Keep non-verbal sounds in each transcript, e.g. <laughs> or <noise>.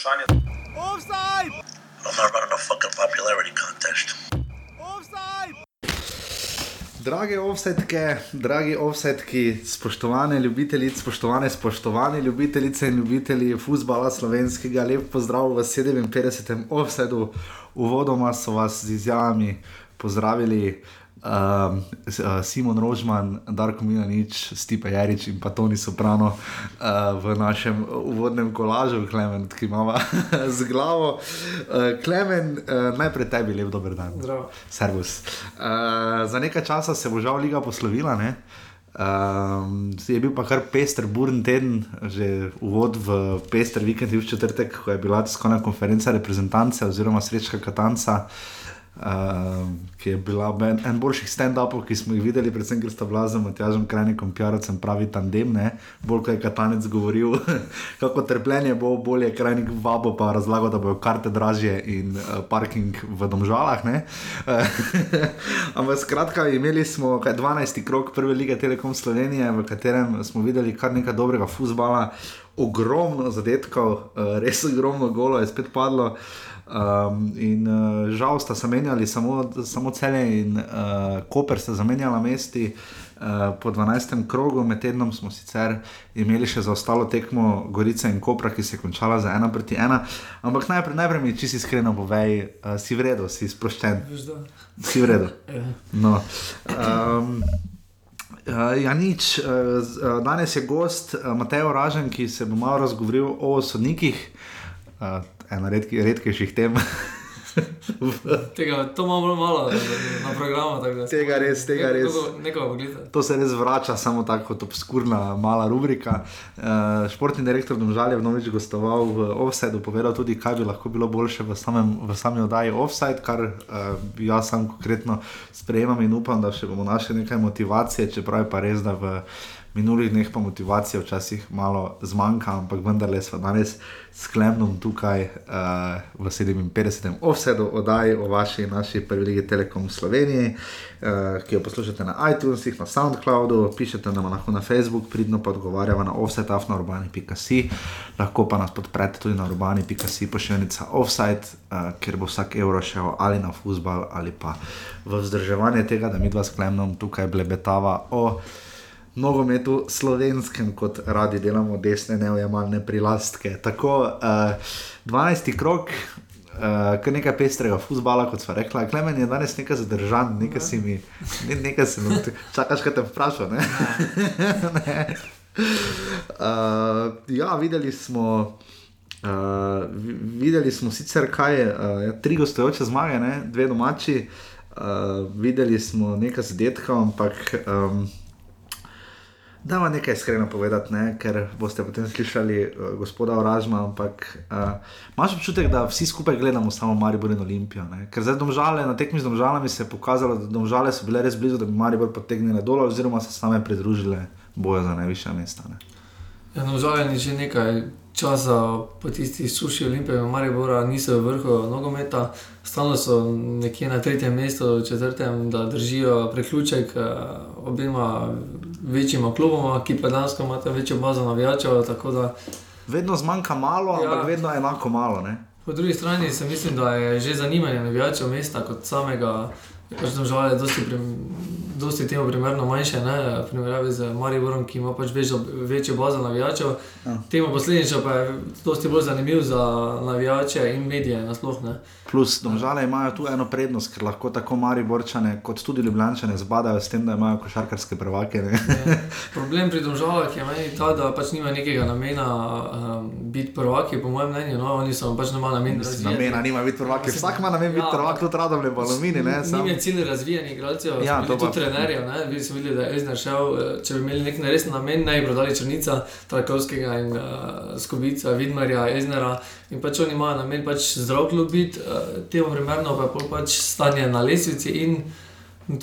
vprašanje. I'm not running a fucking popularity contest. Drage offsetke, dragi offsetki, spoštovane ljubitelice, spoštovane, spoštovane ljubitelice in ljubitelji futbola slovenskega, lep pozdrav v 57. offsetu. Uvodoma so vas z izjavami pozdravili um, Simon Rožman, Darko Milanič, Stipe Jarič in pa Toni Soprano uh, v našem uvodnem kolažu, Klemen, ki ima <laughs> z glavo. Uh, Klemen, uh, najprej tebi lep dober dan. Zdravo. Servus. Uh, za nekaj časa se bo žal liga poslovila. Ne? Um, je bil pa kar pester, burn teden, že uvod v pester vikend, v četrtek, ko je bila tiskovna konferenca reprezentance oziroma srečka Katanca. Uh, ki je bila en, en boljših stand-upov, ki smo jih videli, predvsem ker sta bila z Matjažem Krajnikom, Pjarocem, pravi tandem, ne? bolj kot je Katanec govoril, <laughs> kako trpljenje bo, bolje je Krajnik vabo pa razlagal, da bojo karte dražje in uh, parking v domžalah. <laughs> Ampak skratka, imeli smo kaj, 12. krok prve lige Telekom Slovenije, v katerem smo videli kar nekaj dobrega futbola, ogromno zadetkov, uh, res ogromno golo je spet padlo. Um, in uh, žal sta se menjali samo, samo celje in uh, Koper sta zamenjala mesti. Uh, po 12. krogu, med tednom smo sicer imeli še za ostalo tekmo Gorice in Kopra, ki se je končala za ena proti ena. Ampak najprej, najprej mi čisto iskreno povej, uh, si v redu, si sproščen. Si v redu. <laughs> No. Um, Uh, ja, nič. Uh, danes je gost uh, Matej Ražen, ki se bo malo razgovoril o sodnikih. Uh, ena redki, redkejših tem. <laughs> tega, to imamo malo na programu. Da, tega res, tega res. To se res vrača, samo tako kot obskurna mala rubrika. Uh, športni direktor Domžal je vnovič gostoval v Offsideu, povedal tudi, kaj bi lahko bilo boljše v, samem, v sami oddaji Offside, kar uh, jaz sam konkretno sprejemam in upam, da še bomo našli nekaj motivacije, čeprav je pa res, da v minulih dneh pa motivacija včasih malo zmanjka, ampak vendarle smo danes s Klemnom tukaj uh, v 57. offsetu oddaji o vaši in naši prvi legi Telekom Sloveniji, uh, ki jo poslušate na iTunesih, na SoundCloudu, pišete nam lahko na Facebook, pridno pa odgovarjava na offsetafnourbani.si, lahko pa nas podprete tudi na urbani.si pošiljnica offside, uh, kjer bo vsak evro šel ali na futbal ali pa v vzdrževanje tega, da mi dva s Klemnom tukaj blebetava o nogometu slovenskem, kot radi delamo, desne, neujemalne prilastke. Tako, uh, eh, 12. krok. Uh, kar nekaj pestrega futbola, kot smo rekli, klemen je danes nekaj zadržan, nekaj si mi, ne, nekaj si mi, čakaš, kaj te vprašam. Ne? <laughs> ne. Uh, ja, videli smo, uh, videli smo sicer, kaj uh, tri gostujoče zmage, ne? dve domači, uh, videli smo nekaj zadetkov, ampak. Um, Da, vam nekaj iskreno povedati, ne? ker boste potem slišali uh, gospoda Oražma. Ampak uh, imaš občutek, da vsi skupaj gledamo samo Maribor in Olimpijo. Ne? Ker zdaj domžale, na tekmi z domžalami se je pokazalo, da domžale so bile res blizu, da bi Maribor potegnile dol, oziroma se same pridružile boju za najvišja mesta. Ne? Ja, domžale ni že nekaj časa po tisti suši Olimpije, Maribora niso v vrhu nogometa, stalno so nekje na tretjem mestu, četrtem, da držijo preključek uh, obima večjima kluboma, ki pa danes imate večjo bazo navijačev. Vedno zmanjka malo, ja, ampak vedno enako malo. Ne? Po drugi strani se mislim, da je že zanimanje navijačev mesta kot samega. Pač tam žal je dosti, prim, dosti temu primerno manjše, ne, v primerjavi z Mariborom, ki ima pač večjo, večjo bazo navijačev. Ja. Temu posledično pa je dosti bolj zanimiv za navijače in medije nasploh. Plus, domžale imajo tu eno prednost, ker lahko tako Mariborčane kot tudi Ljubljane zbadajo s tem, da imajo košarkarske prvake. Problem pri domžalah je meni ta, da pač nima nekega namena um, biti prvaki, po mojem mnenju. No, oni so pač nima namena. Namena nima biti prvaki. Vsak ima namen biti ja, prvak, tudi radom ne bo alumini. Ni cilj razvijanja igralcev, ja, tudi pa... trenerjev. Vi ste videli, da je Ezner šel, eh, če bi imeli nek resen namen, naj bi prodali črnica, Trakovskega in uh, Skubica, Vidmarja, Eznera. In pač oni imajo namen pač zdrav klub biti, uh, temu primerno pa je pač stanje na lesvici in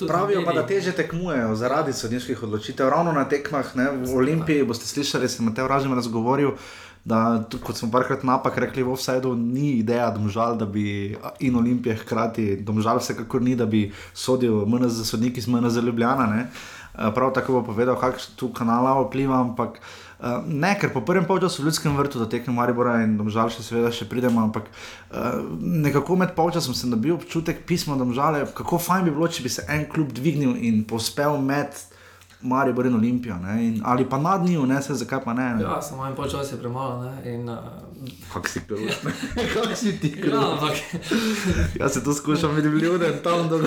Pravijo pa, da teže tekmujejo zaradi sodniških odločitev. Ravno na tekmah ne, v Olimpiji boste slišali, sem te vražem razgovoril. Da, kot smo parkrat napak rekli, v Offsideu ni ideja, domžal, da bi in Olimpije hkrati, domžal vsekakor ni, da bi sodil MNZ, sodnik iz MNZ Ljubljana. Ne. Prav tako bo povedal, kakšno tu kanala vpliva, ampak ne, ker po prvem polčasu v Ljudskem vrtu, da tekmo Maribora in domžal še seveda še pridemo, ampak nekako med polčasom sem dobil občutek pisma domžale, kako fajn bi bilo, če bi se en klub dvignil in pospel med. Mari bo in Olimpijo, in, ali pa nad njim, ne se zakaj pa ne. ne. Ja, samo en počas je premalo. In, uh... Kak si kruh? <laughs> Kak si ti kruh? Ja, ampak... <laughs> Jaz se to skušam videti ljudi tam do,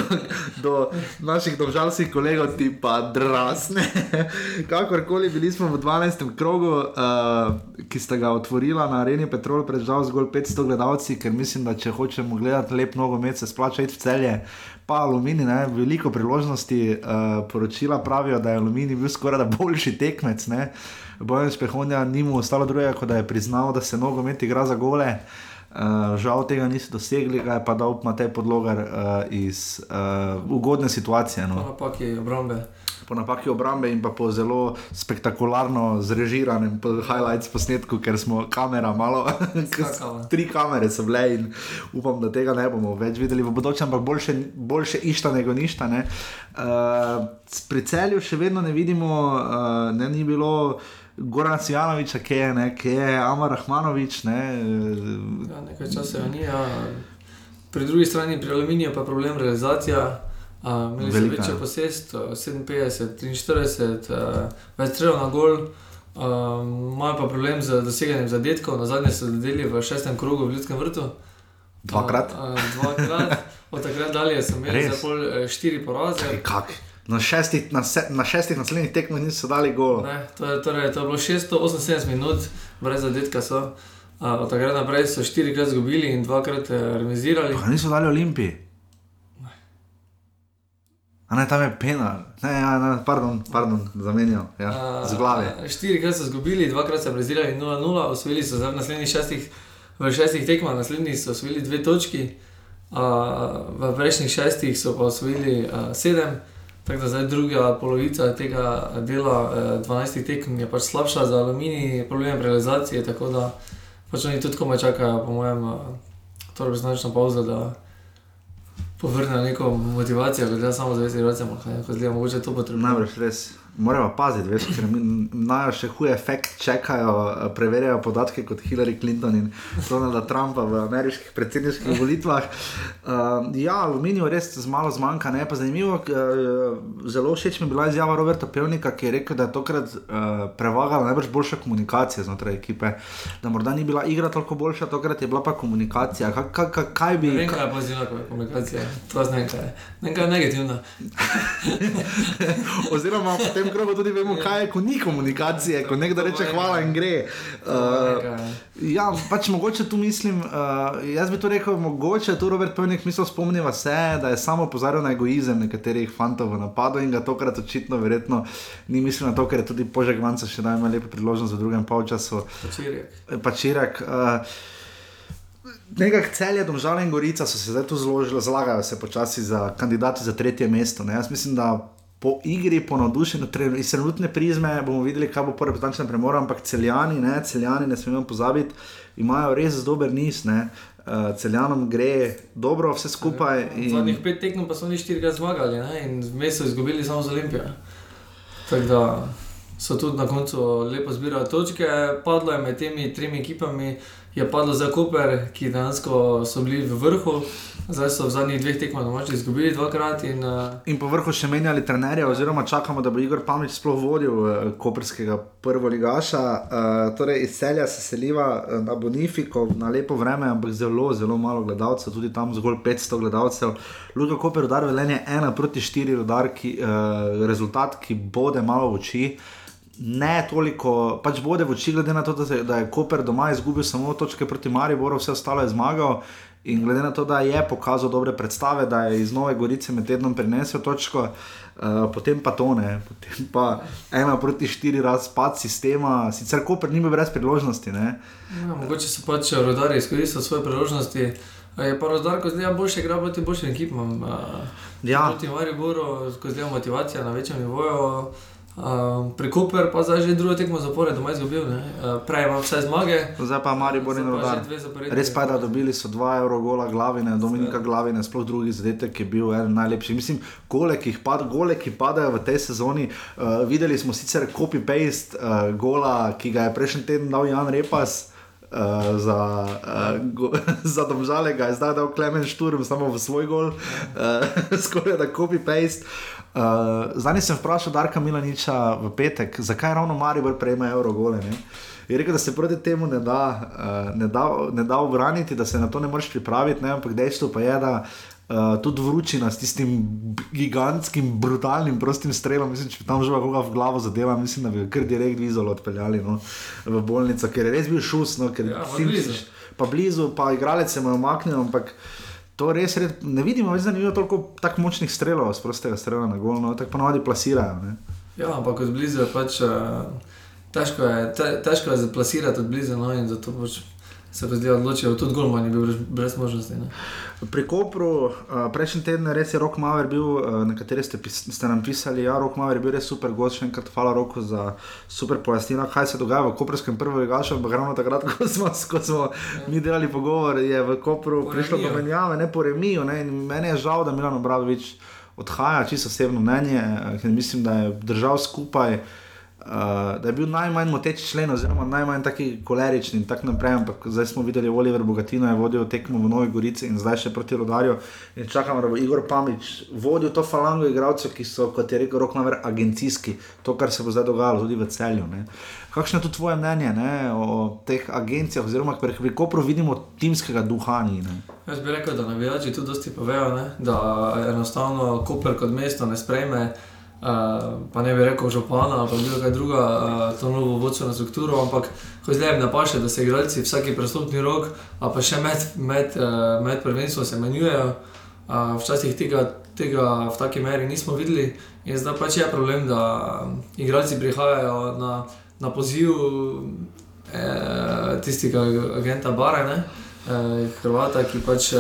do naših državskih kolegov, ti pa drasne. <laughs> Kakorkoli bili smo v 12. krogu, uh, ki sta ga otvorila na areni Petrol, pred žal zgolj 500 gledalci, ker mislim, da če hočemo gledati lep nogomet, se splača iti v celje pa Alumini, ne, veliko priložnosti, uh, poročila pravijo, da je Alumini bil skoraj da boljši tekmec. Bojan Špehonja ni mu ostalo drugega, kot da je priznal, da se nogomet igra za gole. Uh, žal tega niso dosegli, ga je pa dal Matej podlogar uh, iz uh, ugodne situacije. No. Pa pa ki obrambe po napaki obrambe in pa po zelo spektakularno zrežiranem highlights posnetku, ker smo kamera malo, <laughs> tri kamere so bile in upam, da tega ne bomo več videli v bodoče, ampak boljše, boljše išta nego ništa. Ne. Uh, pri celju še vedno ne vidimo, uh, ne ni bilo. Goran Sijanovič, ki je, ne, ki je Amar Rahmanovič. Ne. Ja, nekaj časa je ni. Ja. Pri drugi strani, pri aluminiju, pa je problem realizacije. Imeli smo večjo posest, 57, 43, uh, več strelov na gol, imajo uh, pa problem z doseganjem zadetkov. Na zadnje so delili v šestem krogu v Ljudskem vrtu. Dvakrat. Uh, uh, dvakrat. Od takrat dalje so imeli za pol uh, štiri poraze. Na šestih, na, se, na šestih naslednjih tekmah niso dali gol. To, torej, to je bilo 678 minut, brez zadetka so. Uh, od takrat naprej so štirikrat izgubili in dvakrat uh, remisirali. Pa niso dali olimpiji. A ne, tam je pena, ne, ja, ne, pardon, pardon zamenjal, ja, z glave. Štirikrat so izgubili, dvakrat so brezirali 0-0, osvojili so v naslednjih šestih, v šestih tekmah, naslednjih so osvojili dve točki, a, v prejšnjih šestih so pa osvojili a, sedem, tako da zdaj druga polovica tega dela, a, 12 tekem je pač slabša za aluminij, problem realizacije, tako da pač oni tudi komaj čakajo, po mojem, to je značno pauza povrne neko motivacijo, da je samo zavesti, da je samo, da je mogoče to potrebno. Najbrž res. Moramo paziti, veš, ker imajo še huje efekt, čekajo, preverjajo podatke kot Hillary Clinton in Donalda Trumpa v ameriških predsedniških volitvah. Uh, ja, aluminijo res z malo zmanjka, ne pa zanimivo. Uh, zelo všeč mi je bila izjava Roberta Pevnika, ki je rekel, da je tokrat uh, prevagala najbrž boljša komunikacija znotraj ekipe. Da morda ni bila igra toliko boljša, tokrat je bila pa komunikacija. Ka, ka, ka, kaj bi. Ne vem, kaj je pozitivna komunikacija, to je nekaj, nekaj negativna. <laughs> Oziroma, <laughs> tem krogu tudi vemo, kaj je, ko ni komunikacije, ko nekdo reče hvala in gre. Uh, ja, pač mogoče tu mislim, uh, jaz bi to rekel, mogoče tu Robert Pojnik misli spomniva se, da je samo pozoril na egoizem nekaterih fantov v napadu in ga tokrat očitno verjetno ni mislil na to, ker je tudi Požek Vanca še dal lepo priložnost v drugem polčasu. Pačirek. Uh, Nekaj celje, domžale in gorica so se zdaj tu zložili, zlagajo se počasi za kandidati za tretje mesto. Ne? Jaz mislim, da po igri, po navdušenju, iz trenutne prizme bomo videli, kaj bo prvi potančen premor, ampak celjani, ne, celjani, ne smemo pozabiti, imajo res dober niz. Ne. Uh, celjanom gre dobro, vse skupaj. In... Zadnjih pet tekmov pa so oni štirikrat zmagali ne? in vmes so izgubili samo za Olimpijo. Tako da so tudi na koncu lepo zbirali točke, padlo je med temi tremi ekipami je padlo za Koper, ki dejansko so bili v vrhu. Zdaj so v zadnjih dveh tekmah domači izgubili dvakrat. In, uh... in po vrhu še menjali trenerja, oziroma čakamo, da bo Igor Pamič sploh vodil uh, koperskega prvoligaša. Uh, torej iz celja se seliva na Bonifiko, na lepo vreme, ampak zelo, zelo malo gledalcev, tudi tam zgolj 500 gledalcev. Luka Koper udar velenje 1 proti 4, udar, ki, uh, rezultat, ki bode malo v oči. Uh, ne toliko, pač bode v oči, glede na to, da, se, da je Koper doma izgubil samo točke proti Mariboru, vse ostalo je zmagal. In glede na to, da je pokazal dobre predstave, da je iz Nove Gorice med tednom prinesel točko, uh, potem pa to ne, potem pa ena proti štiri razpad sistema, sicer Koper ni bil brez priložnosti. Ja, mogoče so pač rodari izkoristili svoje priložnosti. Je pa razdar, ko zdaj boljše igra proti boljšim ekipam. Ja. Proti Mariboru, ko zdaj motivacija na večjem nivoju. Uh, pri Cooper pa zdaj že drugo tekmo zapore, doma izgubil, uh, prej ima vse zmage. Zdaj pa Maribor in Rodar. Res pa je, da dobili so 2 euro gola glavine, Dominika glavine, sploh drugi zadetek je bil eden najlepših. Mislim, gole, ki, pad, gole, ki padajo v tej sezoni, uh, videli smo sicer copy-paste uh, gola, ki ga je prejšnji teden dal Jan Repas. Uh, za, uh, go, <laughs> za domžalega je zdaj dal Klemen Šturm samo v svoj gol, uh, <laughs> skoraj da copy-paste. Uh, Zdaj sem vprašal Darka Milaniča v petek, zakaj ravno Maribor prejme Eurogole. Ne? Je rekel, da se proti temu ne da, uh, ne, da, ne da obraniti, da se na to ne moreš pripraviti, ne? ampak dejstvo pa je, da uh, tudi vročina s tistim gigantskim, brutalnim, prostim strelom, mislim, če bi tam že koga v glavo zadeva, mislim, da bi kar direkt vizol odpeljali no? v bolnico, ker je res bil šus, no? ker ja, blizu. pa blizu, pa igralec se mu je omaknil, ampak to res red, ne vidimo, da ni bilo toliko tako močnih strelov, sprostega strela na gol, no, tako ponovadi plasirajo. Ne. Ja, ampak od blizu je pač uh, težko, je, te, težko je zaplasirati od blizu, no, in zato pač se pa zdaj odločijo, tudi Golman je bil brez, brez možnosti. Ne. Pri Kopru, uh, prejšnji teden, res je Rok Maver bil, uh, nekateri ste, ste nam pisali, da ja, je Rok Maver bil res super gost, še enkrat hvala Roku za super pojasnilo, kaj se dogaja v Koprskem prvem ligašu, ampak ravno takrat, <laughs> ko smo, ko smo mi delali pogovor, je v Kopru po prišlo do menjave, ne po remiju, ne, in meni je žal, da Milan Obradovič odhaja, čisto osebno mnenje, ker mislim, da je držal skupaj. Uh, da je bil najmanj moteč člen, oziroma najmanj taki kolerični in tako naprej. Ampak zdaj smo videli, da je Oliver Bogatino je vodil tekmo v Novi Gorici in zdaj še proti Rodarju. In čakamo, da bo Igor Pamič vodil to falango igralcev, ki so, kot je rekel, rok naver agencijski, to, kar se bo zdaj dogajalo tudi v celju. Ne. Kakšno je tu tvoje mnenje ne, o teh agencijah, oziroma Kopru vidimo timskega duha? Ni, Jaz bi rekel, da navijači tudi dosti povejo, ne, da enostavno Koper kot mesto ne sprejme. Uh, pa ne bi rekel župana ali bilo kaj druga, uh, to novo vodstveno strukturo, ampak ko zdaj ne paše, da se igralci vsaki prestopni rok, pa še med, med, uh, med prvenstvom se menjujejo. Uh, včasih tega, tega v taki meri nismo videli in zdaj pač je problem, da igralci prihajajo na, na poziv eh, tistega agenta Barene, eh, Hrvata, ki pač eh,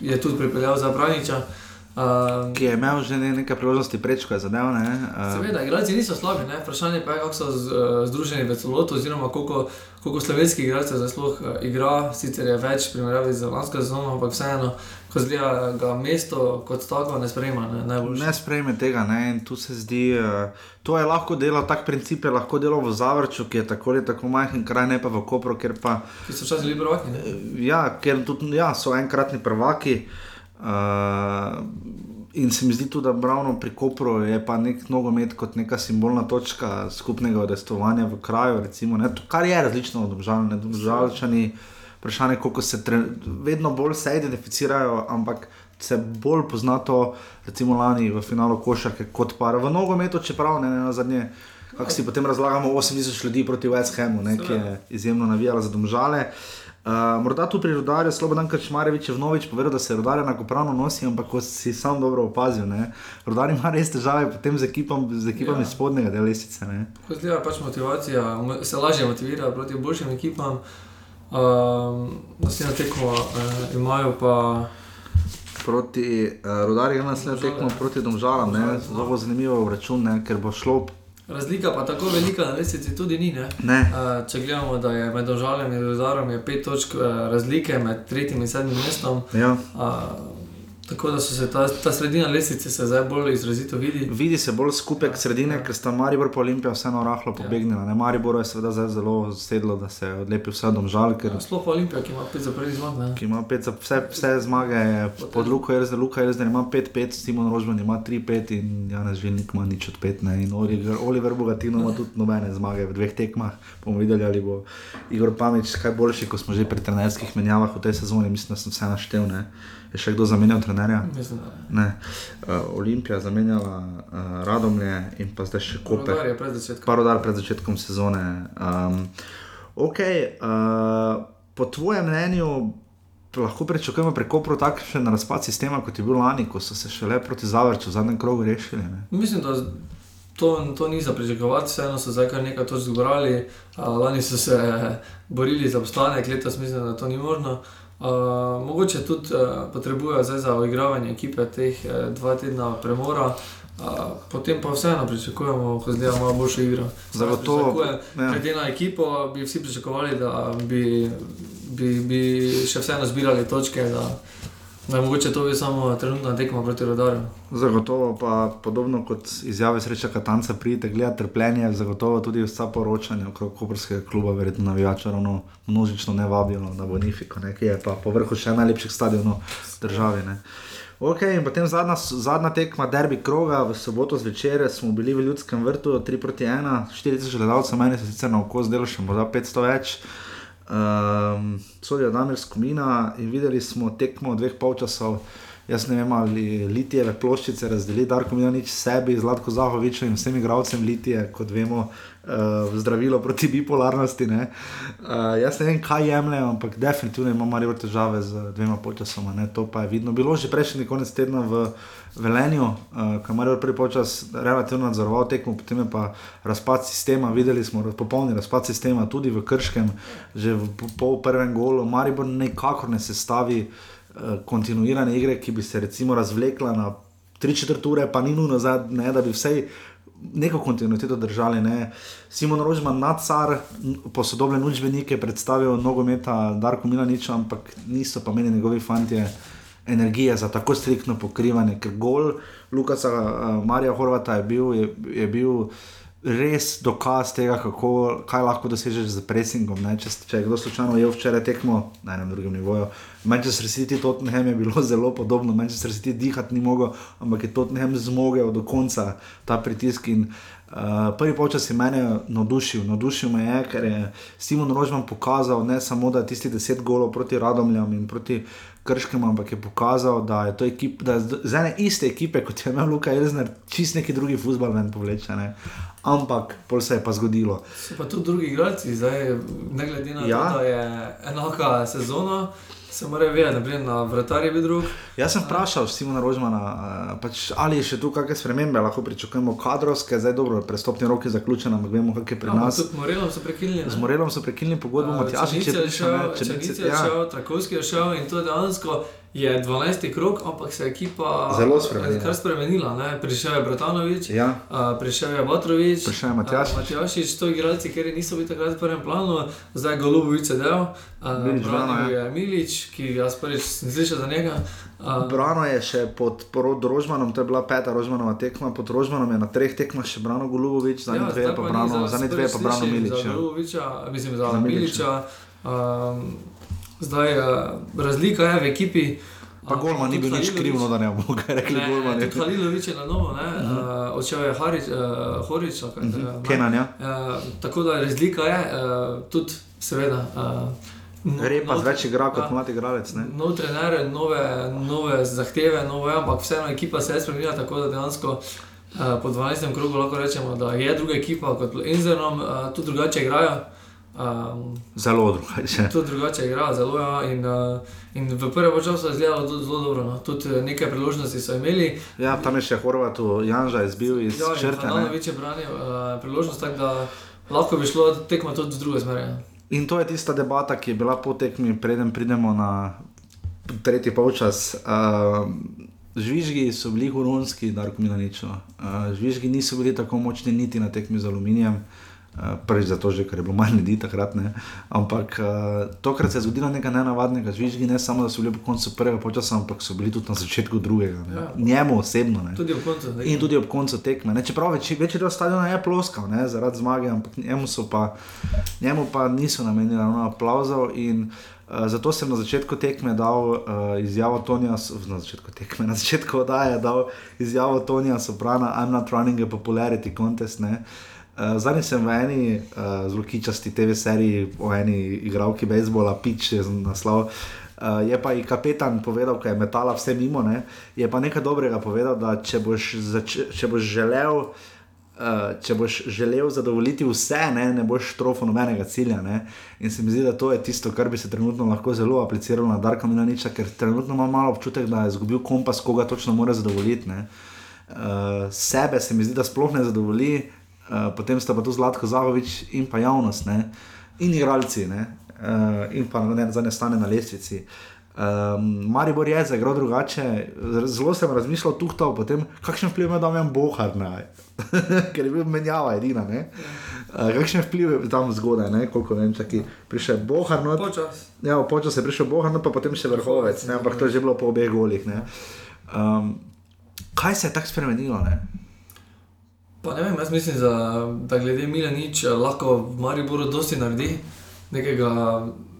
je tudi pripeljal za Praniča. Uh, ki je imel že ne, nekaj priložnosti prečko za dnev. Uh, Seveda, igralci niso slabi, ne? vprašanje pa je, kako so z, uh, združeni v celoto, oziroma koliko, koliko slovenskih igralcev za sploh uh, igra, sicer je več, primerjavi z lansko sezono, ampak vseeno, ko zgleda ga mesto kot tako, ne sprejme. Ne, ne sprejme tega, ne? in tu se zdi, uh, to je lahko delo, tak princip je lahko delo v Zavrču, ki je tako ali tako majhen kraj, ne pa v Kopru, ker pa. Ki so včasih bili prvaki. Uh, ja, ker tudi, ja, so enkratni prvaki. Uh, in se mi zdi tudi, da ravno pri Kopru je pa nek nogomet kot neka simbolna točka skupnega odestovanja v kraju, recimo, ne, to, kar je različno od državljanov, ne državljani. Vprašanje je, koliko se tre, vedno bolj se identificirajo, ampak se bolj pozna to, recimo lani v finalu košarke, kot pa v nogometu, čeprav ne, ne na zadnje. Kako si potem razlagamo 8000 ljudi proti West Hamu, ne, ki je izjemno navijala za domžale. Uh, Uh, morda tu pri rodarju, Slobodan Krčmarevič je vnovič povedal, da se rodarje enakopravno nosi, ampak ko si sam dobro opazil, rodarji ima res težave potem z ekipami ekipam ja. iz spodnjega dela lesice. Kot je pač motivacija, se lažje motivira proti boljšim ekipam, uh, naslednjo tekmo uh, imajo pa. Proti uh, rodarju ima naslednjo tekmo proti domžalam, zelo zanimivo račun, ker bo šlo Razlika pa tako velika na lesici tudi ni. Ne? Ne. Uh, če gledamo, da je med državami in rozarom pet točk uh, razlike med tretjim in sedmim mestom. Ja. Uh, Tako da se ta, ta sredina lesice se zdaj bolj izrazito vidi. Vidi se bolj skupek sredine, ja. ker sta Maribor pa Olimpija vseeno rahlo pobegnila. Ja. Maribor je seveda zdaj zelo sedlo, da se odlepi vse domžal. Ker... Ja, Sploh Olimpija, ki ima pet za prvi zmag. Ki ima pet za vse, vse zmage, pod Luko je zdaj Luka, je zdaj ima 5-5, Simon Rožman ima 3-5 in Janez Žilnik ima nič od 5. Ne. In Oliver, Oliver Bogatino ima tudi nobene zmage v dveh tekmah. Bomo videli, ali bo Igor Pamič kaj boljši, ko smo že pri trenerskih menjavah v tej sezoni. Mislim, da sem vse naštel. Ne. Je še kdo zamenjal trenerja? Ne. Uh, Olimpija zamenjala uh, Radomlje in pa zdaj še Koper. Parodar pred začetkom sezone. Um, okay, uh, po tvojem mnenju lahko pričakujemo preko takšen razpad sistema, kot je bil lani, ko so se šele proti Zavrču v zadnjem krogu rešili? Ne? Mislim, da to, to ni za pričakovati, vseeno so zdaj kar nekaj točk zbrali. Uh, lani so se borili za obstanek, letos mislim, da to ni možno. Uh, mogoče tudi uh, potrebujejo za uigravanje ekipe teh uh, dva tedna premora. Uh, potem pa vseeno pričakujemo, ko zdaj imamo boljšo igro. Zagotovo. Ja. Glede na ekipo bi vsi pričakovali, da bi, bi, bi še vseeno zbirali točke. Da, da mogoče to bi samo trenutna tekma proti rodarju. Zagotovo pa podobno kot izjave sreča Katanca, pridite gledati trpljenje, zagotovo tudi vsa poročanja okrog Koperskega kluba, verjetno navijača ravno množično ne vabijo na Bonifiko, ki je pa povrhu še najlepših stadionov države. Ne. Ok, in potem zadnja, zadnja tekma, derbi kroga, v soboto zvečer smo bili v Ljudskem vrtu, 3 proti 1, 40 gledalcev, meni se sicer na oko zdelo še morda 500 več. Um, Sodijo danes komina in videli smo tekmo dveh polčasov. Jaz ne vem, ali litijeve ploščice razdeli, da ko mi nič sebi, Zlatko Zahovič in vsem igravcem litije, kot vemo, uh, zdravilo proti bipolarnosti. Uh, jaz ne vem, kaj jemljem, ampak definitivno imamo malo težave z dvema počasoma. Ne? To pa je vidno. Bilo že prejšnji konec tedna v Velenju, uh, kamar je prvi počas relativno nadzoroval tekmo, potem je pa razpad sistema. Videli smo popolni razpad sistema tudi v Krškem, že v pol prvem golu. Maribor nekako ne sestavi. Eh, kontinuirane igre, ki bi se recimo razvlekla na tri četrt ure, pa ni nujno, ne, da bi vsej neko kontinuiteto držali. Ne. Simon Rožman, nadcar, posodobljen učbenik, je predstavil nogometa Darko Milanič, ampak niso pa meni njegovi fanti. Energije za tako striktno pokrivanje, ker gol Lukasa, uh, Marija Horvata je bil, je, je bil uh, res dokaz tega, kako, kaj lahko dosežeš z presingom. Če, če je kdo slučajno ujel včeraj tekmo na enem drugem nivoju, Manchester City Tottenham je bilo <laughs> zelo podobno, Manchester City dihati ni mogel, ampak je Tottenham zmogel do konca ta pritisk. In, Uh, prvi počas je mene navdušil, navdušil me je, ker je Simon Rožman pokazal ne samo, da je tisti deset golov proti Radomljam in proti Krškem, ampak je pokazal, da je to ekip, da je z ene iste ekipe, kot je imel Luka Elzner, čist neki drugi futbol ven povleče. Ne? Ampak pol se je pa zgodilo. So pa tudi drugi igralci, zdaj ne glede na ja. to, da je enaka sezona. Se mora vedeti, da je na vrtarju bil drug. Jaz sem vprašal Simona Rožmana, uh, pač, ali je še tu kakšne spremembe, lahko pričakujemo kadrovske, zdaj dobro, prestopni rok je zaključen, ampak vemo, kaj je pri ja, nas. Z Morelom so prekinili. Z Morelom so prekinili pogodbo, Matjaš je šel, Črnice je šel, Trakovski je šel in to je dejansko je 12. krok, ampak se je ekipa zelo spremenila. Kar spremenila ne? Prišel je Bratanovič, ja. uh, prišel je Batrovič, prišel je Matjaš. Matjašič, to igralci, ker niso bili takrat v prvem planu, zdaj Golubovič je del, uh, Brano je Milič, ki jaz prvič nisem slišal za njega. Uh, Brano je še pod Rožmanom, to je bila peta Rožmanova tekma, pod Rožmanom je na treh tekmah še Brano Golubovič, za ne ja, dve pa Brano, za ne dve pa Brano Milič. Za ja. Goluboviča, mislim za, za Miliča. Um, Zdaj, uh, razlika je v ekipi. Pa Golma ni bil nič kriv, no, da ne bomo rekli, da je Golma nekaj. Halilovič je na novo, ne, uh -huh. uh, odšel je Harič, uh, Horič, uh -huh. uh, Kenan, ja. Uh, tako da razlika je, uh, tudi seveda. Uh, Repa z več igra kot mladi igralec. Nov trener, nove, nove zahteve, nove, ampak vseeno ekipa se je spremenila tako, da dejansko uh, po 12. krogu lahko rečemo, da je druga ekipa kot Inzernom, uh, tudi drugače igrajo. Um, zelo drugače. Tudi drugače igra, zelo ja. In, uh, in v prvem času je izgledalo zelo, zelo dobro. No. Tudi eh, nekaj priložnosti so imeli. Ja, tam je še Horvat, Janža je zbil iz ja, črte. Ja, več je branil uh, priložnost, tako da lahko bi šlo tekmo tudi z druge smeri. Ja. In to je tista debata, ki je bila po tekmi, preden pridemo na tretji polčas. Uh, Žvižgi so bili huronski, da reko mi na nič. Uh, žvižgi niso bili tako močni niti na tekmi z aluminijem. Uh, prvič zato, že, ker je bilo manj ljudi takrat. Ne. Ampak uh, tokrat se je zgodilo nekaj nenavadnega, žvižgi ne samo, da so bili po koncu prvega počasa, ampak so bili tudi na začetku drugega. Ja. Njemu osebno. Ne. Tudi ob koncu tekme. In tudi ob koncu tekme. Ne. Čeprav več, večji del stadiona je ploskal ne, zaradi zmage, ampak njemu, pa, njemu pa niso namenili aplauzov. Uh, zato sem na začetku tekme dal uh, izjavo Tonija, na začetku tekme, na začetku oddaje dal izjavo Tonija Soprana, I'm not running a popularity contest. Uh, Uh, Zadnji sem v eni uh, zelo kičasti TV seriji o eni igralki bejzbola, pič je naslov. Uh, je pa i kapetan povedal, da je metala vse mimo, ne? je pa nekaj dobrega povedal, da če boš, če boš želel. Uh, če boš želel zadovoljiti vse, ne, ne boš trofo nobenega cilja. Ne. In se mi zdi, da to je tisto, kar bi se trenutno lahko zelo apliciralo na Darka Milaniča, ker trenutno ima malo občutek, da je izgubil kompas, koga točno mora zadovoljiti. Uh, sebe se mi zdi, da sploh ne zadovolji, uh, potem sta pa tu Zlatko Zahovič in pa javnost ne? in igralci. Ne? uh, in pa ne za ne stane na lestvici. Um, Maribor je zaigral drugače, zelo sem razmišljal tukaj o tem, kakšen vpliv ima Damien Bohar, <laughs> ker je bil menjava edina. Uh, kakšen vpliv je tam zgodaj, ne? koliko vem, če je prišel Bohar. No, počas. Ja, počas je prišel Bohar, no, pa potem še vrhovec, ne? ampak to je že bilo po obeh golih. Um, kaj se je tako spremenilo? Ne? Pa ne vem, jaz mislim, da, da glede Mila nič lahko v Mariboru dosti naredi. Nekega,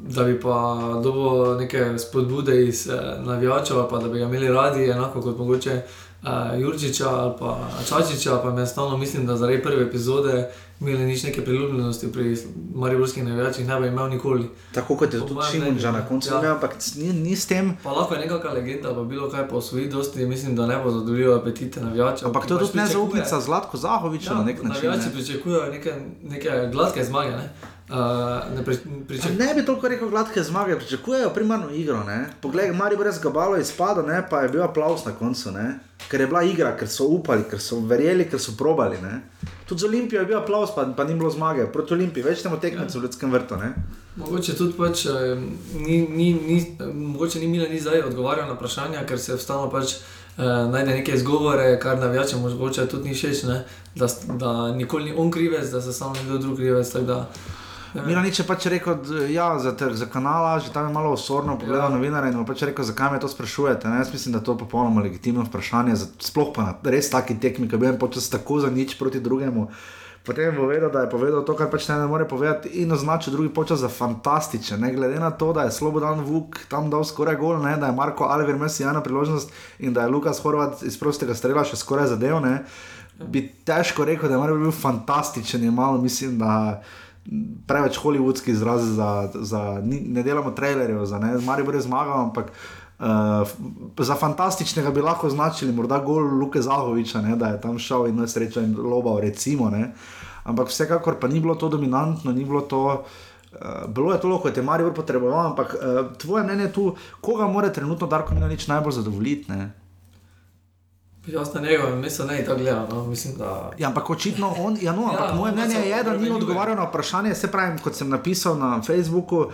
da bi pa dobil neke spodbude iz eh, navijačev, pa da bi ga imeli radi, enako kot mogoče eh, Jurčiča ali pa Čačiča, pa me stalno mislim, da zaradi prve epizode imeli nič neke priljubljenosti pri mariborskih navijačih, ne bi imel nikoli. Tako kot je to čim že na koncu, ja. ampak ni, ni s tem. Pa lahko je nekakšna legenda, pa bilo kaj posvoji, dosti mislim, da ne bo zadovoljilo apetite navijačev. Ampak to je tudi nezaupnica Zlatko Zahoviča ja, na nek način. Navijači ne. pričakujejo neke, neke gladke zmage. Ne? Uh, ne, pri, pričak... ne bi toliko rekel, gladke zmage, pričakujejo primarno igro. Ne? Poglej, Mari brez gabalo je spadal, pa je bil aplaus na koncu. Ne? Ker je bila igra, ker so upali, ker so verjeli, ker so probali. Ne? Tudi za Olimpijo je bil aplaus, pa, pa ni bilo zmage. Proti Olimpiji več temo tekmecev ja. v ljudskem vrtu. Ne? Mogoče tudi pač, ni, ni, ni, mogoče ni Mila ni zdaj odgovarjal na vprašanja, ker se vstalo pač. Uh, najde neke izgovore, kar navijače morda tudi ni všeč, da, da nikoli ni on krivec, da se samo nekdo drug krivec. Mira <laughs> nič je pač rekel, da ja, za, za kanala, že tam je malo osorno pogledal ja. novinarje in pač rekel, zakaj me to sprašujete. Ne? Jaz mislim, da to je popolnoma legitimno vprašanje, sploh pa na res taki tekmi, ki bi jim počas tako za nič proti drugemu. Potem je povedal, da je povedal to, kar pač ne more povedati, in označil drugi počas za fantastičen. Ne? Glede na to, da je Slobodan Vuk tam dal skoraj gol, ne? da je Marko Alver imel sjajno priložnost in da je Lukas Horvat iz prostega strela še skoraj zadev, ne? bi težko rekel, da je bil fantastičen. Je malo, mislim, da preveč holivudski izraz, za, za, ne delamo trailerjev, za ne, mari bo res zmagal, ampak uh, za fantastičnega bi lahko označili morda gol Luke Zahoviča, ne, da je tam šel in nesreča in lobal, recimo. Ne. Ampak vsekakor pa ni bilo to dominantno, ni bilo to. Uh, bilo je to, kot je Marijo potreboval, ampak uh, tvoje mnenje tu, koga mora trenutno Darko Milanič najbolj zadovoljiti? Jaz na njega mislim, ne tako gledam. No. Mislim, da... ja, ampak očitno on, ja, no, ampak ja, moje mnenje je, da ni odgovarjal na vprašanje. Se pravi, kot sem napisal na Facebooku,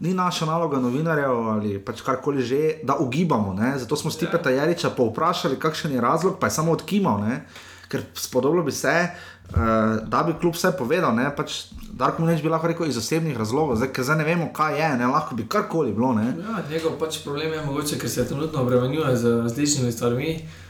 ni naša naloga novinarjev ali pač karkoli že, da ugibamo. Ne? Zato smo Stipeta ja. Jariča povprašali, kakšen je razlog, pa je samo odkimal. Ne? Ker spodobilo bi se, uh, da bi kljub vse povedal, ne, pač Darko Mlinč bi lahko rekel iz osebnih razlogov, zdaj, ker zdaj ne vemo, kaj je, ne, lahko bi karkoli bilo. Ja, njegov pač problem je mogoče, ker se trenutno obremenjuje z različnimi stvarmi. Uh,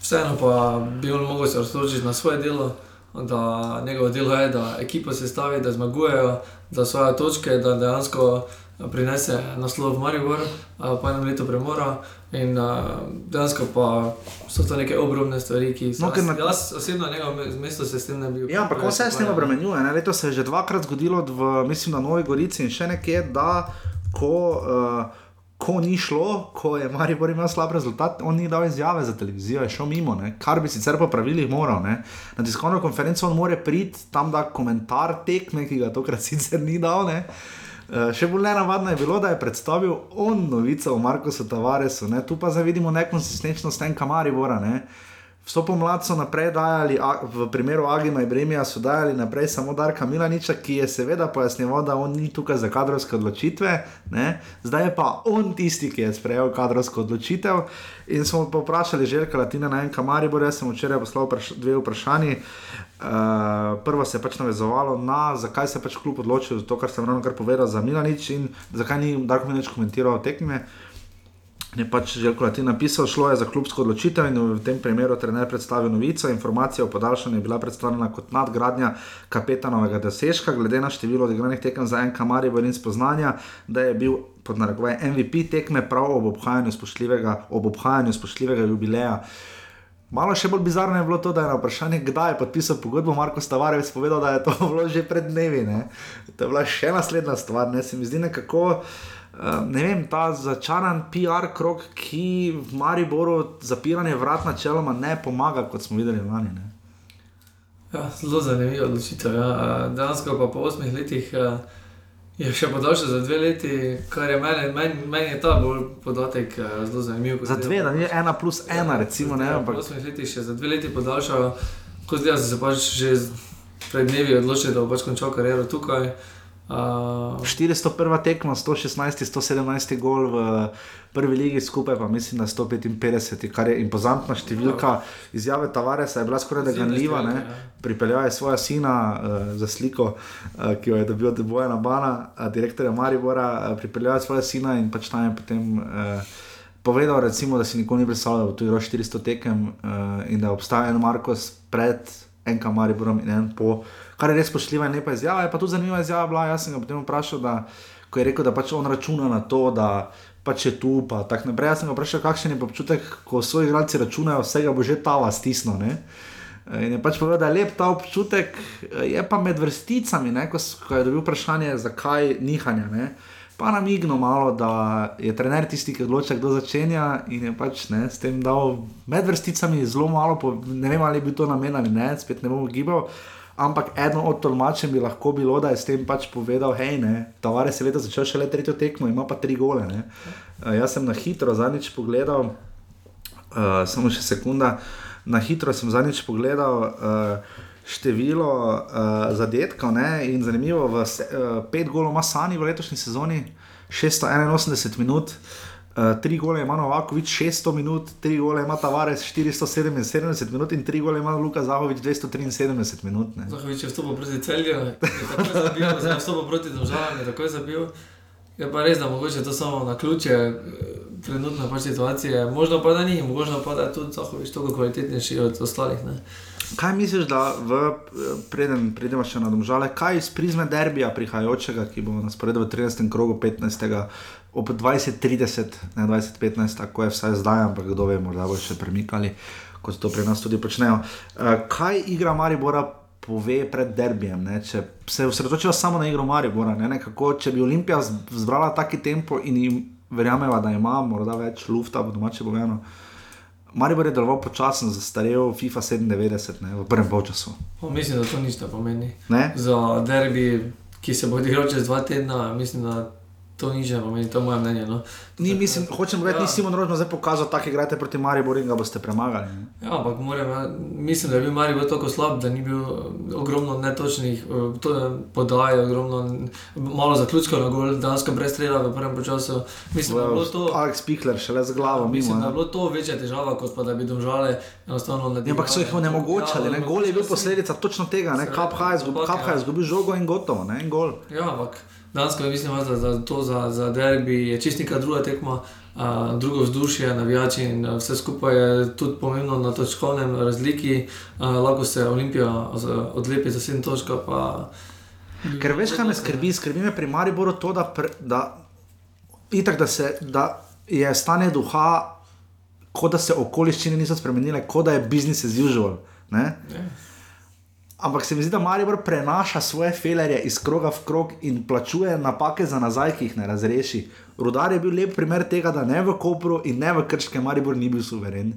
vseeno pa bi on lahko se osredotočil na svoje delo, da njegovo delo je, da ekipa se stavi, da zmagujejo, da svoje točke, da dejansko prinese naslov v Maribor, uh, pa enem letu premora. In uh, dejansko pa so to neke obrobne stvari, ki so jih no, jaz osebno na njegovem mestu se s tem ne bi ukvarjal. Ja, ampak on se s tem obremenjuje. Leto se je že dvakrat zgodilo, v, mislim, na Novi Gorici in še nekje, da ko. Uh, ko ni šlo, ko je Maribor imel slab rezultat, on ni dal izjave za televizijo, je šel mimo, ne? kar bi sicer po pravilih moral. Ne? Na tiskovno konferenco on more priti tam, da komentar tekme, ki ga tokrat sicer ni dal. Ne? Uh, še bolj nenavadno je bilo, da je predstavil on novico o Markusu Tavaresu, tu pa zdaj vidimo nekonsistenčnost tenka Maribora. Ne? Uh, Vso pomlad so naprej dajali, v primeru Agima in Bremija so dajali naprej samo Darka Milaniča, ki je seveda pojasnjeval, da on ni tukaj za kadrovske odločitve, ne? zdaj je pa on tisti, ki je sprejel kadrovsko odločitev. In smo pa vprašali Željka Latina na enem kamarju, jaz sem včeraj poslal vpraš dve vprašanji. Uh, prvo se je pač navezovalo na, zakaj se je pač klub odločil za to, kar sem ravno kar povedal za Milanič in zakaj ni Darko Milanič komentiral tekme je pač že kot ti napisal, šlo je za klubsko odločitev in v tem primeru trener predstavil novico. Informacija o podaljšanju je bila predstavljena kot nadgradnja kapetanovega dosežka, glede na število odigranih tekem za en kamar in spoznanja, da je bil pod narekovaj MVP tekme prav ob obhajanju spoštljivega, ob obhajanju spoštljivega jubileja. Malo še bolj bizarno je bilo to, da je na vprašanje, kdaj je podpisal pogodbo, Marko Stavarec povedal, da je to <laughs> bilo že pred dnevi. Ne? To je bila še naslednja stvar, ne se mi zdi nekako. Ne vem, ta začaran PR krok, ki v Mariboru zapiranje vrat načeloma ne pomaga, kot smo videli lani. Ja, zelo zanimivo odločitev. Ja. Dejansko pa po osmih letih je še podaljšal za dve leti, kar je meni, meni, meni je ta bolj podatek zelo zanimiv. Za dve, da ni ena plus ena, recimo. Ne, ampak... Po osmih letih še za dve leti podaljšal, kot zdaj se pač že pred dnevi odločil, da bo pač končal kariero tukaj. Uh, 401 tekma, 116, 117 gol v prvi ligi, skupaj pa mislim, da 155, kar je impozantna številka. Izjave Tavaresa je bila skoraj da ganljiva. ja. Pripeljal je svoja sina uh, za sliko, uh, ki jo je dobil od Bojana Bana, uh, direktorja Maribora, uh, pripeljal je svoja sina in pač tam je potem. Uh, Povedal, recimo, da si nikoli ni predstavljal, da bo tu igral 400 tekem uh, in da obstaja en Markos pred enim Mariborom in en po, kar je res pošljiva in lepa izjava. Je pa tudi zanimiva izjava bila. Jaz sem ga potem vprašal, da, ko je rekel, da pač on računa na to, da pač je tu. Pa, tako naprej. Jaz sem ga vprašal, kakšen je občutek, ko svoji igralci računajo, vsega bo že tava stisnilo. In je pač povedal, da je lep ta občutek, je pa med vrsticami, ne, ko, ko je dobil vprašanje, zakaj nihanja. Ne. Pa nam igno malo, da je trener tisti, ki odloča, kdo začenja in je pač ne, s tem dal med vrsticami zelo malo, po, ne vem ali bi to namen ali ne, spet ne bom gibal. Ampak eno od tolmačev bi lahko bilo, da je s tem pač povedal, hej, ne, Tavare se je začel šele tretjo tekmo, ima pa tri gole. Uh, jaz sem na hitro zadnjič pogledal, uh, samo še sekunda, na hitro sem zadnjič pogledal. Uh, število uh, zadetkov ne? in zanimivo, v uh, pet golov ima Sani v letošnji sezoni, 681 minut. Uh, tri gole ima Novakovič 600 minut, tri gole ima Tavares 477 minut in tri gole ima Luka Zahovič 273 minut. Ne. Zahovič je vstopil proti celju, je vstopil proti državam, je takoj zabil. Je pa res, da mogoče to samo na ključe, trenutne pač situacije, možno pa da ni, možno pa da je tudi Zahovič toliko kvalitetnejši od ostalih. Ne. Kaj misliš, da v, preden pridemo še na domžale, kaj iz prizme derbija prihajajočega, ki bo na sporedu v 13. krogu 15. ob 20.30, ne 20.15, tako je vsaj zdaj, ampak kdo ve, morda bo še premikali, kot to pri nas tudi počnejo. Kaj igra Maribora pove pred derbijem, ne? če se osredotočila samo na igro Maribora, ne? Nekako, če bi Olimpija zbrala taki tempo in jim verjameva, da ima morda več lufta, bo domače povedano. Maribor je deloval počasno, zastarel FIFA 97 ne, v prvem času. Mislim, da to ne pomeni. Ne? Za derbi, ki se bo odigral čez dva tedna, mislim, da to nič ne pomeni, to je moje mnenje. No. Ni, mislim, hočem reči, ja. ni Simon Rožno zdaj pokazal, da igrate proti Mariboru in ga boste premagali. Ne? Ja, ampak moram, ja, mislim, da je bil Maribor tako slab, da ni bil eh, ogromno netočnih eh, podaj, ogromno malo zaključkov na gol, dansko brez strela v prvem času. Mislim, da je bilo to. Alex Pihler, še le z glavo, ja, mislim, mimo. Da je bilo to večja težava, kot pa da bi domžale enostavno. Ja, ampak so jih onemogočali, ja, gol je bil posledica točno tega, Kapha je izgubil žogo in gotovo, ne en gol. Ja, ampak. Dansko je mislim, da za to za, za derbi je čistnika druga tekma, a, drugo vzdušje, navijači in vse skupaj je tudi pomembno na točkovnem razliki. A, lahko se Olimpija odlepi za 7 točk. Pa... Ker veš, kaj me skrbi, skrbi me pri Mariboru to, da, pre, da, itak, da, se, da je stanje duha, kot da se okoliščine niso spremenile, kot da je business as usual. Ne? Ne. Ampak se mi zdi, da Maribor prenaša svoje felerje iz kroga v krog in plačuje napake za nazaj, ki jih ne razreši. Rudar je bil lep primer tega, da ne v Kopru in ne v Krškem Maribor ni bil suveren.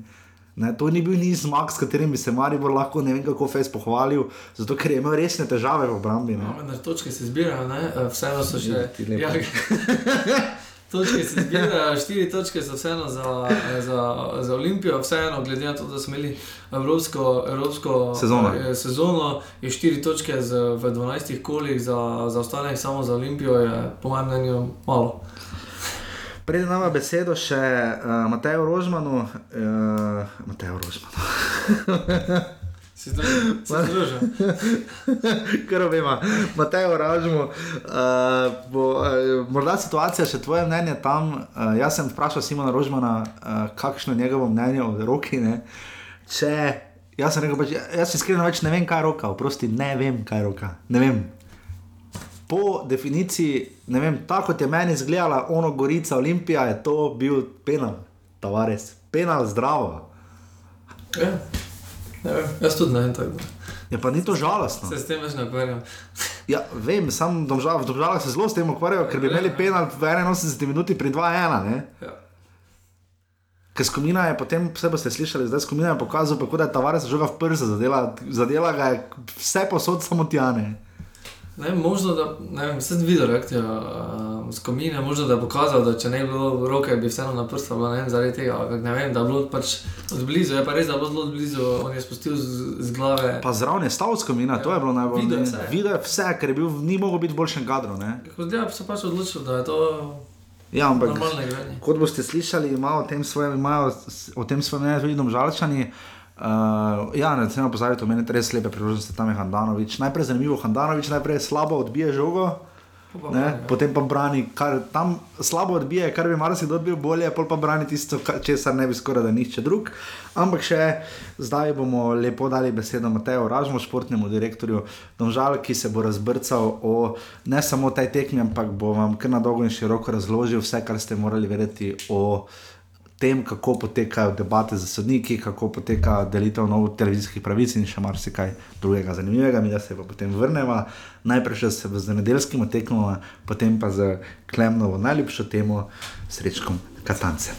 Ne, to ni bil niz zmag, s katerim bi se Maribor lahko ne vem kako fez pohvalil, zato ker je imel resne težave v obrambi. No, na točke se zbirajo, vseeno so še ti lepi. <laughs> točke se zbirajo, štiri točke so vseeno za, za, za Olimpijo, vseeno, glede na to, da smo imeli evropsko, evropsko sezono. Je, sezono, je štiri točke z, v 12 kolih, za, za ostale, samo za Olimpijo, je po mojem mnenju malo. Preden imamo besedo še uh, Mateju Rožmanu, uh, Mateju Rožmanu. <laughs> Si združil. <laughs> Kar vemo, Matej Oražmo. Uh, uh, morda situacija, še tvoje mnenje tam. Uh, jaz sem vprašal Simona Rožmana, uh, kakšno je njegovo mnenje o roki. Ne? Če, jaz sem rekel, pač, jaz iskreno več ne vem, kaj je roka, oprosti, ne vem, kaj je roka. Ne vem. Po definiciji, ne vem, tako kot je meni izgledala ono Gorica Olimpija, je to bil penal, tavares, penal zdravo. Ja. Vem, jaz tudi ne vem tako. Je pa ni to žalostno. Se s tem več ne ukvarjam. <laughs> ja, vem, sam domžal, v domžalah se zelo s tem ukvarjajo, ker bi imeli penal v 81 minuti pri 2-1. Ja. Ker skomina je potem, vse boste slišali, zdaj skomina je pokazal, kako da je Tavares žoga v prsa, zadela, zadela ga je vse posod samo tjane. Ne, možno, da ne vem, sem videl reakcijo uh, z komine, možno da je pokazal, da če ne bi bilo roke, bi vseeno na prsta bilo, ne vem, zaradi tega, ne vem, da je bilo pač od blizu, je pa res, da je bilo zelo blizu, on je spustil z, z glave. Pa zraven je stal s komina, ja. to je bilo najbolj Videl vse. Videl je vse, ker je bil, ni mogel biti boljšem kadrom, ne. Ja, se pač odločil, da je to Ja, ampak, kot boste slišali, imajo o tem svojem, imajo s- o tem svojem mnenju tudi domžalčani. Uh, ja, ne smemo pozabiti, omeniti res lepe priložnosti, tam je Handanovič. Najprej zanimivo, Handanovič najprej slabo odbije žogo, ne, ja. potem pa brani, kar tam slabo odbije, kar bi marsikdo odbil bolje, pol pa brani tisto, česar ne bi skoraj da nihče drug. Ampak še zdaj bomo lepo dali besedo Mateju Ražmu, športnemu direktorju Domžal, ki se bo razbrcal o ne samo tej tekmi, ampak bo vam kar na dolgo in široko razložil vse, kar ste morali vedeti o tem, kako potekajo debate za sodniki, kako poteka delitev novih televizijskih pravic in še marsikaj drugega zanimivega. Mi se pa potem vrnemo, najprej še z nedeljskim tekmom, potem pa z Klemnovo najljubšo temo, srečkom Katancem.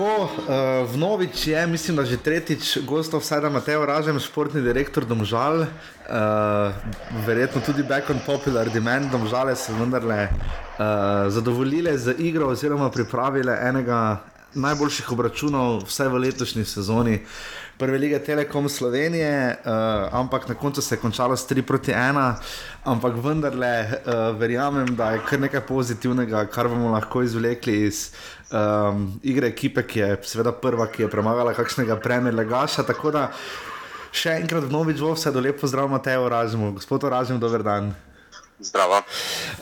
Tako, uh, Vnovič je, mislim, da že tretjič gostov, vsaj da Mateo Ražem, športni direktor Domžal, uh, verjetno tudi back on popular demand, Domžale so vendarle uh, zadovoljile z igro oziroma pripravile enega najboljših obračunov vsaj v letošnji sezoni. Prve lige Telekom Slovenije, uh, ampak na koncu se je končalo s 3 proti 1, ampak vendarle uh, verjamem, da je kar nekaj pozitivnega, kar bomo lahko izvlekli iz um, igre ekipe, ki je seveda prva, ki je premagala kakšnega premjera Gaša. Tako da še enkrat v vse do lepo zdrav, Mateo Ražmo, gospod Ražmo, dober dan. Zdravo.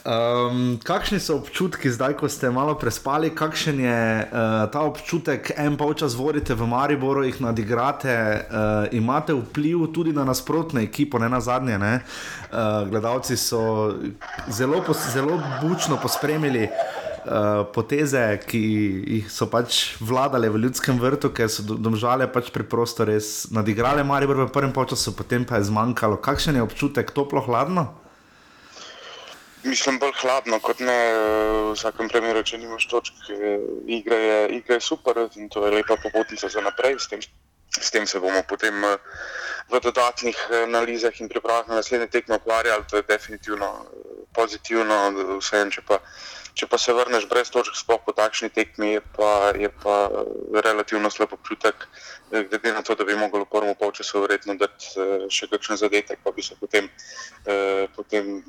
Um, kakšni so občutki zdaj, ko ste malo prespali, kakšen je uh, ta občutek, en polčas vodite v Mariboru, jih nadigrate, uh, imate vpliv tudi na nasprotne ekipo, ne na zadnje. Ne? Uh, gledalci so zelo, pos, zelo bučno pospremili. Uh, poteze, ki jih so pač vladale v ljudskem vrtu, ker so do- domžale pač preprosto res nadigrale Maribor v prvem času, potem pa je zmanjkalo. Kakšen je občutek, toplo, hladno? Mislim, bolj hladno kot ne. V vsakem primeru, če nimaš točk, eh, igra je, igra je super in to je lepa popotnica za naprej. S tem, s tem se bomo potem eh, v dodatnih eh, analizah in pripravah na naslednje tekme ukvarjali. To je definitivno eh, pozitivno. Vseeno, če pa, če pa se vrneš brez točk, sploh po takšni tekmi, je pa, je pa eh, relativno slab občutek. eh, Glede na to, da bi mogli v prvem polčasu verjetno eh, še kakšen zadetek, pa bi se potem, eh, potem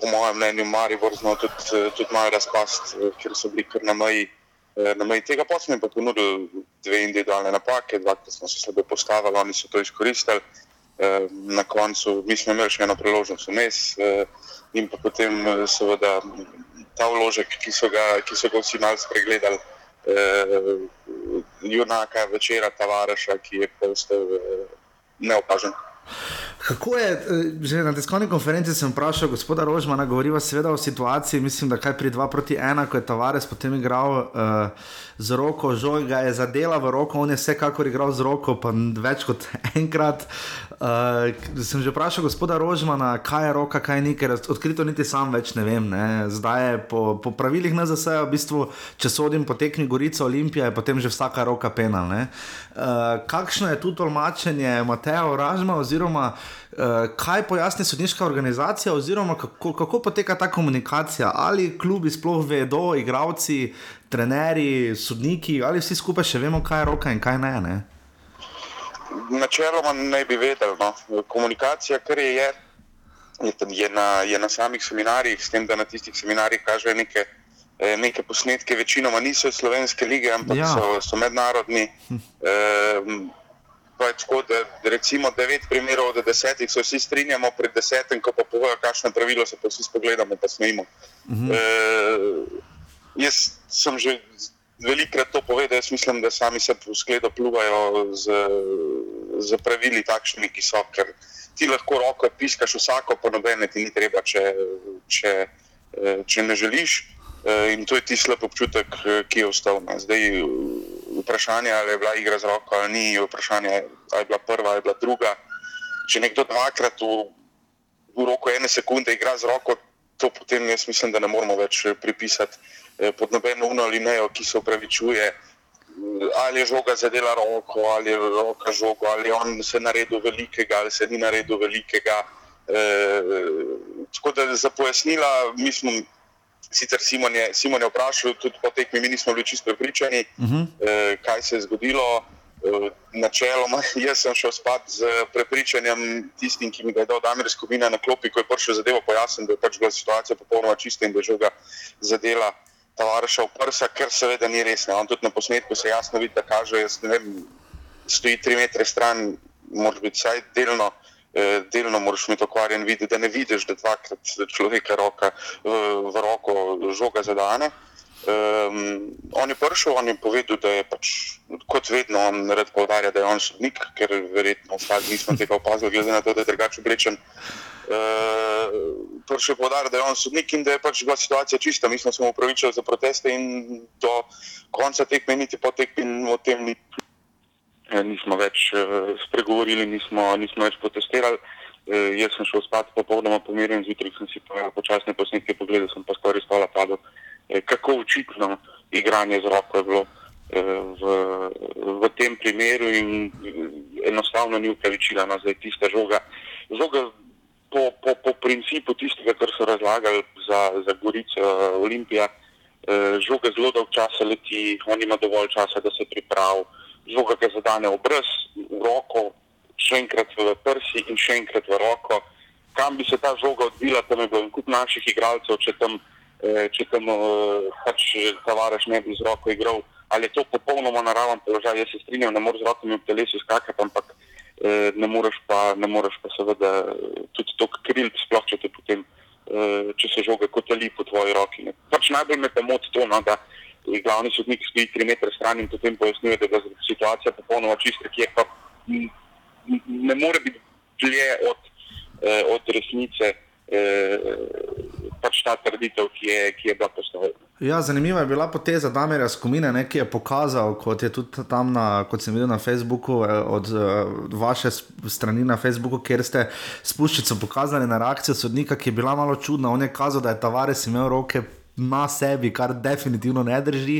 po mojem mnenju, Maribor znal tudi, eh, tudi malo razpast, eh, ker so bili kar na meji, eh, na meji tega. Pa smo jim pa ponudili dve individualne napake, dvakrat smo se slabo postavili, oni so to izkoristili. Na koncu mi smo imeli še eno priložnost vmes in pa potem seveda ta vložek, ki so ga, ki so ga vsi malo spregledali, junaka večera Tavareša, ki je postal neopažen. Kako je, eh, že na tiskovni konferenci sem vprašal gospoda Rožmana, govoriva seveda o situaciji, mislim, da kaj pri 2 proti 1, ko je Tavares potem igral uh, z roko, žog ga je zadela v roko, on je vsekakor igral z roko, pa več kot enkrat. Uh, sem že vprašal gospoda Rožmana, kaj je roka, kaj ni, ker odkrito niti sam več ne vem. Ne. Zdaj je po, po pravilih NZS, v bistvu, če sodim po tekmi Gorica Olimpija, je potem že vsaka roka penal. Uh, kakšno je tu tolmačenje Mateja Ražma, oziroma uh, kaj pojasni sodniška organizacija, oziroma kako, kako poteka ta komunikacija, ali klubi sploh vedo, igravci, trenerji, sodniki, ali vsi skupaj še vemo, kaj je roka in kaj ne. ne? Načeloma naj bi vedeli. No. Komunikacija, kar je, je, je, na, je na samih seminarjih, s tem, da na tistih seminarjih kažejo neke, eh, neke posnetke, večinoma niso iz slovenske lige, ampak Ja. so, so mednarodni. Um, Pa je tako, da recimo devet primerov od desetih se vsi strinjamo, pred desetim, ko pa povejo, kakšno pravilo se pa vsi spogledamo, pa smejimo. -huh. e, jaz sem že velikrat to povedal, jaz mislim, da sami se v skledo pluvajo z, z pravili takšnimi, ki so, ker ti lahko roko piskaš vsako, pa nobene ti ni treba, če, če, eh, če ne želiš. Eh, In to je ti slab občutek, ki je ostal. ne. Zdaj, vprašanje, ali je bila igra z roko ali ni, vprašanje, ali je bila prva ali je bila druga. Če nekdo dvakrat v, v roku ene sekunde igra z roko, to potem jaz mislim, da ne moramo več pripisati pod nobeno uno ali nejo, ki se upravičuje. Ali je žoga zadela roko, ali je roka žoga, ali je on se naredil velikega, ali se ni naredil velikega. E, tako da za pojasnila, mi smo Sicer Simon je, Simon je vprašal, tudi po tekmi, mi nismo bili čisto prepričani, uh -huh. eh, kaj se je zgodilo. Eh, načeloma, <laughs> jaz sem šel spat z prepričanjem tistim, ki mi ga je dal Damir Skupina na klopi, ko je prišel zadevo pojasniti, da je pač bila situacija popolnoma čista in da je žoga zadela tovariša v prsa, ker seveda ni res. On tudi na posnetku se jasno vidi, da kaže, jaz ne vem, stoji tri metre stran, mora biti vsaj delno. Eh, delno moraš imeti okvarjen vid, da ne vidiš, da dvakrat človeka roka v, v roko žoga zadane. Um, on je prišel, on je povedal, da je pač, kot vedno, on rad povdarja, da je on sodnik, ker verjetno ostali nismo tega opazili, glede na to, da je drugače oblečen. Uh, prišel je povdarjati, da je on sodnik in da je pač bila situacija čista. Mi smo se mu upravičili za proteste in do konca tekme, niti po tekmi, o tem ni Eh, nismo več uh, spregovorili, nismo, nismo več protestirali. Uh, jaz sem šel spat popolnoma pomirjen, zjutraj sem si počasne posnetke pogledal, sem pa skoraj spala padel. Uh, kako očitno igranje z roko je bilo uh, v, v tem primeru in enostavno ni upravičila na zdaj tista žoga. Žoga po, po, po principu tistega, kar so razlagali za, za Gorico uh, Olimpija, uh, žoga zelo dolg časa leti, on ima dovolj časa, da se pripravi žoga ga zadane v obraz, v roko, še enkrat v prsi in še enkrat v roko. Kam bi se ta žoga odvila, tam je bilo in kup naših igralcev, če tam, eh, če tam eh, pač Tavares ne bi z roko igral. Ali je to popolnoma naraven položaj, jaz se strinjam, ne moreš z rokami v telesu skakati, ampak eh, ne moreš pa, ne moreš pa seveda tudi to kril, sploh če te potem, če se žoga kotali po tvoji roki. Pač najbolj me pa moti to, no, da glavni sodnik stoji tri metre stran in potem pojasnjuje, da je situacija popolnoma čista, ki je pa ne more biti dlje od, eh, od resnice. Eh, pač ta trditev, ki je, ki je bila postavljena. Ja, zanimiva je bila poteza Damirja Skomine, ne, ki je pokazal, kot je tudi tam, na, kot sem videl na Facebooku, eh, od vaše strani na Facebooku, kjer ste spuščico pokazali na reakcijo sodnika, ki je bila malo čudna. On je kazal, da je Tavares imel roke na sebi, kar definitivno ne drži.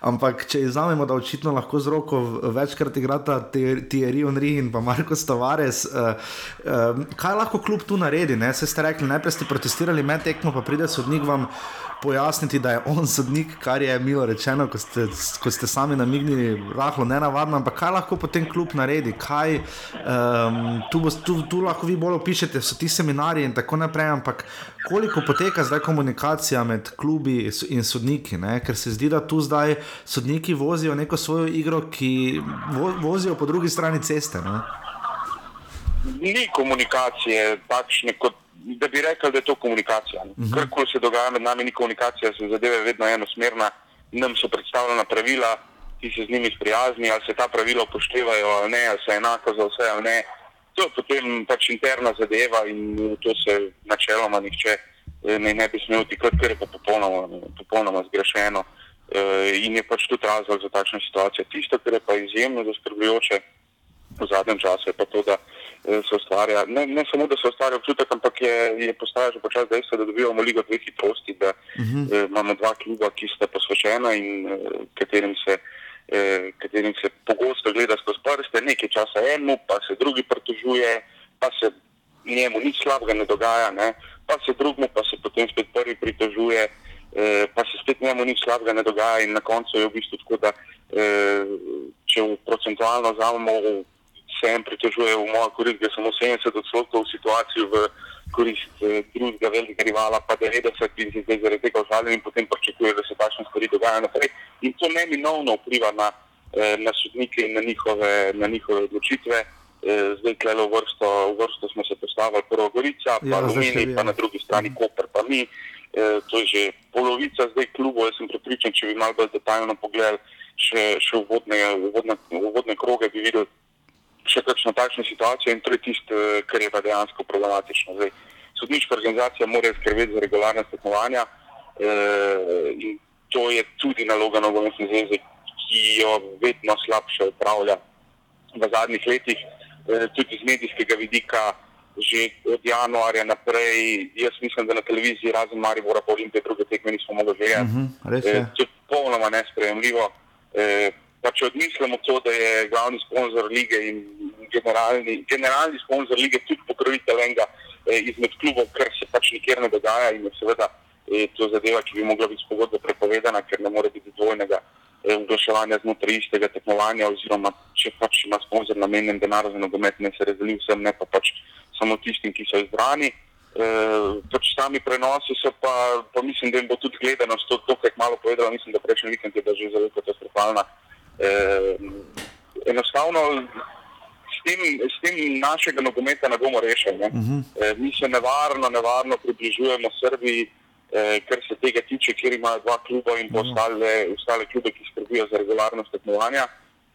Ampak če izvzamemo, da očitno lahko z roko večkrat igrata Thierry Henry in pa Marko Stavares, uh, uh, kaj lahko kljub tu naredi? Ne? Se ste rekli, najprej ste protestirali med tekmo, pa pride sodnik vam pojasniti, da je on sodnik, kar je milo rečeno, ko ste, ko ste sami namignili, lahko ne navadno, ampak kaj lahko potem kljub naredi, kaj um, tu, tu, tu lahko vi bolj opišete, so ti seminarji in tako naprej, ampak koliko poteka zdaj komunikacija med klubi in sodniki, ne? ker se zdi, da tu zdaj sodniki vozijo neko svojo igro, ki vo, vozijo po drugi strani ceste. Ne? Ni komunikacije takšne kot da bi rekel, da je to komunikacija. Uh mhm. -huh. Karkoli se dogaja med nami, ni komunikacija, se zadeve vedno enosmerna, nam so predstavljena pravila, ti se z njimi sprijazni, ali se ta pravila upoštevajo ali ne, ali so enako za vse ali ne. To je potem pač interna zadeva in to se načeloma nihče eh, ne, ne bi smel tikati, ker je pa popolnoma, popolnoma zgrešeno. E, in je pač tudi razlog za takšno situacijo. Tisto, kar je pa izjemno zaskrbljujoče v zadnjem času, je pa to, da se ustvarja. Ne, ne samo, da se ustvarja občutek, ampak je, je postaja že počasi dejstvo, da dobivamo ligo dveh hitrosti, da uh -huh. eh, imamo dva kluba, ki sta posvečena in eh, katerim, se, eh, katerim se pogosto gleda skozi prste, nekaj časa eno, pa se drugi pritožuje, pa se njemu nič slabega ne dogaja, ne? pa se drugmu, pa se potem spet prvi pritožuje. Eh, pa se spet njemu nič slabega ne dogaja, in na koncu je v bistvu tako, da eh, če procentualno vzamemo se en pritožuje v mojo korist, da samo 70 odstotkov situacij v korist eh, drugega velikega rivala, pa 90 in zdaj zaradi tega užaljen in potem pričakuje, da se takšne stvari dogajajo naprej. In to neminovno vpliva na, eh, na sodnike in na njihove, na njihove odločitve. Eh, zdaj, klelo vrsto, vrsto smo se postavili, prvo Gorica, pa ja, Lumini, pa na drugi strani mhm. Koper, pa mi. E, to je že polovica zdaj klubov. Jaz sem prepričan, če bi malo bolj detaljno pogledali še, še uvodne, uvodne, uvodne kroge, bi videli, še kakšno takšno situacijo in to je tisto, eh, kar je pa dejansko problematično. Zdaj, sodniška organizacija mora skrbeti za regularne tekmovanja eh, in to je tudi naloga nogometne zveze, ki jo vedno slabše upravlja v zadnjih letih, eh, tudi z medijskega vidika. Že od januarja naprej, jaz mislim, da na televiziji, razen Maribora, pa Olimpije, druge tekme nismo mogli gledati. Uh -huh, e, to je popolnoma nesprejemljivo. E, pa če odmislimo to, da je glavni sponzor lige in generalni, generalni sponzor lige tudi pokrovitelj enega e, izmed klubov, kar se pač nikjer ne dogaja in je seveda e, to zadeva, ki bi mogla biti s pogodbo prepovedana, ker ne more biti dvojnega oglaševanja znotraj istega tekmovanja, oziroma če pač ima sponzor namenjen denar za nogomet, ne se razdeli vsem, ne pa pač samo tistim, ki so izbrani. E, pač sami prenosi so pa, pa mislim, da jim bo tudi gledanost to, to kaj malo povedala, mislim, da prejšnji vikend je bila že zelo katastrofalna. E, enostavno s tem, s tem našega nogometa ne bomo rešili. Uh -huh. e, mi se nevarno, nevarno približujemo Srbiji, e, kar se tega tiče, kjer imajo dva kluba in uh -huh. ostale, ostale klube, ki skrbijo za regularnost tekmovanja.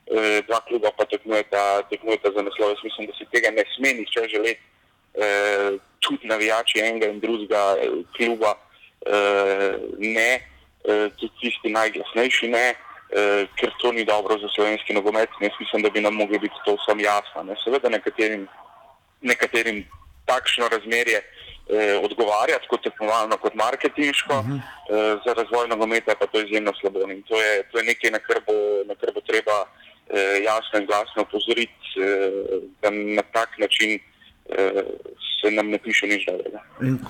E, dva kluba pa tekmujeta, tekmujeta za naslov. Jaz mislim, da si tega ne sme nihče želeti. Eh, tudi navijači enega in drugega eh, kluba, eh, ne, eh, tudi tisti najglasnejši ne, eh, ker to ni dobro za slovenski nogomet. Jaz mislim, da bi nam moglo biti to vsem jasno. Ne. Seveda nekaterim, nekaterim takšno razmerje eh, odgovarja, tako tekmovalno kot marketinško, uh -huh. eh, za razvoj nogometa pa to je izjemno slabo. In to je, to je nekaj, na kar bo, na kar bo treba eh, jasno in glasno opozoriti, eh, da na tak način se nam ne piše nič dobrega.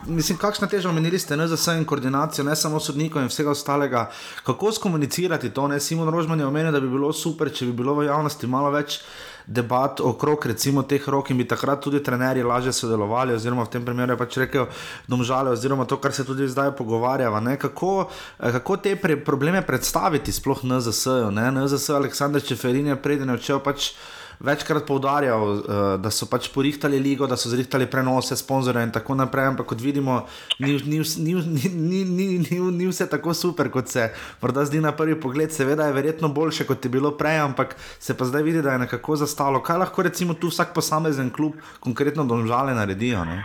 Mislim, kakšna težava menili ste za vse in koordinacijo, ne samo sodnikov in vsega ostalega. Kako skomunicirati to? Ne? Simon Rožman je omenil, da bi bilo super, če bi bilo v javnosti malo več debat okrog recimo teh rok in bi takrat tudi trenerji lažje sodelovali, oziroma v tem primeru je pač rekel domžale, oziroma to, kar se tudi zdaj pogovarjava. Kako, kako te pre probleme predstaviti sploh NZS-ju? NZS Aleksandr Čeferin je preden je odšel pač večkrat poudarjal, uh, da so pač porihtali ligo, da so zrihtali prenose, sponzorje in tako naprej. Ampak kot vidimo, ni, ni, ni, ni, ni, ni, ni vse tako super, kot se morda zdi na prvi pogled. Seveda je verjetno boljše, kot je bilo prej, ampak se pa zdaj vidi, da je nekako zastalo. Kaj lahko recimo tu vsak posamezen klub, konkretno domžale, naredijo? Ne?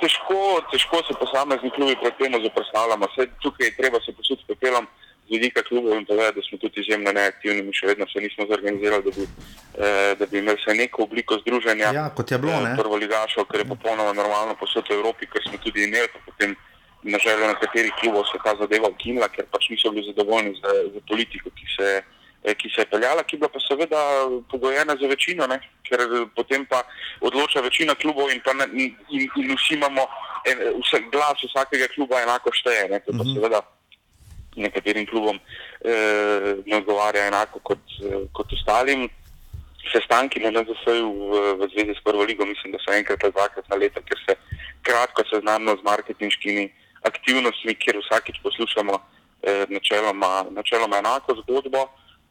Težko, težko se posamezni klubi pred tem zoprstavljamo. Tukaj je treba se posuditi s pepelom z vidika klubov in povedati, da smo tudi izjemno neaktivni, mi še vedno se nismo zorganizirali, da bi, eh, da bi imeli vsaj neko obliko združenja. Ja, kot je bilo. Eh, prvo ligašo, kar je popolnoma normalno posod v Evropi, ker smo tudi imeli, potem na željo nekaterih klubov se ta zadeva ukinila, ker pač niso bili zadovoljni z, z politiko, ki se, eh, ki se je peljala, ki bila pa seveda pogojena za večino, ne? ker potem pa odloča večina klubov in, ne, in, in vsi imamo en, vse, glas vsakega kluba enako šteje. Ne? To pa mhm. seveda nekaterim klubom eh, ne odgovarja enako kot, eh, kot ostalim. Sestanki na NZS-u v, v zvezi s prvo ligo, mislim, da so enkrat ali dvakrat na leto, ker se kratko seznanimo z marketinškimi aktivnostmi, kjer vsakič poslušamo eh, načeloma, načeloma enako zgodbo.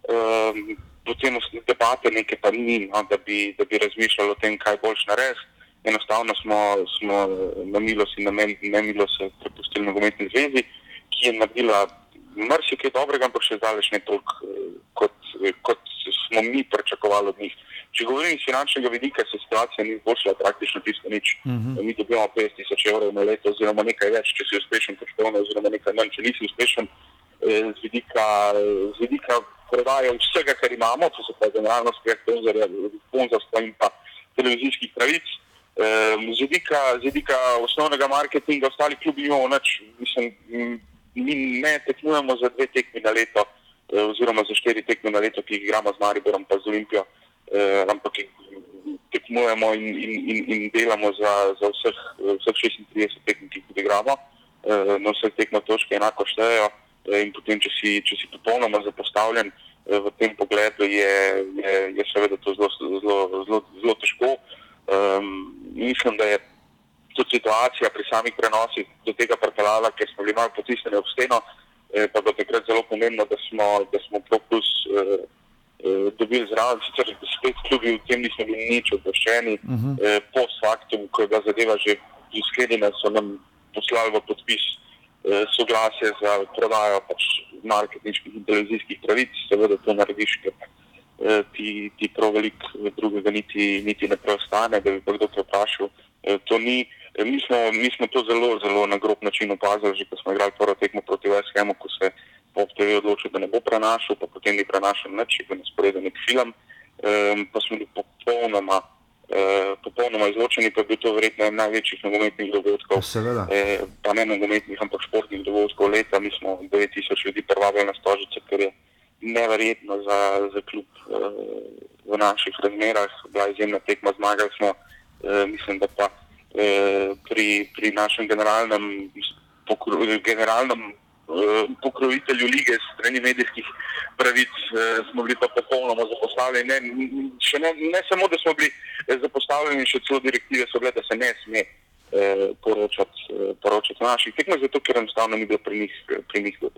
Eh, potem debate nekaj pa ni, no, da, bi, da bi razmišljali o tem, kaj boš narediti. Enostavno smo, smo na milost in na nemilost prepustili nogometni zvezi, ki je naredila marsikaj dobrega, ampak še zdaleč ne toliko, eh, kot, eh, kot smo mi pričakovali od njih. Če govorim iz finančnega vidika, se situacija ni izboljšala praktično čisto nič. Uh mhm. -huh. Mi dobivamo 50 tisoč evrov na leto, oziroma nekaj več, če si uspešen, poštovno, oziroma nekaj manj, če nisi uspešen eh, z vidika, z vidika prodaje vsega, kar imamo, to se pa generalno sponzorstva in pa televizijskih pravic. Z vidika, z vidika osnovnega marketinga, ostali klubi imamo več, mislim, mi ne tekmujemo za dve tekmi na leto, eh, oziroma za štiri tekme na leto, ki jih igramo z Mariborom in z Olimpijo, eh, ampak tekmujemo in, in, in, in delamo za, za vseh, vseh 36 tekem, ki jih igramo. Eh, na vseh tekmah točke enako štejejo in potem, če si, če si popolnoma zapostavljen v tem pogledu, je, je, je seveda to zelo, zelo, zelo, zelo težko. Um, mislim, da je tudi situacija pri samih prenosih do tega pripeljala, ker smo bili malo potisnjeni ob steno, eh, pa bo takrat zelo pomembno, da smo, da smo Proplus eh, eh, dobili zraven. Sicer spet klubi v tem nismo bili nič obveščeni, uh mhm. -huh. eh, post factum, ko je bila zadeva že izklenjena, so nam poslali v podpis eh, soglasje za prodajo pač marketinških in televizijskih pravic, seveda to narediš, ker eh, ti, ti prav velik drugega niti, niti ne preostane, da bi kdo vprašal. Eh, to ni, mi smo, mi smo to zelo, zelo na grob način opazili, že ko smo igrali prvo tekmo proti VSM-u, ko se Pop TV odločil, da ne bo prenašal, pa potem ni prenašal nič, je bil nasporeden nek film, um, pa smo bili popolnoma, uh, popolnoma izločeni, pa je bil to verjetno en največjih nogometnih dogodkov. Seveda. Eh, pa ne nogometnih, ampak športnih dogodkov leta. Mi smo 9000 ljudi prvabili na stožice, kar je neverjetno za, za klub uh, v naših razmerah. Bila je izjemna tekma, zmagali smo, uh, mislim, da pa pri, pri našem generalnem, pokro, generalnem uh, pokrovitelju lige strani medijskih pravic uh, smo bili pa popolnoma zapostavljeni. Ne, ne, ne samo, da smo bili zapostavljeni, še celo direktive so bile, da se ne sme eh, poročati, eh, poročati naših tekmah, zato ker enostavno ni bilo pri njih, pri njih v,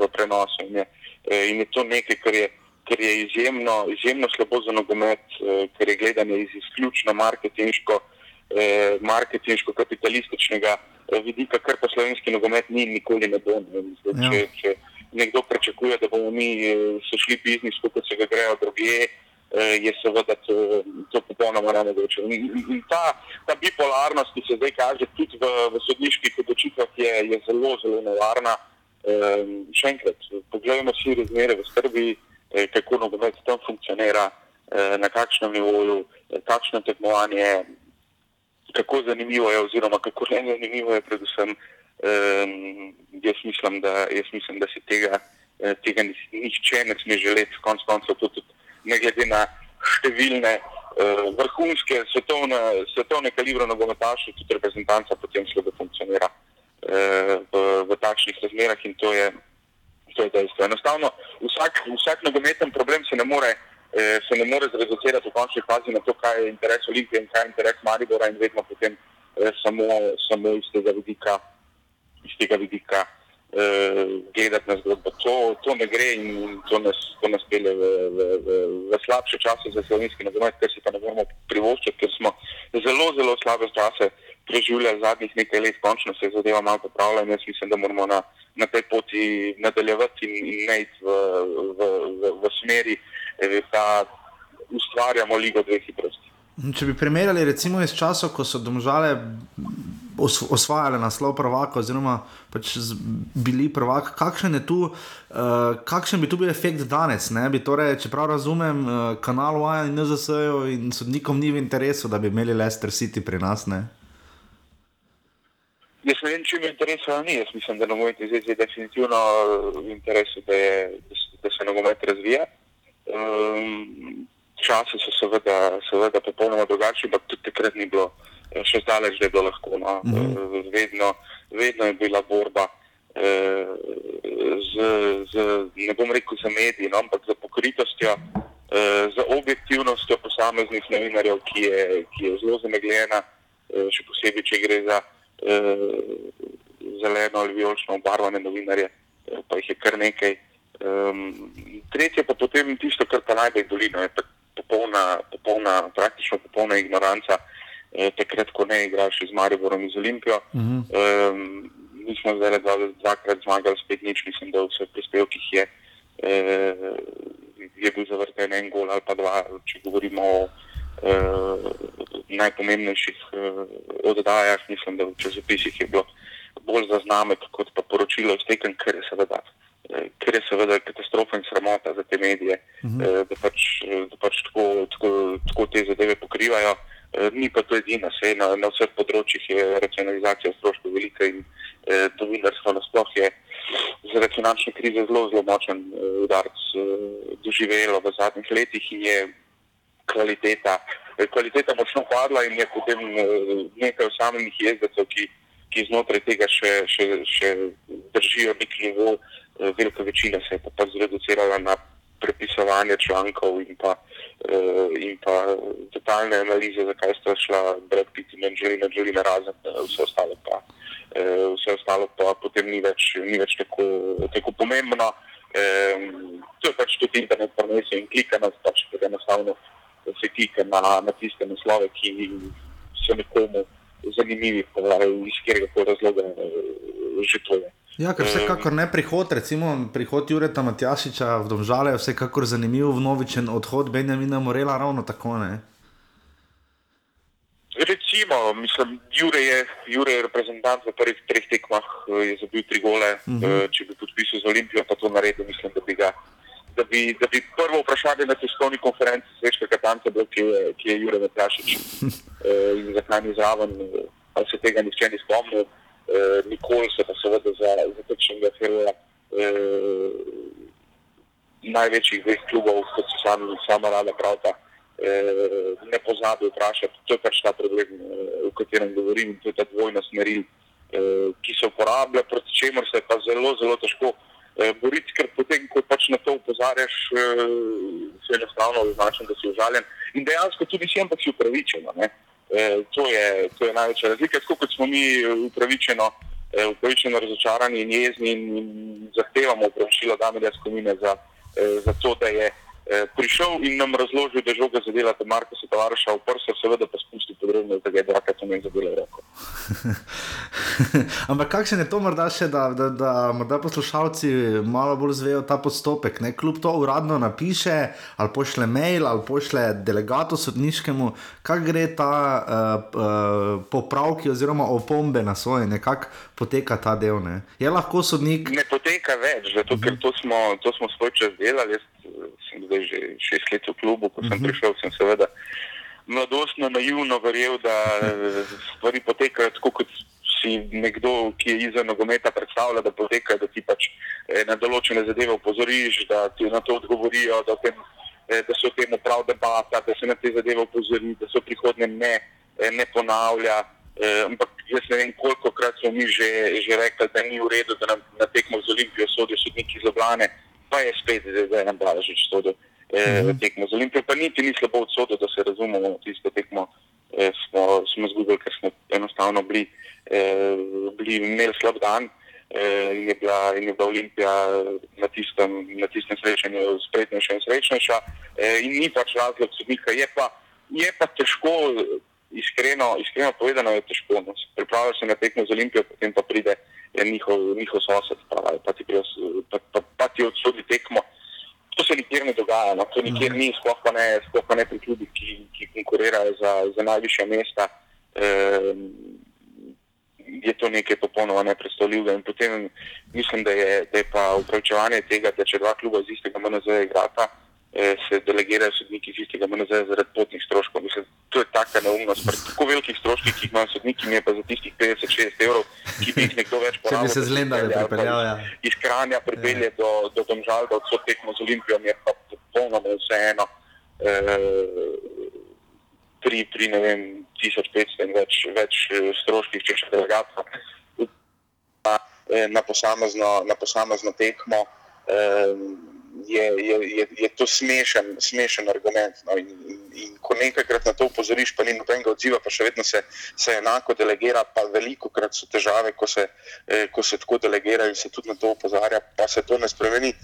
v prenosu. In je, eh, in je to nekaj, kar je, kar je izjemno, izjemno slabo za nogomet, eh, ker je gledanje iz izključno marketinško, eh, marketinško-kapitalističnega eh, vidika, kar pa slovenski nogomet ni nikoli ne bo. Ja. če, če nekdo pričakuje, da bomo mi eh, se šli biznis, kot se ga grejo drugje, eh, je seveda to, to popolnoma nemogoče. In- in- Ta, ta bipolarnost, ki se zdaj kaže tudi v, v sodniških odločitvah, je, je zelo, zelo nevarna. Um, še enkrat, poglejmo si razmere v Srbiji, eh, kako nogomet tam funkcionira, eh, na kakšnem nivoju, eh, kakšno tekmovanje je, kako zanimivo je, oziroma kako ne zanimivo je, predvsem. Um, jaz, mislim, da, jaz mislim, da si tega, eh, tega nihče ne sme želeti, konec koncev, tudi ne glede na številne uh, vrhunske svetovne, svetovne kalibre nogometaše, tudi reprezentanca potem slabo funkcionira uh, v, v takšnih razmerah in to je, to je dejstvo. Enostavno, vsak, vsak nogometen problem se ne more. Eh, Se ne more zreducirati v končni fazi na to, kaj je interes Olimpije in kaj je interes Maribora, in vedno potem eh, samo, samo iz tega vidika, iz tega vidika eh, gledati na zgodbo. To, to ne gre in to nas, to nas pelje v, v, v, v slabše čase za slovenski nogomet, ker si pa ne moremo privoščiti, ker smo zelo, zelo slabe čase preživljali zadnjih nekaj let, končno se je zadeva malo popravila in jaz mislim, da moramo na, na tej poti nadaljevati in, in ne iti v, v, v, v smeri, da ustvarjamo ligo dveh hitrosti. Če bi primerjali recimo iz časov, ko so domžale os osvajale naslov prvaka, oziroma pač bili prvak, kakšen je tu, uh, kakšen bi tu bil efekt danes? Ne? Bi torej, če prav razumem, uh, kanal Waja in NZS-ju in sodnikom ni v interesu, da bi imeli Leicester City pri nas. Ne? Jaz ne vem, če mi interes ali ni. Jaz mislim, da na moj zvezi je definitivno v interesu, da, je, da, se, nogomet razvija. Um, časi so seveda, seveda popolnoma drugačni, ampak tudi takrat ni bilo, eh, še zdaleč, da je bilo lahko. No. Mm -hmm. vedno, vedno je bila borba eh, z, z, ne bom rekel za mediji, no, ampak za pokritostjo, eh, za objektivnostjo posameznih novinarjev, ki je, ki je zelo zamegljena, eh, še posebej, če gre za eh, zeleno ali vijolično obarvane novinarje, eh, pa jih je kar nekaj. Um, tretje pa potem tisto, kar pa najbolj boli, no, je popolna, popolna, praktično popolna ignoranca, eh, takrat, ko ne igraš z Mariborom in z Olimpijo. Uh -huh. um, mi smo zdaj dva, dvakrat zmagali, spet nič, mislim, da v vseh prispevkih je, eh, je bil zavrten en gol ali pa dva, če govorimo o eh, najpomembnejših eh, oddajah, mislim, da v časopisih je bilo bolj zaznamek kot pa poročilo iz tekem, ker je seveda. Eh, Ker je seveda katastrofa in sramota za te medije, uh -huh. da pač, eh, da pač tako, tako, tako te zadeve pokrivajo. Eh, Ni pa to edina, sej na, na vseh področjih je racionalizacija stroškov velika in eh, novinarstvo nasploh je zaradi finančne krize zelo, zelo močen eh, udarc eh, doživelo v zadnjih letih in je kvaliteta, eh, kvaliteta močno padla in je potem eh, nekaj osamljenih jezdecev, ki, ki znotraj tega še, še, še držijo nek nivo, eh, velika večina se je pa, pa zreducirala na prepisovanje člankov in pa, eh, in pa totalne analize, zakaj sta šla Brad Pitt in Angelina Jolie razen, eh, vse ostalo pa. eh, Vse ostalo pa potem ni več, ni več tako, tako pomembno. Um, to je pač tudi internet, prenese in klikanost, pač, ker enostavno se klika na, na tiste naslove, ki so nekomu zanimivi, pa iz katerega razloga eh, že to je. Ja, ker vsekakor ne prihod, recimo prihod Jureta Matjašiča v Domžale je vsekakor zanimiv, vnovičen odhod Benjamina Morela, ravno tako ne. Recimo. Mislim, Jure je, Jure je reprezentant v prvih treh tekmah, eh, je zabil tri gole. Uh Mhm. -huh. Če bi podpisal za Olimpijo, pa to naredil, mislim, da bi ga. Da bi, da bi prvo vprašanje na tiskovni konferenci Katance bilo, kje je, kje je Jure Matjašič <laughs> eh, in zakaj ni zraven, eh, ali se tega nihče ni spomnil. Eh, nikoli se pa seveda za, za takšnega heroja eh, največjih dveh klubov, kot so sami, sama rada pravta, eh, ne pozabi vprašati. To je pač ta problem, eh, o katerem govorim, to je ta dvojna smeril, eh, ki se uporablja, proti čemer se je pa zelo, zelo težko eh, boriti, ker potem, ko pač na to upozarjaš, eh, se enostavno označen, da si užaljen. In dejansko tudi si, ampak si upravičen. Eh, to, je, to je največja razlika. Tako kot smo mi eh, upravičeno, eh, upravičeno razočarani in jezni in, in zahtevamo upravičilo Damira Skomine za, za to, da je prišel in nam razložil, da žoga zadela Marka Sotavaraša v prsa, seveda pa spustil podrobno, da ga je dvakrat omen zadela roko. <laughs> Ampak kakšen je to morda še, da, da, da morda poslušalci malo bolj zvejo ta postopek? Ne? Kljub to uradno napiše, ali pošle mail, ali pošle delegatu sodniškemu, kako gre ta uh, uh, popravki oziroma opombe na sojenje, kako poteka ta del. Ne? Je lahko sodnik. Ne poteka več, zato ker to smo, to smo svoj čas delali. Jaz eh, sem zdaj že šest let v klubu, ko sem prišel, sem seveda mladostno, naivno verjel, da eh, stvari potekajo tako, kot si nekdo, ki je izven nogometa, predstavlja, da potekajo, da ti pač eh, na določene zadeve opozoriš, da ti na to odgovorijo, da, tem, da se o tem prav debata, da se na te zadeve opozori, da se v prihodnje ne, ne ponavlja. Eh, ampak jaz ne vem, koliko krat smo mi že, že rekli, da ni v redu, da nam na tekmo z Olimpijo sodijo sodniki iz Ljubljane, pa je spet zdaj nam Blažič sodil eh, Mhm. tekmo z Olimpijo, pa niti ni slabo odsodil, da se razumemo, tisto tekmo eh, smo, smo zgubili, ker smo enostavno bili, eh, bili imeli slab dan. Eh, in, je bila, in je bila Olimpija na tistem, na tistem srečanju spretnejša in srečnejša, eh, in ni pač razlog sodnika. Je pa, je pa težko, iskreno, iskreno povedano, je težko. No. Pripravljaš se na tekmo z Olimpijo, potem pa pride njihov, njihov sosed, pa, pa, ti, pri pa, pa, pa ti odsodi tekmo. To se nikjer ne dogaja, no. to nikjer ni, sploh pa ne, sploh pa ne pri klubih, ki, ki konkurirajo za, za najvišja mesta. Ehm, je to nekaj popolnoma nepredstavljivega. In potem mislim, da je, da je pa upravičevanje tega, da če dva kluba iz istega MNZ igrata, se delegirajo sodniki iz istega MNZ zaradi potnih stroškov. Mislim, to je taka neumnost. Pri tako velikih stroških, ki jih imajo sodniki, mi je pa za tistih 50-60 evrov, ki bi jih nekdo več Če bi porabil, se da z Lendave pripelje ali pa pripeljal, ja. iz Kranja pripelje do, do Domžal, da odsot tekmo z Olimpijo, mi je pa popolnoma vseeno. Eh, pri, pri ne vem, 1500 in več, več eh, stroških, če še delegatka na posamezno, na posamezno tekmo, eh, je, je, je, je to smešen, smešen argument. No, in, in, in ko nekajkrat na to upozoriš, pa ni nobenega odziva, pa še vedno se, se enako delegira, pa veliko krat so težave, ko se, eh, ko se tako delegira in se tudi na to upozarja, pa se to ne spremeni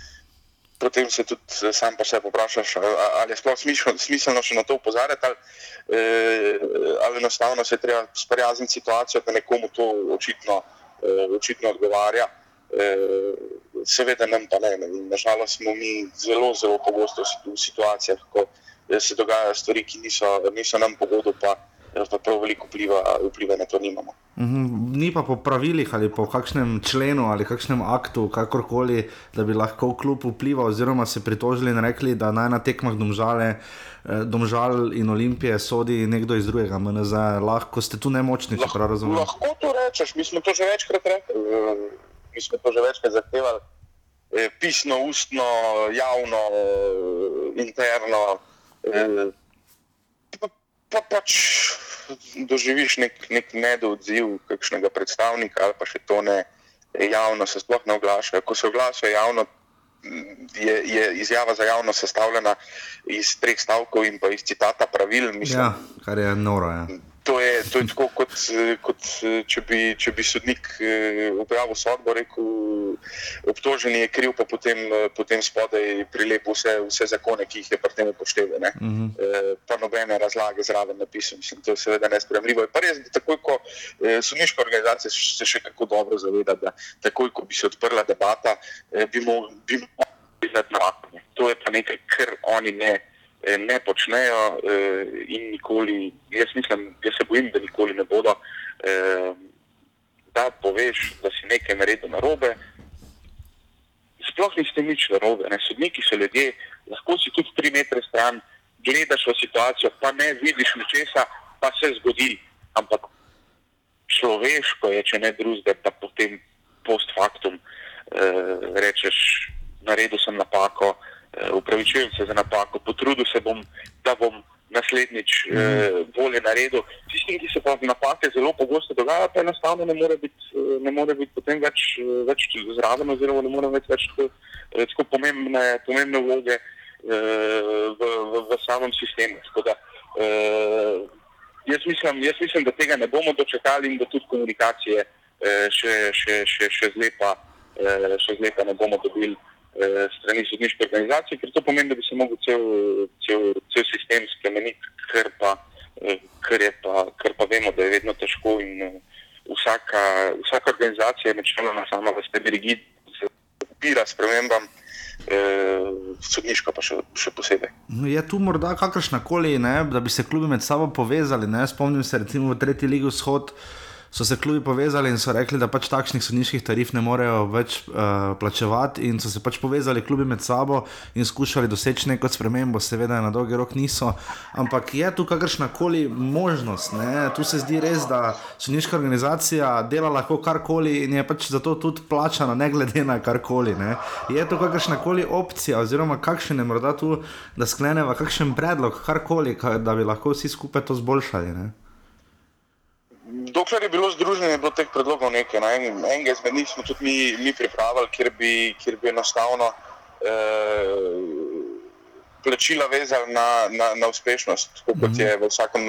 potem se tudi eh, sam pa se poprašaš, a- a- ali je sploh smišno- smiselno še na to upozarjati, ali, eh, ali enostavno se treba sprijazniti situacijo, da nekomu to očitno, eh, očitno odgovarja. Eh, seveda nam pa ne. Nažalost smo mi zelo, zelo pogosto v situ- v situacijah, ko eh, se dogajajo stvari, ki niso, niso nam pogodu, pa, eh, pa prav veliko vpliva, vpliva na to nimamo. Mhm, Ni pa po pravilih ali po kakšnem členu ali kakšnem aktu, kakorkoli, da bi lahko klub vplival, oziroma se pritožili in rekli, da naj na tekmah domžale. eh, Domžal in Olimpije sodi nekdo iz drugega, MNZ, lahko ste tu nemočni, če prav razumem. Lahko to rečeš, mi smo to že večkrat rekli, mi smo to že večkrat zahtevali, eh, pisno, ustno, javno, eh, interno. eh, Pa, pa pač doživiš nek, nek nedodziv kakšnega predstavnika ali pa še to ne javno se sploh ne oglašajo. Ko se oglašajo javno, je, je izjava za javno sestavljena iz treh stavkov in pa iz citata pravil. Mislim, Ja, kar je noro. Ja. To je, to je tako, kot, eh, kot eh, če, bi, če bi sodnik eh, objavil sodbo, rekel, obtoženi je kriv, pa potem, eh, potem spodaj prilepil vse, vse zakone, ki jih je pri tem upošteval. ne. Mhm. Eh, Pa nobene razlage zraven napisal. Mislim, to je seveda nespremljivo. Je pa res, da takoj, ko eh, sodniška organizacija se še kako dobro zaveda, da takoj, ko bi se odprla debata, eh, bi mogli biti nad nami. To je pa nekaj, kar oni ne, eh, ne počnejo eh, in nikoli, jaz mislim, jaz se bojim, da nikoli ne bodo. Eh, da poveš, da si nekaj naredil na robe. Sploh niste nič na robe, ne sodniki so ljudje, lahko si tudi tri metre stran, gledaš v situacijo, pa ne vidiš ničesa, pa se zgodi. Ampak človeško je, če ne drugega, da potem post factum eh, rečeš, naredil sem napako, eh, upravičujem se za napako, potrudil se bom, da bom naslednjič mm. eh, bolje naredil. Tistim, ki se pa napake zelo pogosto dogajajo, pa enostavno ne more biti, eh, ne more biti potem več, eh, več zraven, oziroma ne more biti več tako, eh, tako pomembne, pomembne vloge eh, v, v, v samem sistemu. Da, eh, jaz, mislim, jaz mislim, da tega ne bomo dočekali in da tudi komunikacije eh, še, še, še, še zlepa. Še zleta ne bomo dobili eh, strani sodniške organizacije, ker to pomeni, da bi se lahko cel, cel, cel sistem spremenil, ker pa, eh, ker, pa, ker pa vemo, da je vedno težko in eh, vsaka, vsaka organizacija je načeloma sama v sebi rigidna, se upira spremembam. Eh, sodniška pa še, še posebej. No, je tu morda kakršna koli, da bi se klubi med sabo povezali? Ne? Spomnim se, recimo v tretji ligi vzhod, uh, so se klubi povezali in so rekli, da pač takšnih sodniških tarif ne morejo več uh, plačevati, in so se pač povezali klubi med sabo in skušali doseči neko spremembo, seveda na dolgi rok niso. Ampak je tu kakršna koli možnost, ne? tu se zdi res, da sodniška organizacija dela lahko karkoli in je pač zato tudi plačana, ne glede na karkoli. Ne? Je tu kakršna koli opcija, oziroma kakšen je morda tu, da skleneva kakšen predlog, karkoli, da bi lahko vsi skupaj to zboljšali. Ne? Dokler je bilo združenje, je bilo teh predlogov nekaj. Na en, enega izmed njih smo tudi mi, mi pripravili, kjer bi, kjer bi enostavno eh, plačila vezali na, na, na uspešnost, kot mm -hmm. je v vsakem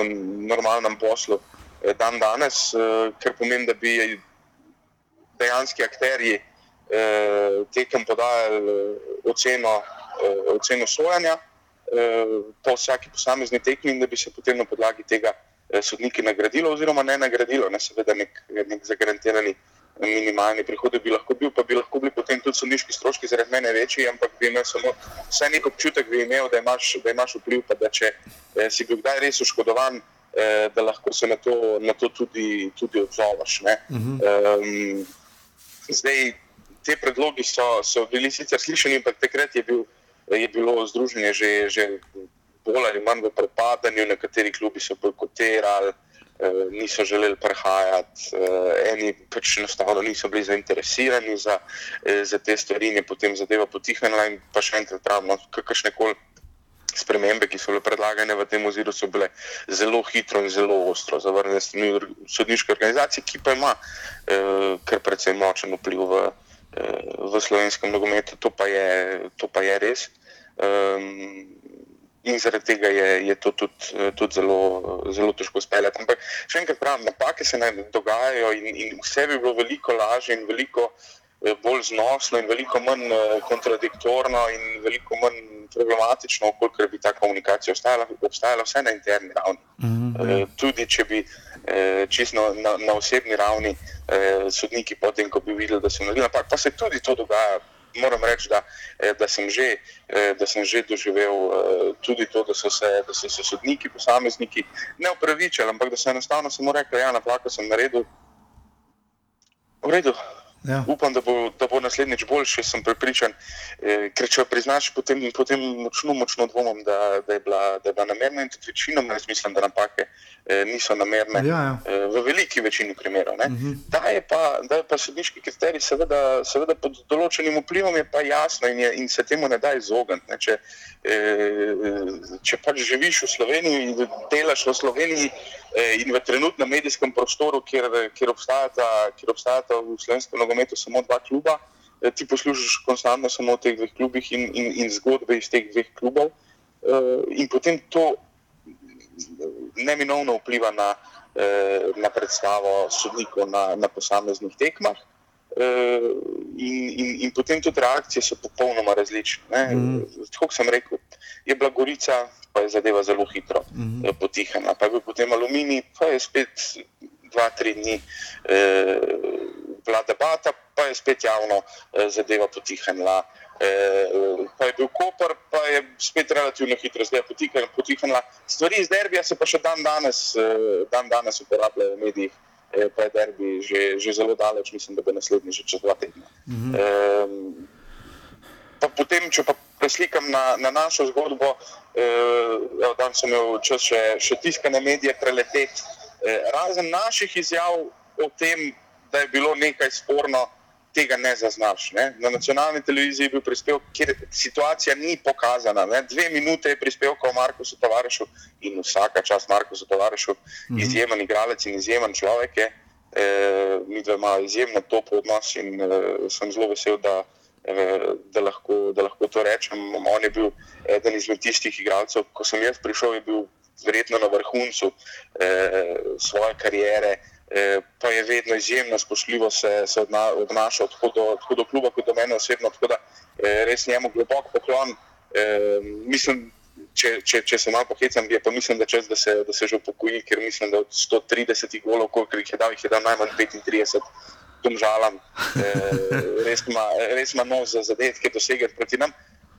normalnem poslu eh, dan danes, eh, ker pomeni, da bi dejanski akterji eh, tekem podajali eh, oceno, eh, oceno sojanja eh, po vsaki posamezni tekmi in da bi se potem na podlagi tega. Eh, sodniki nagradilo, oziroma ne nagradilo, ne seveda nek, nek zagarantirani minimalni prihod bi lahko bil, pa bi lahko bili potem tudi sodniški stroški zaradi mene večji, ampak bi imel samo vsaj nek občutek, bi imel, da imaš, da imaš vpliv, pa da če eh, si bil kdaj res oškodovan, eh, da lahko se na to, na to tudi, tudi odzoveš. Uh -huh. um, zdaj, te predlogi so, so bili sicer slišani, ampak takrat je, bil, je bilo združenje že. že bolj ali manj v propadanju, nekateri klubi so bojkotirali, eh, niso želeli prihajati, eh, eni pač enostavno niso bili zainteresirani za, eh, za te stvari, in je potem zadeva potihnila. In pa še enkrat pravimo, kakršne koli. Spremembe, ki so bile predlagane v tem oziru, so bile zelo hitro in zelo ostro zavrnjene strani sodniške organizacije, ki pa ima eh, kar precej močen vpliv v, eh, v slovenskem nogometu. To, to pa je res. Um, in zaradi tega je, je to tudi, tudi zelo, zelo težko speljati. Ampak še enkrat pravim, napake se naj dogajajo in, in vse bi bilo veliko lažje in veliko eh, bolj znosno in veliko manj eh, kontradiktorno in veliko manj problematično, koliko bi ta komunikacija obstajala, obstajala vse na interni ravni. Mm -hmm. Tudi če bi čisto na, na osebni ravni sodniki potem, ko bi videli, da se naredili napak, pa se tudi to dogaja moram reči, da, eh, da, sem že, eh, da sem že doživel eh, tudi to, da so se, da so se sodniki, posamezniki ne upravičili, ampak da so enostavno samo rekli, da ja, napako sem naredil. V redu, Ja. Upam, da bo, da bo naslednjič boljši, sem pripričan. E, ker če priznaš, potem, potem močno, močno dvomim, da, da, je bila, da je bila namerna in tudi večinoma jaz mislim, da napake e, niso namerne. Ja, ja. E, v veliki večini primerov. Uh mhm. -huh. Da je pa, pa sodniški kriterij, seveda, seveda pod določenim vplivom je pa jasno in, je, in se temu ne da izogniti. Če, e, če pač živiš v Sloveniji in delaš v Sloveniji. Eh, in v trenutnem medijskem prostoru, kjer, kjer, obstajata, kjer obstajata v slovenskem nogometu samo dva kluba, eh, ti poslušaš konstantno samo v teh dveh klubih in, in, in zgodbe iz teh dveh klubov. Eh, in potem to neminovno vpliva na, na predstavo sodnikov na, na posameznih tekmah. In, in, in potem tudi reakcije so popolnoma različne. Mm. Kot sem rekel, je bila Gorica pa je zadeva zelo hitro mm -hmm. potihnila. Pa je bil potem aluminij, pa je spet dva, tri dni eh, bila debata, pa je spet javno eh, zadeva potihnila. Pa je bil Koper, pa je spet relativno hitro zdaj potihnila. Stvari iz derbija se pa še dan danes, uh, dan danes uporabljajo v medijih, uh, pa je derbi že, že zelo daleč, mislim, da bo naslednji že čez dva tedna. -huh. uh, pa potem, če pa preslikam na, na našo zgodbo, uh, danes sem imel čas še, še tiskane medije preleteti. Uh, razen naših izjav o tem, da je bilo nekaj sporno tega ne zaznaš. Ne? Na nacionalni televiziji je bil prispevek, kjer situacija ni pokazana. Ne? Dve minute je prispevka o Marku Tovarišu in vsaka čas Marku Tovarišu, mm -hmm. izjemen igralec in izjemen človek. Je. E, mi dva imamo izjemno top odnos in e, sem zelo vesel, da, e, da, lahko, da lahko to rečem. On je bil eden izmed tistih igralcev, ko sem jaz prišel, je bil verjetno na vrhuncu e, svoje kariere. Eh, pa je vedno izjemno spoštljivo se, se odnašal tako do, tako do kluba, kot do mene osebno. Tako da eh, res njemu globok poklon. E, mislim, če, če, če se malo pohecam, je pa mislim, da čas, da se, da se že upokoji, ker mislim, da od 130 golov, koliko jih je dal, jih je dal najmanj 35. Žalam, res ima, res ima nos za zadetke, dosegati proti nam.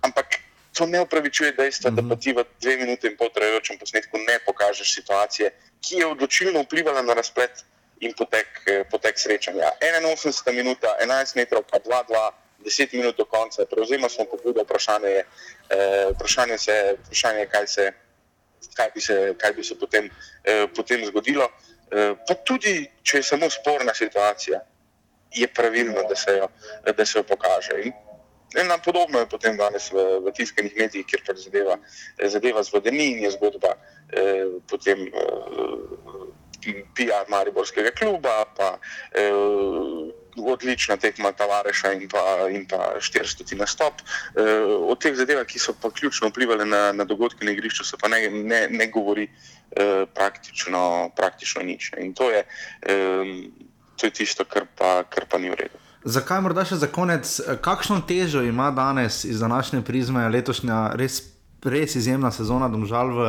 Ampak to ne upravičuje dejstva, da pa ti v dve minuti in pol trajajočem posnetku ne pokažeš situacije, ki je odločilno vplivala na razplet in potek, eh, potek srečanja. 81 minut, 11 metrov, pa 2-2, 10 minut do konca, prevzema smo pobudo, vprašanje je, eh, vprašanje se, vprašanje, kaj, se, kaj, bi se, kaj bi se potem, eh, potem zgodilo. Eh, pa tudi, če je samo sporna situacija, je pravilno, da se jo, da se jo pokaže. In, Eno podobno je potem danes v, v tiskanih medijih, kjer pač zadeva, zadeva zvodeni in je zgodba eh, potem eh, PR Mariborskega kluba, pa eh, odlična tekma Tavareša in pa, in pa 400 nastop. Eh, o teh zadevah, ki so pa ključno vplivali na, na dogodke na igrišču, se pa ne, ne, ne govori eh, praktično, praktično nič. In to je, eh, to je tisto, kar pa, kar pa ni v redu. Zakaj morda še za konec, kakšno težo ima danes iz današnje prizme letošnja res, res izjemna sezona, domžal v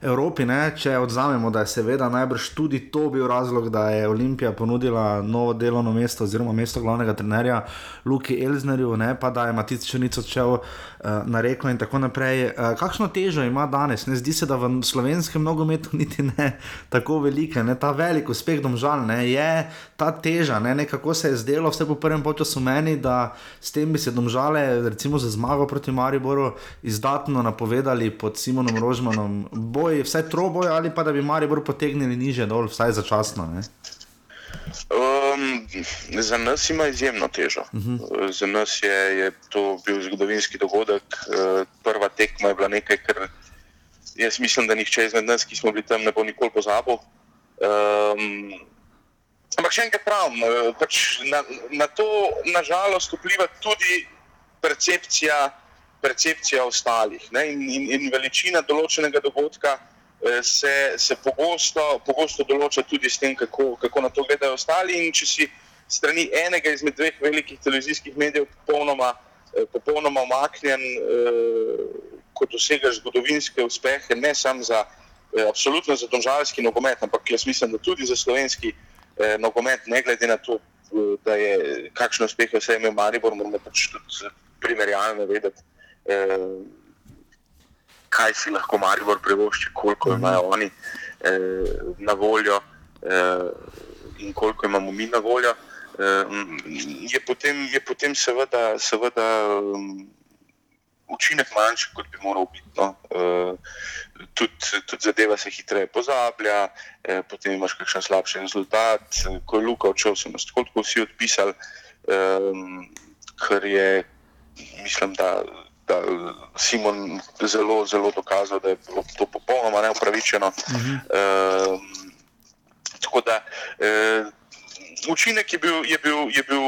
Evropi, ne? če odzamemo, da je seveda najbrž tudi to bil razlog, da je Olimpija ponudila novo delovno mesto oziroma mesto glavnega trenerja Luki Elznerju, ne? pa da je Matic Črnic odšel uh, na reko in tako naprej. Uh, kakšno težo ima danes? Ne zdi se, da v slovenskem nogometu niti ne tako velike, ne? ta velik uspeh domžal, ne? je ta teža, ne? nekako se je zdelo vse po prvem času meni, da s tem bi se domžale, recimo za zmago proti Mariboru, izdatno napovedali pod Simonom Rožmanom boj, vsaj troboj, ali pa da bi Maribor potegnili niže dol, vsaj začasno. Um, za nas ima izjemno težo. Uh mhm. -huh. Za nas je, je to bil zgodovinski dogodek. Uh, prva tekma je bila nekaj, kar jaz mislim, da nihče izmed nas, ki smo bili tam, ne bo nikoli pozabil. Um, ampak še enkrat pravim, uh, pač na, na to nažalost vpliva tudi percepcija percepcija ostalih. In, in, in veličina določenega dogodka eh, se, se pogosto, pogosto določa tudi s tem, kako, kako na to gledajo ostali. In če si strani enega izmed dveh velikih televizijskih medijev popolnoma, eh, popolnoma omaknjen, eh, ko dosegaš zgodovinske uspehe, ne samo za. Absolutno za domžalski nogomet, ampak jaz mislim, da tudi za slovenski eh, nogomet, ne glede na to, da je kakšne uspehe vse imel Maribor, moramo pač tudi primerjalno vedeti, eh, kaj si lahko Maribor privošči, koliko mhm. imajo oni eh, na voljo eh, in koliko imamo mi na voljo. Eh, je, potem, je potem seveda, seveda um, učinek manjši, kot bi moral biti. No. Eh, tudi, tudi zadeva se hitreje pozablja, eh, potem imaš kakšen slabši rezultat. Ko je Luka odšel, so nas tako vsi odpisali, eh, kar je, mislim, da da Simon zelo, zelo dokazal, da je bilo to popolnoma neupravičeno. Uh -huh. uh, tako da uh, učinek je bil, je bil, je bil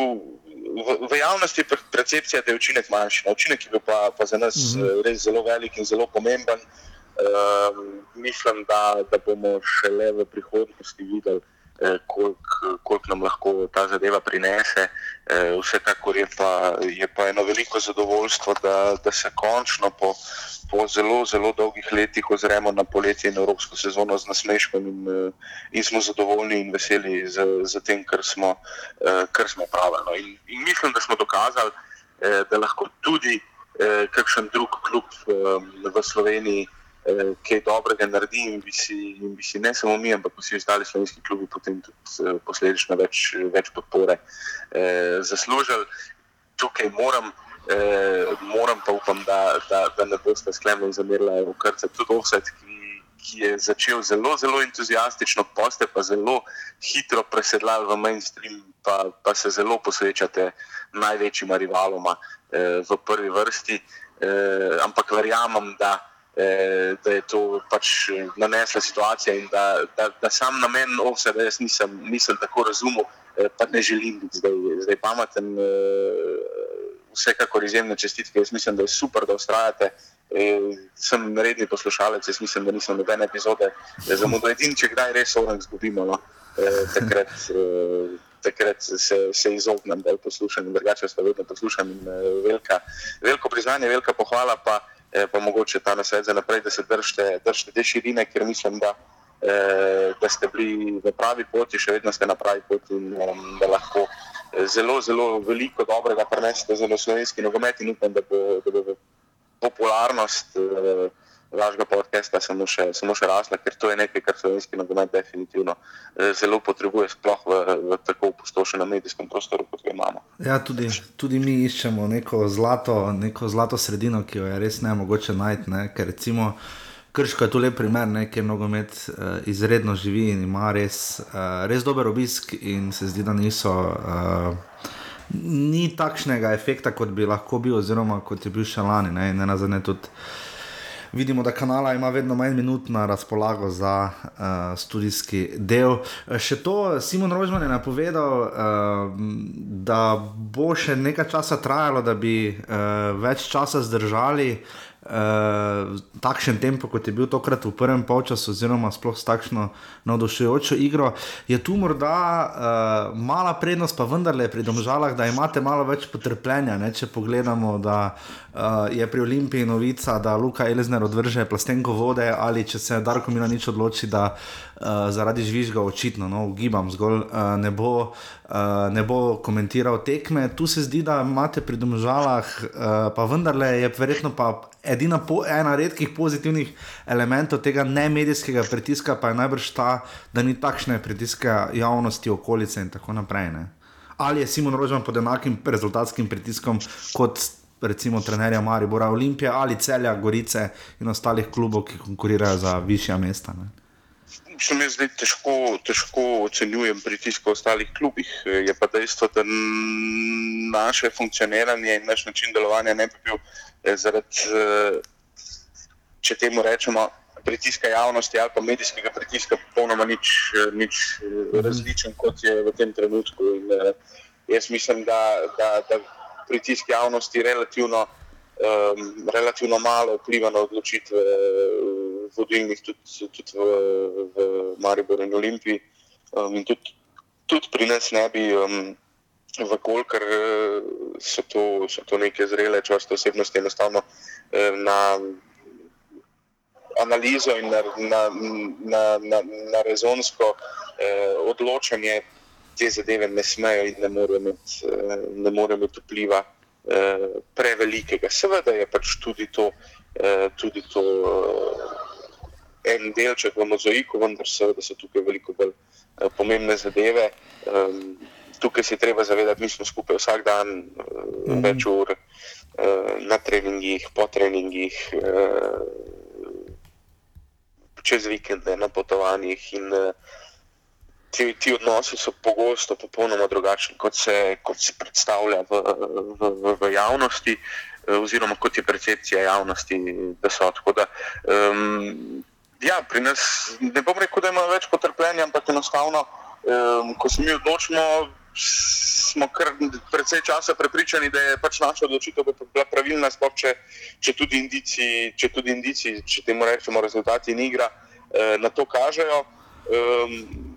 v, v javnosti percepcija, da je učinek manjši. Učinek je bil pa, pa za nas uh mhm. -huh. res zelo velik in zelo pomemben. Uh, mislim, da, da bomo šele v prihodnosti videli. Eh, koliko kolik nam lahko ta zadeva prinese. Eh, vsekakor je pa, je pa eno veliko zadovoljstvo, da, da se končno po, po zelo, zelo dolgih letih ozremo na poletje in evropsko sezono z nasmeškom in, eh, in smo zadovoljni in veseli z, z tem, kar smo, kar smo pravili. In, in mislim, da smo dokazali. da lahko tudi kakšen drug klub v Sloveniji kaj dobrega naredi in bi, si, in bi si ne samo mi, ampak vsi ostali slovenski klubi potem tudi eh, posledično več, več podpore eh, zaslužili. Tukaj moram. Eh, moram pa upam, da, da, da ne boste sklenili zamerila v krce. Tudi offset, ki, je začel zelo, zelo entuzijastično, poste pa zelo hitro presedlali v mainstream, pa, pa se zelo posvečate največjima rivaloma eh, v prvi vrsti. Eh, ampak verjamem, da, eh, da je to pač nanesla situacija in da, da, da sam namen offset, da jaz nisem, nisem tako razumel, eh, pa ne želim biti zdaj, zdaj pameten. Eh, vsekakor izjemne čestitke. Jaz mislim, da je super, da ustrajate. E, sem redni poslušalec, jaz mislim, da nisem nobene epizode zamudil. Edini, če kdaj res orang zgubimo, no, e, takrat, e, takrat se, se izognem, da poslušam in drugače pa vedno poslušam. In, velika, veliko priznanje, velika pohvala pa, pa mogoče ta nasvet za naprej, da se držite, držite te širine, ker mislim, da, da ste bili v pravi poti, še vedno ste na pravi poti in da lahko zelo, zelo veliko dobrega prenesete za slovenski nogomet in upam, da bo, da bo popularnost uh, vašega podcasta samo še, samo še rasla, ker to je nekaj, kar slovenski nogomet definitivno uh, zelo potrebuje, sploh v, v tako opustošenem medijskem prostoru, kot ga imamo. Ja, tudi, tudi mi iščemo neko zlato, neko zlato sredino, ki jo je res ne mogoče najti, ne? ker recimo. Krško je tu lep primer, ker nogomet uh, izredno živi in ima res, uh, res dober obisk, in se zdi, da niso. Uh, ni takšnega efekta, kot bi lahko bil, oziroma kot je bil še lani. Ne, ne nazadnje tudi vidimo, da kanala ima vedno manj minut na razpolago za uh, študijski del. Še to, Simon Rožman je napovedal, uh, da bo še nekaj časa trajalo, da bi uh, več časa zdržali takšen tempo, kot je bil tokrat v prvem polčasu, oziroma sploh s takšno navdušujočo igro. Je tu morda uh, mala prednost, pa vendarle pri domžalah, da imate malo več potrpljenja. Ne? Če pogledamo, da uh, je pri Olimpiji novica, da Luka Elizner odvrže plastenko vode, ali če se Darko Mila nič odloči, da uh, zaradi žvižga očitno, no, ugibam zgolj, uh, ne bo. Uh, ne bo komentiral tekme. Tu se zdi, da imate pri domžalah, uh, pa vendarle je verjetno pa edina po, ena redkih pozitivnih elementov tega ne medijskega pritiska, pa je najbrž ta, da ni takšne pritiske javnosti, okolice in tako naprej. Ne? Ali je Simon Rožman pod enakim rezultatskim pritiskom kot recimo trenerja Maribora Olimpije ali celja Gorice in ostalih klubov, ki konkurirajo za višja mesta. Ne? Se mi zdaj težko, težko ocenjujem pritisk v ostalih klubih. Je pa dejstvo, da naše funkcioniranje in naš način delovanja ne bi bil Eh, zaradi, eh, če temu rečemo, pritiska javnosti ali pa medijskega pritiska, popolnoma nič, nič mhm. različen, kot je v tem trenutku. In, jaz mislim, da, da, da pritisk javnosti relativno, um, relativno malo vpliva na odločitve vodilnih, tudi, tudi v, v Mariboru in Olimpiji. Um, in tudi, tudi pri nas ne bi. Um, Vkolikor eh, so to, so to neke zrele čvrste osebnosti, enostavno eh, na analizo in na, na, na, na, na rezonsko eh, odločanje te zadeve ne smejo in ne morejo imeti, eh, ne more imeti vpliva eh, prevelikega. Seveda je pač tudi to, eh, tudi to eh, en delček v mozaiku, vendar so tukaj veliko bolj eh, pomembne zadeve. Eh, tukaj si treba zavedati, mi smo skupaj vsak dan, mm. več ur uh, na treningih, po treningih, uh, čez vikende, na potovanjih. In, uh, ti, ti odnosi so pogosto popolnoma drugačni, kot se, kot se predstavlja v, v, v, v javnosti, uh, oziroma kot je percepcija javnosti, da so. Da, um, ja, pri nas ne bom rekel, da ima več potrpljenja, ampak enostavno. Um, ko se mi odločimo, smo kar precej časa prepričani, da je pač naša odločitev bila pravilna, sploh če, če tudi indici, če tudi indici, če temu rečemo, rezultati in igra eh, na to kažejo. Um,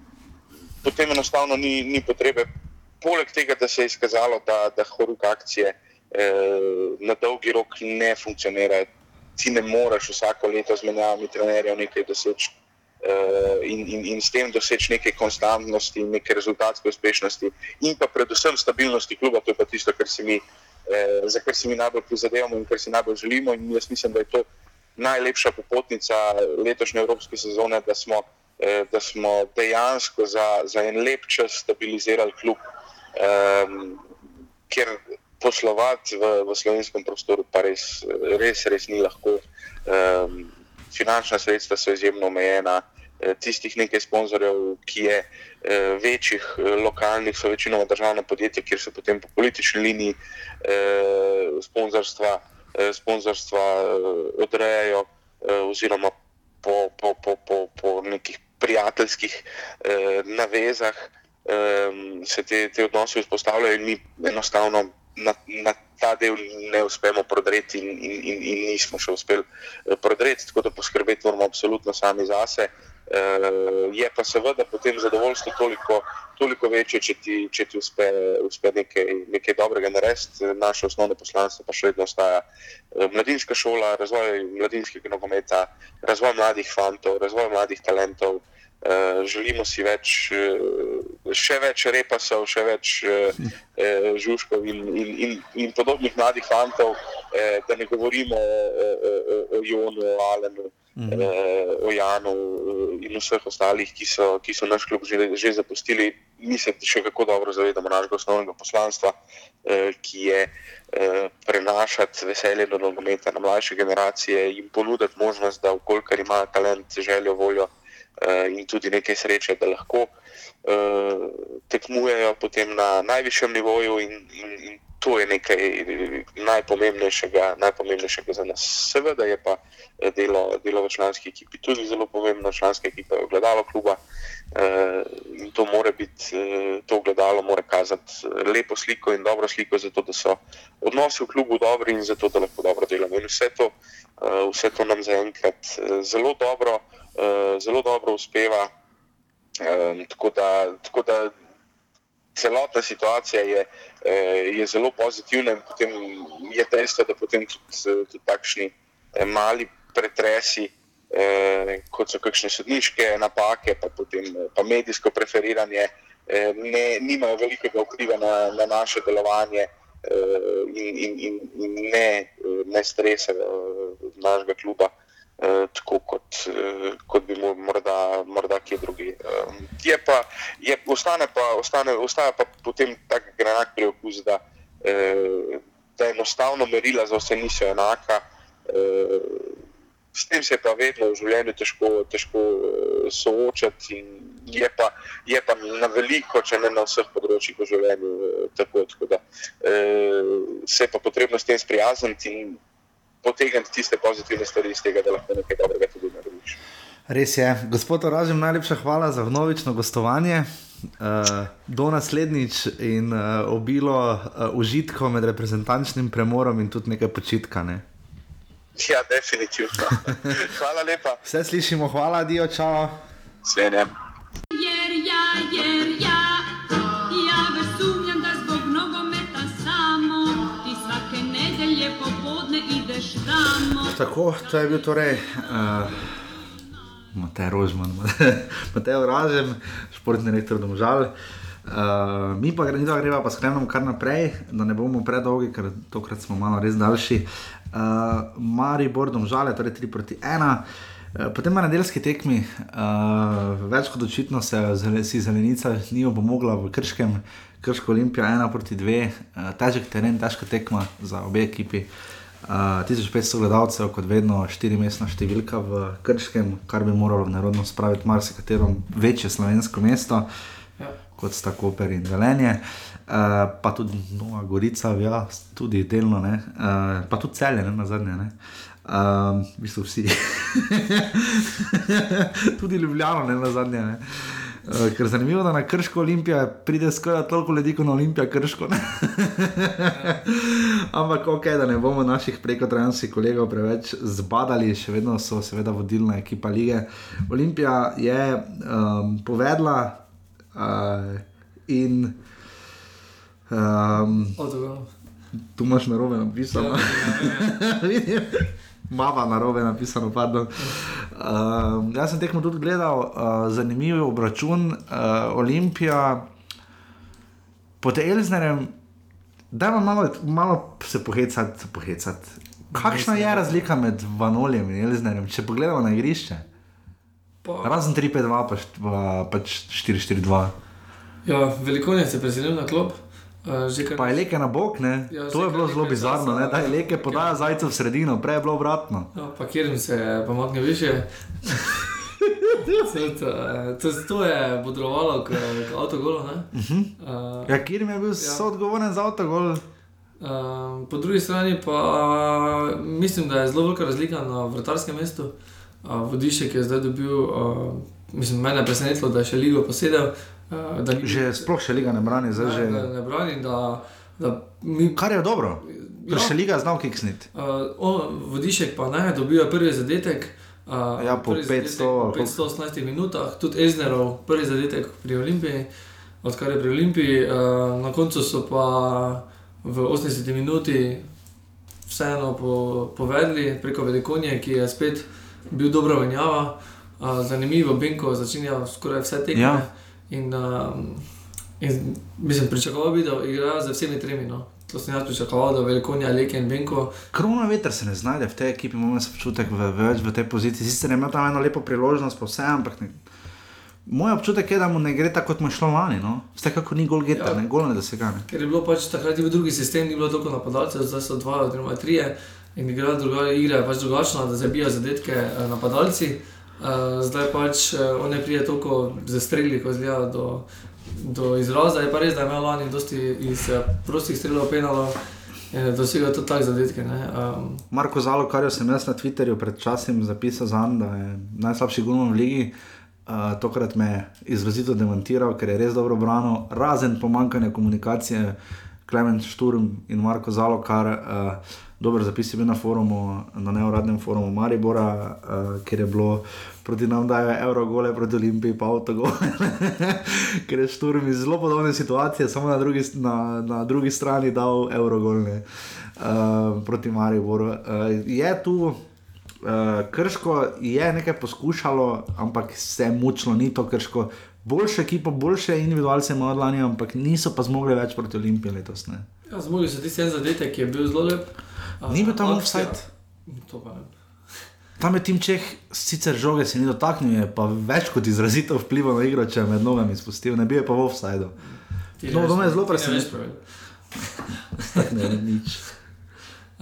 potem enostavno ni, ni potrebe, poleg tega, da se je izkazalo, da, da horuk akcije eh, na dolgi rok ne funkcionira. Ti ne moreš vsako leto z menjavami trenerjev nekaj doseči uh, in, in, in s tem doseči neke konstantnosti, neke rezultatske uspešnosti in pa predvsem stabilnosti kluba. To je pa tisto, kar si mi eh, za kar si mi najbolj prizadevamo in kar si najbolj želimo. In jaz mislim, da je to najlepša popotnica letošnje evropske sezone, da smo, eh, da smo dejansko za, za en lep čas stabilizirali klub, eh, ker poslovati v, v slovenskem prostoru pa res, res, res ni lahko. Eh, finančna sredstva so izjemno omejena. Eh, tistih nekaj sponzorjev, ki je eh, večjih, eh, lokalnih, so večinoma državna podjetja, kjer se potem po politični liniji eh, sponzorstva, eh, sponzorstva eh, odrejajo, eh, oziroma po, po, po, po, po nekih prijateljskih eh, navezah eh, se te, te odnose vzpostavljajo, in mi enostavno na, na ta del ne uspemo prodreti, in, in, in, in nismo še uspeli eh, prodreti, tako da poskrbeti moramo absolutno sami zase. Uh, je pa seveda potem zadovoljstvo toliko, toliko večje, če ti, če ti uspe, uspe nekaj, nekaj dobrega narediti. Naše osnovne poslanstvo pa še vedno ostaja mladinska šola, razvoj mladinskega nogometa, razvoj mladih fantov, razvoj mladih talentov. Uh, želimo si več, uh, še več repasov, še več uh, uh, žužkov in, in, in, in podobnih mladih fantov, uh, da ne govorimo o, o, Jonu, o Alenu. -hmm. uh, o Janu in vseh ostalih, ki so, ki so naš klub že, že zapustili. Mi se še kako dobro zavedamo našega osnovnega poslanstva, uh, ki je uh, prenašati veselje do nogometa na mlajše generacije in ponuditi možnost, da, ukolikor ima talent, željo, voljo in tudi nekaj sreče, da lahko uh, tekmujejo potem na najvišjem nivoju in, in, in to je nekaj najpomembnejšega, najpomembnejšega za nas. Seveda je pa delo, delo v članski ekipi tudi zelo pomembno, članska ekipa je ogledalo kluba eh, to mora biti, eh, to ogledalo mora kazati lepo sliko in dobro sliko, zato da so odnosi v klubu dobri in zato da lahko dobro delamo. In vse to, eh, vse to nam zaenkrat zelo dobro, zelo dobro uspeva. Tako da, tako da celotna situacija je, je zelo pozitivna, in potem je dejstvo, da potem tudi, tudi takšni mali pretresi, eh, kot so kakšne sodniške napake, pa potem pa medijsko preferiranje, eh, ne, nimajo velikega vpliva na, na naše delovanje eh, in, in, in, in ne, ne stresa eh, našega kluba. Uh, tako kot, uh, kot bi morda, morda kje drugi. Uh, je pa, je, ostane pa, ostane, ostaja pa potem tak granak preokus, da, uh, da enostavno merila za vse niso enaka. S tem se je pa vedno v življenju težko, težko uh, soočati. Je pa, je pa na veliko, če ne na vseh področjih v življenju, uh, tako, tako da uh, se je pa potrebno s tem sprijazniti in potegniti tiste pozitivne stvari iz tega, da lahko nekaj dobrega tudi narediš. Res je. Gospod Oražem, najlepša hvala za vnovično gostovanje. Uh, do naslednjič in uh, obilo uh, užitkov med reprezentančnim premorom in tudi nekaj počitka. Ne? <laughs> Ja, definitivno. <laughs> Hvala lepa. Vse slišimo, hvala, Dio, čau. Svenjem. Jer ja, jer ja, ja već sumnjam da zbog nogometa samo ti svake nedelje popodne ideš tamo. Tako, to je bil torej. Uh, Matej Rožman, <laughs> Matej Ražem, športni rektor Domžal. Uh, mi pa gremo, gremo pa skrenemo kar naprej, da ne bomo predolgi, ker tokrat smo malo res daljši. Uh, Mari Bordom žale, torej 3 proti 1. Uh, potem na nedeljski tekmi, uh, več kot očitno se si zelenica ni opomogla v Krškem, Krško Olimpija 1 proti 2, uh, težek teren, težka tekma za obe ekipi. Uh, 1500 gledalcev, kot vedno, štirimestna številka v Krškem, kar bi moralo narodno spraviti marsikatero večje slovensko mesto. Uh, kot sta Koper in Velenje, uh, pa tudi Nova Gorica, ja, tudi delno, uh, pa tudi celje, ne na zadnje. Ne. Um, v bistvu vsi, <laughs> tudi ljubljeno, ne na zadnje. Ne. Uh, ker je zanimivo, da na Krško olimpija pride skoraj toliko ljudi, kot na olimpijo Krško. <laughs> Ampak ok, da ne bomo naših prekotrajanskih kolegov preveč zbadali, še vedno so seveda vodilna ekipa lige. Olimpija je um, povedala, Uh, in um, tu imaš na robe napisano. Ja, ja, ja. <laughs> Mava na robe napisano, pardon. Uh, jaz sem tekmo tudi gledal, uh, zanimiv je obračun uh, Olimpija pod Elznerjem. Dajmo malo, malo se pohecati, se pohecati. Kakšna je razlika med Vanoljem in Elznerjem, če pogledamo na igrišče? Pa, Razen 3-5-2, pa, št- pa pač 4-4-2. ja, velikonec je preselil na klop. Uh, kar Pa je leke na bok, ne? Ja, to je bilo zelo bizarno, ne? da je ja. leke podaja zajcev v sredino, prej je bilo obratno. Ja, pa kjer se je pomaknil više. <laughs> Celt, uh, to, to je bodrovalo k, k avtogolu. Uh -huh. uh, Ja, kjer je bil ja. soodgovoren za avtogol? uh, po drugi strani pa mislim, da je zelo velika razlika na vrtarskem mestu. Uh, Vodišek je zdaj dobil, uh, mislim, mene je presenetilo, da je še ligo posedel. Uh, da ni, Že sploh še liga ne brani, zdaj ne, že. da ne brani, da, da mi Kar je dobro, ker Ja. še liga znal kiksniti. Uh, on, vodišek pa ne, dobil je prvi zadetek. Uh, Ja, po prvi 500 zadetek po ali koliko? 518 minutah, tudi Eznerov prvi zadetek pri Olimpiji, odkar je pri Olimpiji. Uh, na koncu so pa v 80 minuti vseeno po, povedali preko Velikonje, ki je spet bil dobra menjava. Uh, zanimivo, Benko začenja skoraj vse tekme. Ja. In, uh, in mislim, pričakoval bi, da igra z vsemi tremi. No. To sem jaz pričakoval, da Velikonja, Leke in Benko. Krona veter se ne znajde v tej ekipi, imamo se občutek v, več v tej poziciji. Sicer imel tam eno lepo priložnost, pa vse, ampak ne. Moj občutek je, da mu ne gre tako, kot mu je šlo lani. No? Vsekakor ni gol geta, Ja. ne gol ne dosegane. Ker je bilo pač takrat bil drugi sistem, ni bilo toliko napadalcev, zdaj so dva, oziroma trije. In igra druga igra je pač drugačna, da zabijajo zadetke eh, napadalci. Uh, zdaj pač uh, ne pride toliko za streli, ko zgleda do, do izraza. Je pa res, da je imel lani dosti iz eh, prostih strelov penalo dosegel tudi tak zadetke. ne. Um, Marko Zalo, kar sem jaz na Twitterju pred časom zapisal za njim, da je najslabši gulman v ligi. Uh, tokrat me je izrazito demantiral, ker je res dobro branil, razen pomankanja komunikacije, Klemen Šturm in Marko Zalo, kar uh, dober zapis je bil na forumu, na neuradnem forumu Maribora, uh, kjer je bilo proti nam dajo Eurogole, proti Olimpiji pa avtogole. <laughs> ker je Šturm iz zelo podobne situacije, samo na drugi, na, na drugi strani dal Eurogolne uh, proti Mariboru. Uh, je tu. Uh, krško je nekaj poskušalo, ampak se je mučilo, ni to krško. Boljše ekipo, boljše individualce imajo od lani, ampak niso pa zmogli več proti Olimpiji letos. Ne. ja, zmogli so tisti en zadetek, ki je bil zelo lep. Ni bil tam offside? To pa ne. Tam je tim Čeh, sicer žoge se ni dotaknil, je pa več kot izrazito vplival na igro, če je med nogami spustil, ne bi je pa v offsajdu. Ti No, ne to me je zelo ti ne veš presenetilo. pravil. Ne, nič. <laughs>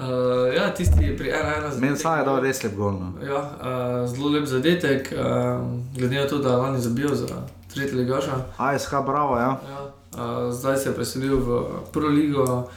Uh, ja, tisti pri 1-1. Meni saj je dal res lep gol. No. Ja, uh, zelo lep zadetek, uh, glede na to, da lani zabil za tretje ligaša. ASK, bravo, ja. Ja, uh, zdaj se je preselil v Pro Ligo,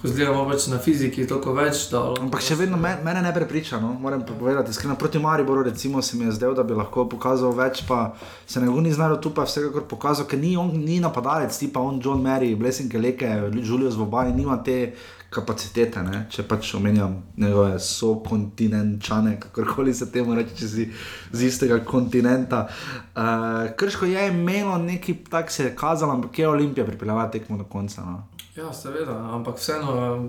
ko zgledamo pač na fiziki toliko več. Da, Ampak še vedno me, mene ne prepriča, no? moram pa povedati. Iskreno, proti Mariboru recimo, se mi je zdel, da bi lahko pokazal več, pa se ne ni znal tu pa vsekakor pokazal, ker ni, on, ni napadalec, ti pa on John Mary, Blessing Leke, Julius Vobaj, nima te kapacitete, ne? če pač omenjam njegove sokontinenčane, kakorkoli se temu reče, če si z istega kontinenta. Uh, Krško je imelo neki tak se je kazalo, ampak je Olimpija pripeljala tekmo do konca. No? Ja, seveda, ampak vseeno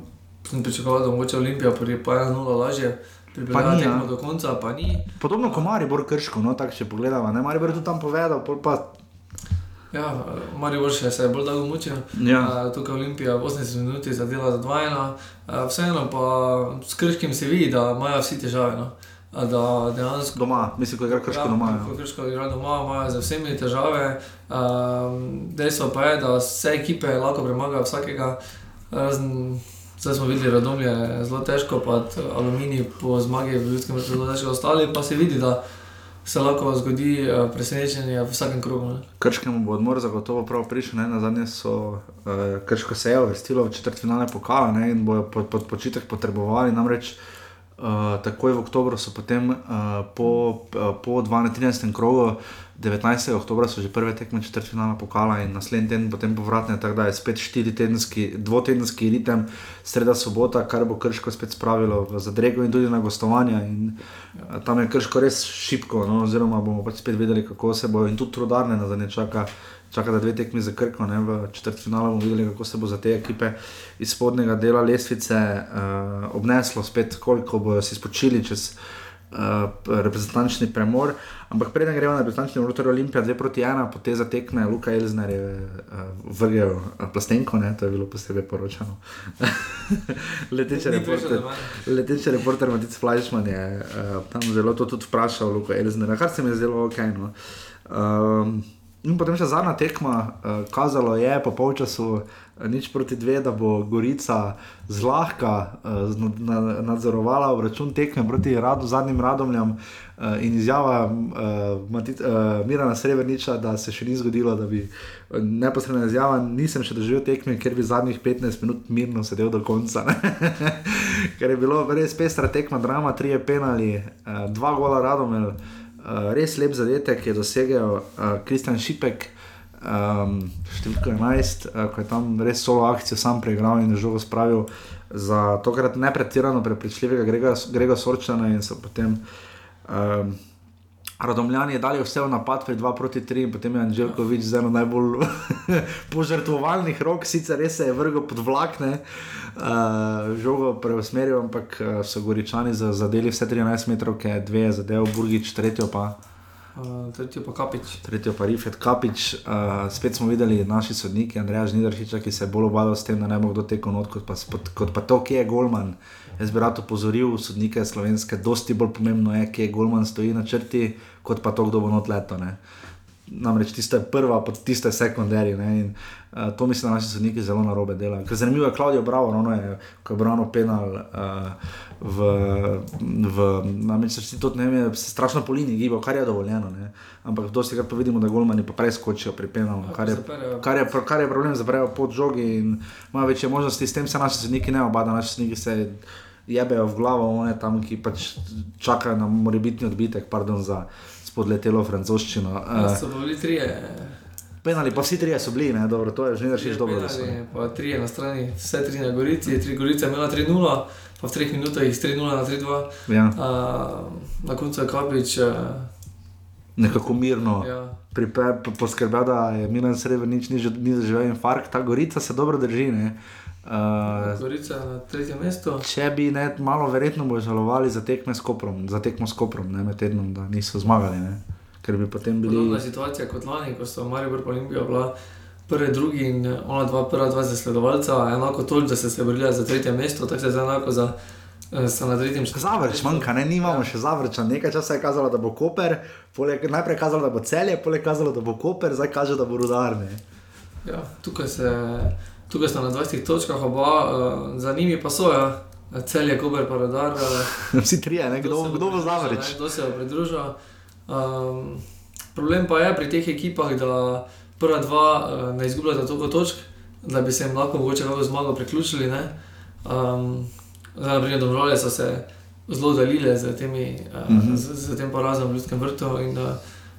sem pričakoval, da bo mogoče Olimpija pri 1-0 lažje. Pripeljala ni, ja. do konca, pa ni. Podobno kot Maribor Krško, no, tako če pogledamo, ne, Maribor je tudi tam povedal, pol pa Ja, Marijo še se je bolj dolgo mučil. Ja. Uh, tukaj Olimpija v 80 minutah zadela za 2-1. Uh, vseeno pa s krškim se vidi, da imajo vsi težave. No. Da dejansko doma, mislim, ko igra Krško doma. Ko Ja. krško igra doma, imajo z vsemi težave. Um, dejstvo pa je, da vse ekipe lahko premagajo vsakega. Razen, zdaj smo videli, da je zelo težko, pa aluminij po zmagi v ljudskem vrtu zelo težko. Ostali pa se vidi, da se lahko zgodi eh, presenečenje v vsakem krogu. Ne. Krškemu bo odmor zagotovo prav prišel, ne? na zadnje so uh, Krško se je uvrstilo v četrtfinale pokala ne? in bojo pod, pod počitek potrebovali. Namreč uh, takoj v oktobru so potem uh, po, uh, po 12. krogu, 19. oktobra so že prve tekme četrtfinala pokala in naslednji teden potem povratne, tako da je spet štiritedenski, dvotedenski ritem, sreda sobota, kar bo Krško spet spravilo v zadrego in tudi na gostovanja. In, uh, tam je Krško res šipko, no? oziroma bomo pač spet vedeli, kako se bo in tudi trudarne na zadnje čaka. Čaka, da dve tekmi za Krko, ne, v četrtfinalu bomo videli, kako se bo za te ekipe iz spodnjega dela lestvice uh, obneslo, spet koliko bodo si spočili čez reprezentančni premor. Ampak preden gremo na reprezentančni torej Olimpija 2 proti 1, potem za tekme Luka Elzner je uh, vrgel uh, plastenko, ne? to je bilo posebej poročano. <laughs> leteče reporter, leteče reporter Matic Fleischmann je uh, tam zelo to tudi vprašal, Luka Elzner, kar se mi je zdelo ok. No? Um, In potem še zadnja tekma, uh, kazalo je po polčasu, uh, nič proti dve, da bo Gorica zlahka uh, na, nadzorovala račun tekme proti radu, zadnjim radomljam. Uh, in izjava uh, Matit, uh, Mirana Srebrniča, da se še ni zgodilo, da bi neposredna izjava, nisem še doživel tekme, ker bi zadnjih 15 minut mirno sedel do konca. <laughs> ker je bilo res pestra tekma, drama, tri je penali, uh, dva gola radomlja. Uh, res lep zadetek je dosegel Kristjan uh, Šipek, um, številka 11, uh, ko je tam res solo akcijo sam preigral in žogo spravil za tokrat ne pretirano prepričljivega Grega, Grega Sorčana in so potem. Um, Radomljani je dali vse v napad, pri 2 proti 3, in potem je Anželkovič z eno najbolj <laughs> požrtvovalnih rok, sicer res se je vrgel pod vlakne, uh, žogo preusmeril, ampak uh, so goričani zadeli vse 13 metrov, ki je dve zadev, Burgič, tretjo pa. Uh, tretjo pa Kapič. Tretjo pa Rifet Kapič. Uh, spet smo videli naši sodniki, Andrej Žnidaršič, ki se je bolj obadal s tem, da ne bo kdo tekel not, kot pa, kot pa to, ki je Golman. Jaz bi rad opozoril sodnike slovenske, dosti bolj pomembno je, kje Golman stoji na črti, kot pa to, kdo bo not leto. Ne. Namreč tiste prva, pa tiste sekundarije. In uh, to mislim, da naši sodniki zelo na robe delajo. Ker zanimivo je, Klaudijo Bravo, ono je, ko je Brano penal uh, v, v namreč tudi ne vem, se strašno po liniji gibajo, kar je dovoljeno. Ne. Ampak dosti krat pa vidimo, da Golmani pa preskočijo pri penalu, kar, kar, kar je problem, zaprejo pod žogi in imajo večje možnosti, s tem se naši sodniki ne obadajo, naši sodniki se jebejo v glavo, one tam, ki pač čakajo na morebitni odbitek, pardon za spodletelo francoščino. Ja, so bili trije. Penali, pa vsi trije so bili, ne, dobro, to je že nekaj dobro. Penali, pa trije na strani, vse tri na Gorici, tri Gorice imela 3-0, pa v treh minutah jih 3-0 na 3-2. Ja. Uh, na koncu je Kapič. Uh, Nekako mirno ja. poskrbel, da je Milan Srebrenic ni, ni zaživel infarkt, ta gorica se dobro drži. Ne. Uh, Gorica na tretjem mestu. Če bi ne, malo verjetno bo žalovali za tekme s Koprom, za tekmo s Koprom, ne med tednom, da niso zmagali. Ne. Ker bi potem bili. Podobna situacija kot lani, ko so Marijo Olimpijo bila prvi, drugi in ona dva, prva dva zasledovalca, enako toliko, da so se borili za tretje mesto, tako se je zdaj enako za. Mestu. Zavrč, manjka, ne imamo še zavrča. Nekaj časa je kazalo, da bo Koper, poleg, najprej kazalo, da bo celje, poleg kazalo, da bo Koper, zdaj kaže, da bo rudarne. Ja, tukaj se tukaj sta na 20 točkah, oba, uh, za njimi pa so, ja. cel je Kober, pa radar. Uh, <laughs> Vsi trije, ne? kdo, kdo bo zavreč. Kdo se bo pridružil. Um, problem pa je pri teh ekipah, da prva dva uh, ne izgubljata toliko točk, da bi se jim lahko mogoče kako zmago priključili. Um, zdaj, na primer, domžale so se zelo dalile z, temi, uh, uh -huh. z, z tem porazom v ljudskem vrtu in uh,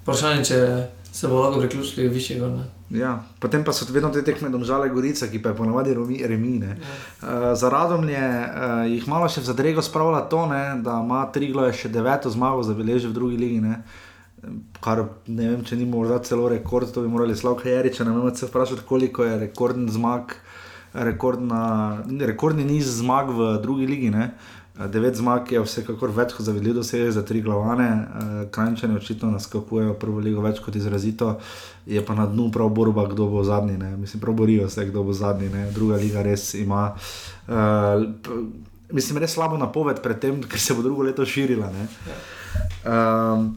vprašanje, če se bo lahko priključili višjega. Ja, potem pa so vedno te tekme domžale Gorica, ki pa je ponovadi remine. Ja. Uh, za Radomlje uh, jih malo še v zadrego spravlja to, ne, da ima Triglo še deveto zmago zabeležiti v drugi ligi. Ne. Kar ne vem, če ni morda celo rekord, to bi morali slavka Jariča, ne vem, se vprašati, koliko je rekordni zmag, rekordna, rekordni niz zmag v drugi ligi. Ne. Devet zmag je vsekakor več kot se je za tri glavane, krajčani očitno naskakujejo prvo ligo več kot izrazito, je pa na dnu prav borba, kdo bo zadnji. Ne. Mislim, prav borijo se, kdo bo zadnji. Ne. Druga liga res ima, uh, mislim, res slabo napoved pred tem, ker se bo drugo leto širila. Um,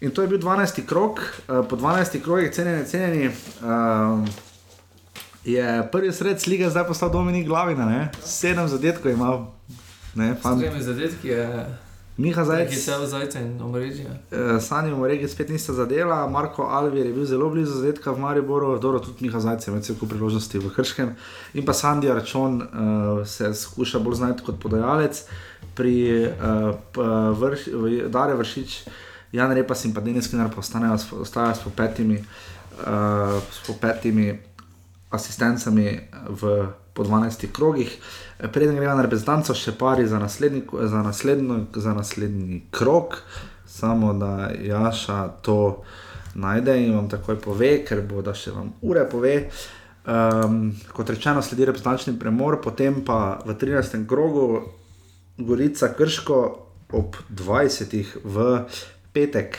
in to je bil 12. krok, uh, po 12. krogih, cenjeni, cenjeni. Uh, Je prvi sred lige, zdaj pa sta Dominik Glavina, ne? sedem zadetkov ima, Ne, fan... Spremi zadetki je. Miha Zajec. Ki se v Zajcu in omrežje. Uh, Sani v omrežju spet nista zadela, Marko Alvir je bil zelo blizu zadetka v Mariboru, dobro tudi Miha Zajec ima celo priložnosti v Hrškem. In pa Sandy Arčon uh, se skuša bolj znati kot podajalec, pri uh, vrš, Dare Vršič, Jan Repas in pa Denis Kinar pa ostajajo s po petimi, uh, po petimi asistencami v po 12 krogih. Preden gremo na reprezentanco, še pari za naslednji, za, naslednjo, za naslednji krog, samo da Jaša to najde in vam takoj pove, ker bo da še vam ure pove. Um, kot rečeno, sledi reprezentančni premor, potem pa v 13. krogu Gorica Krško, ob 20. v petek.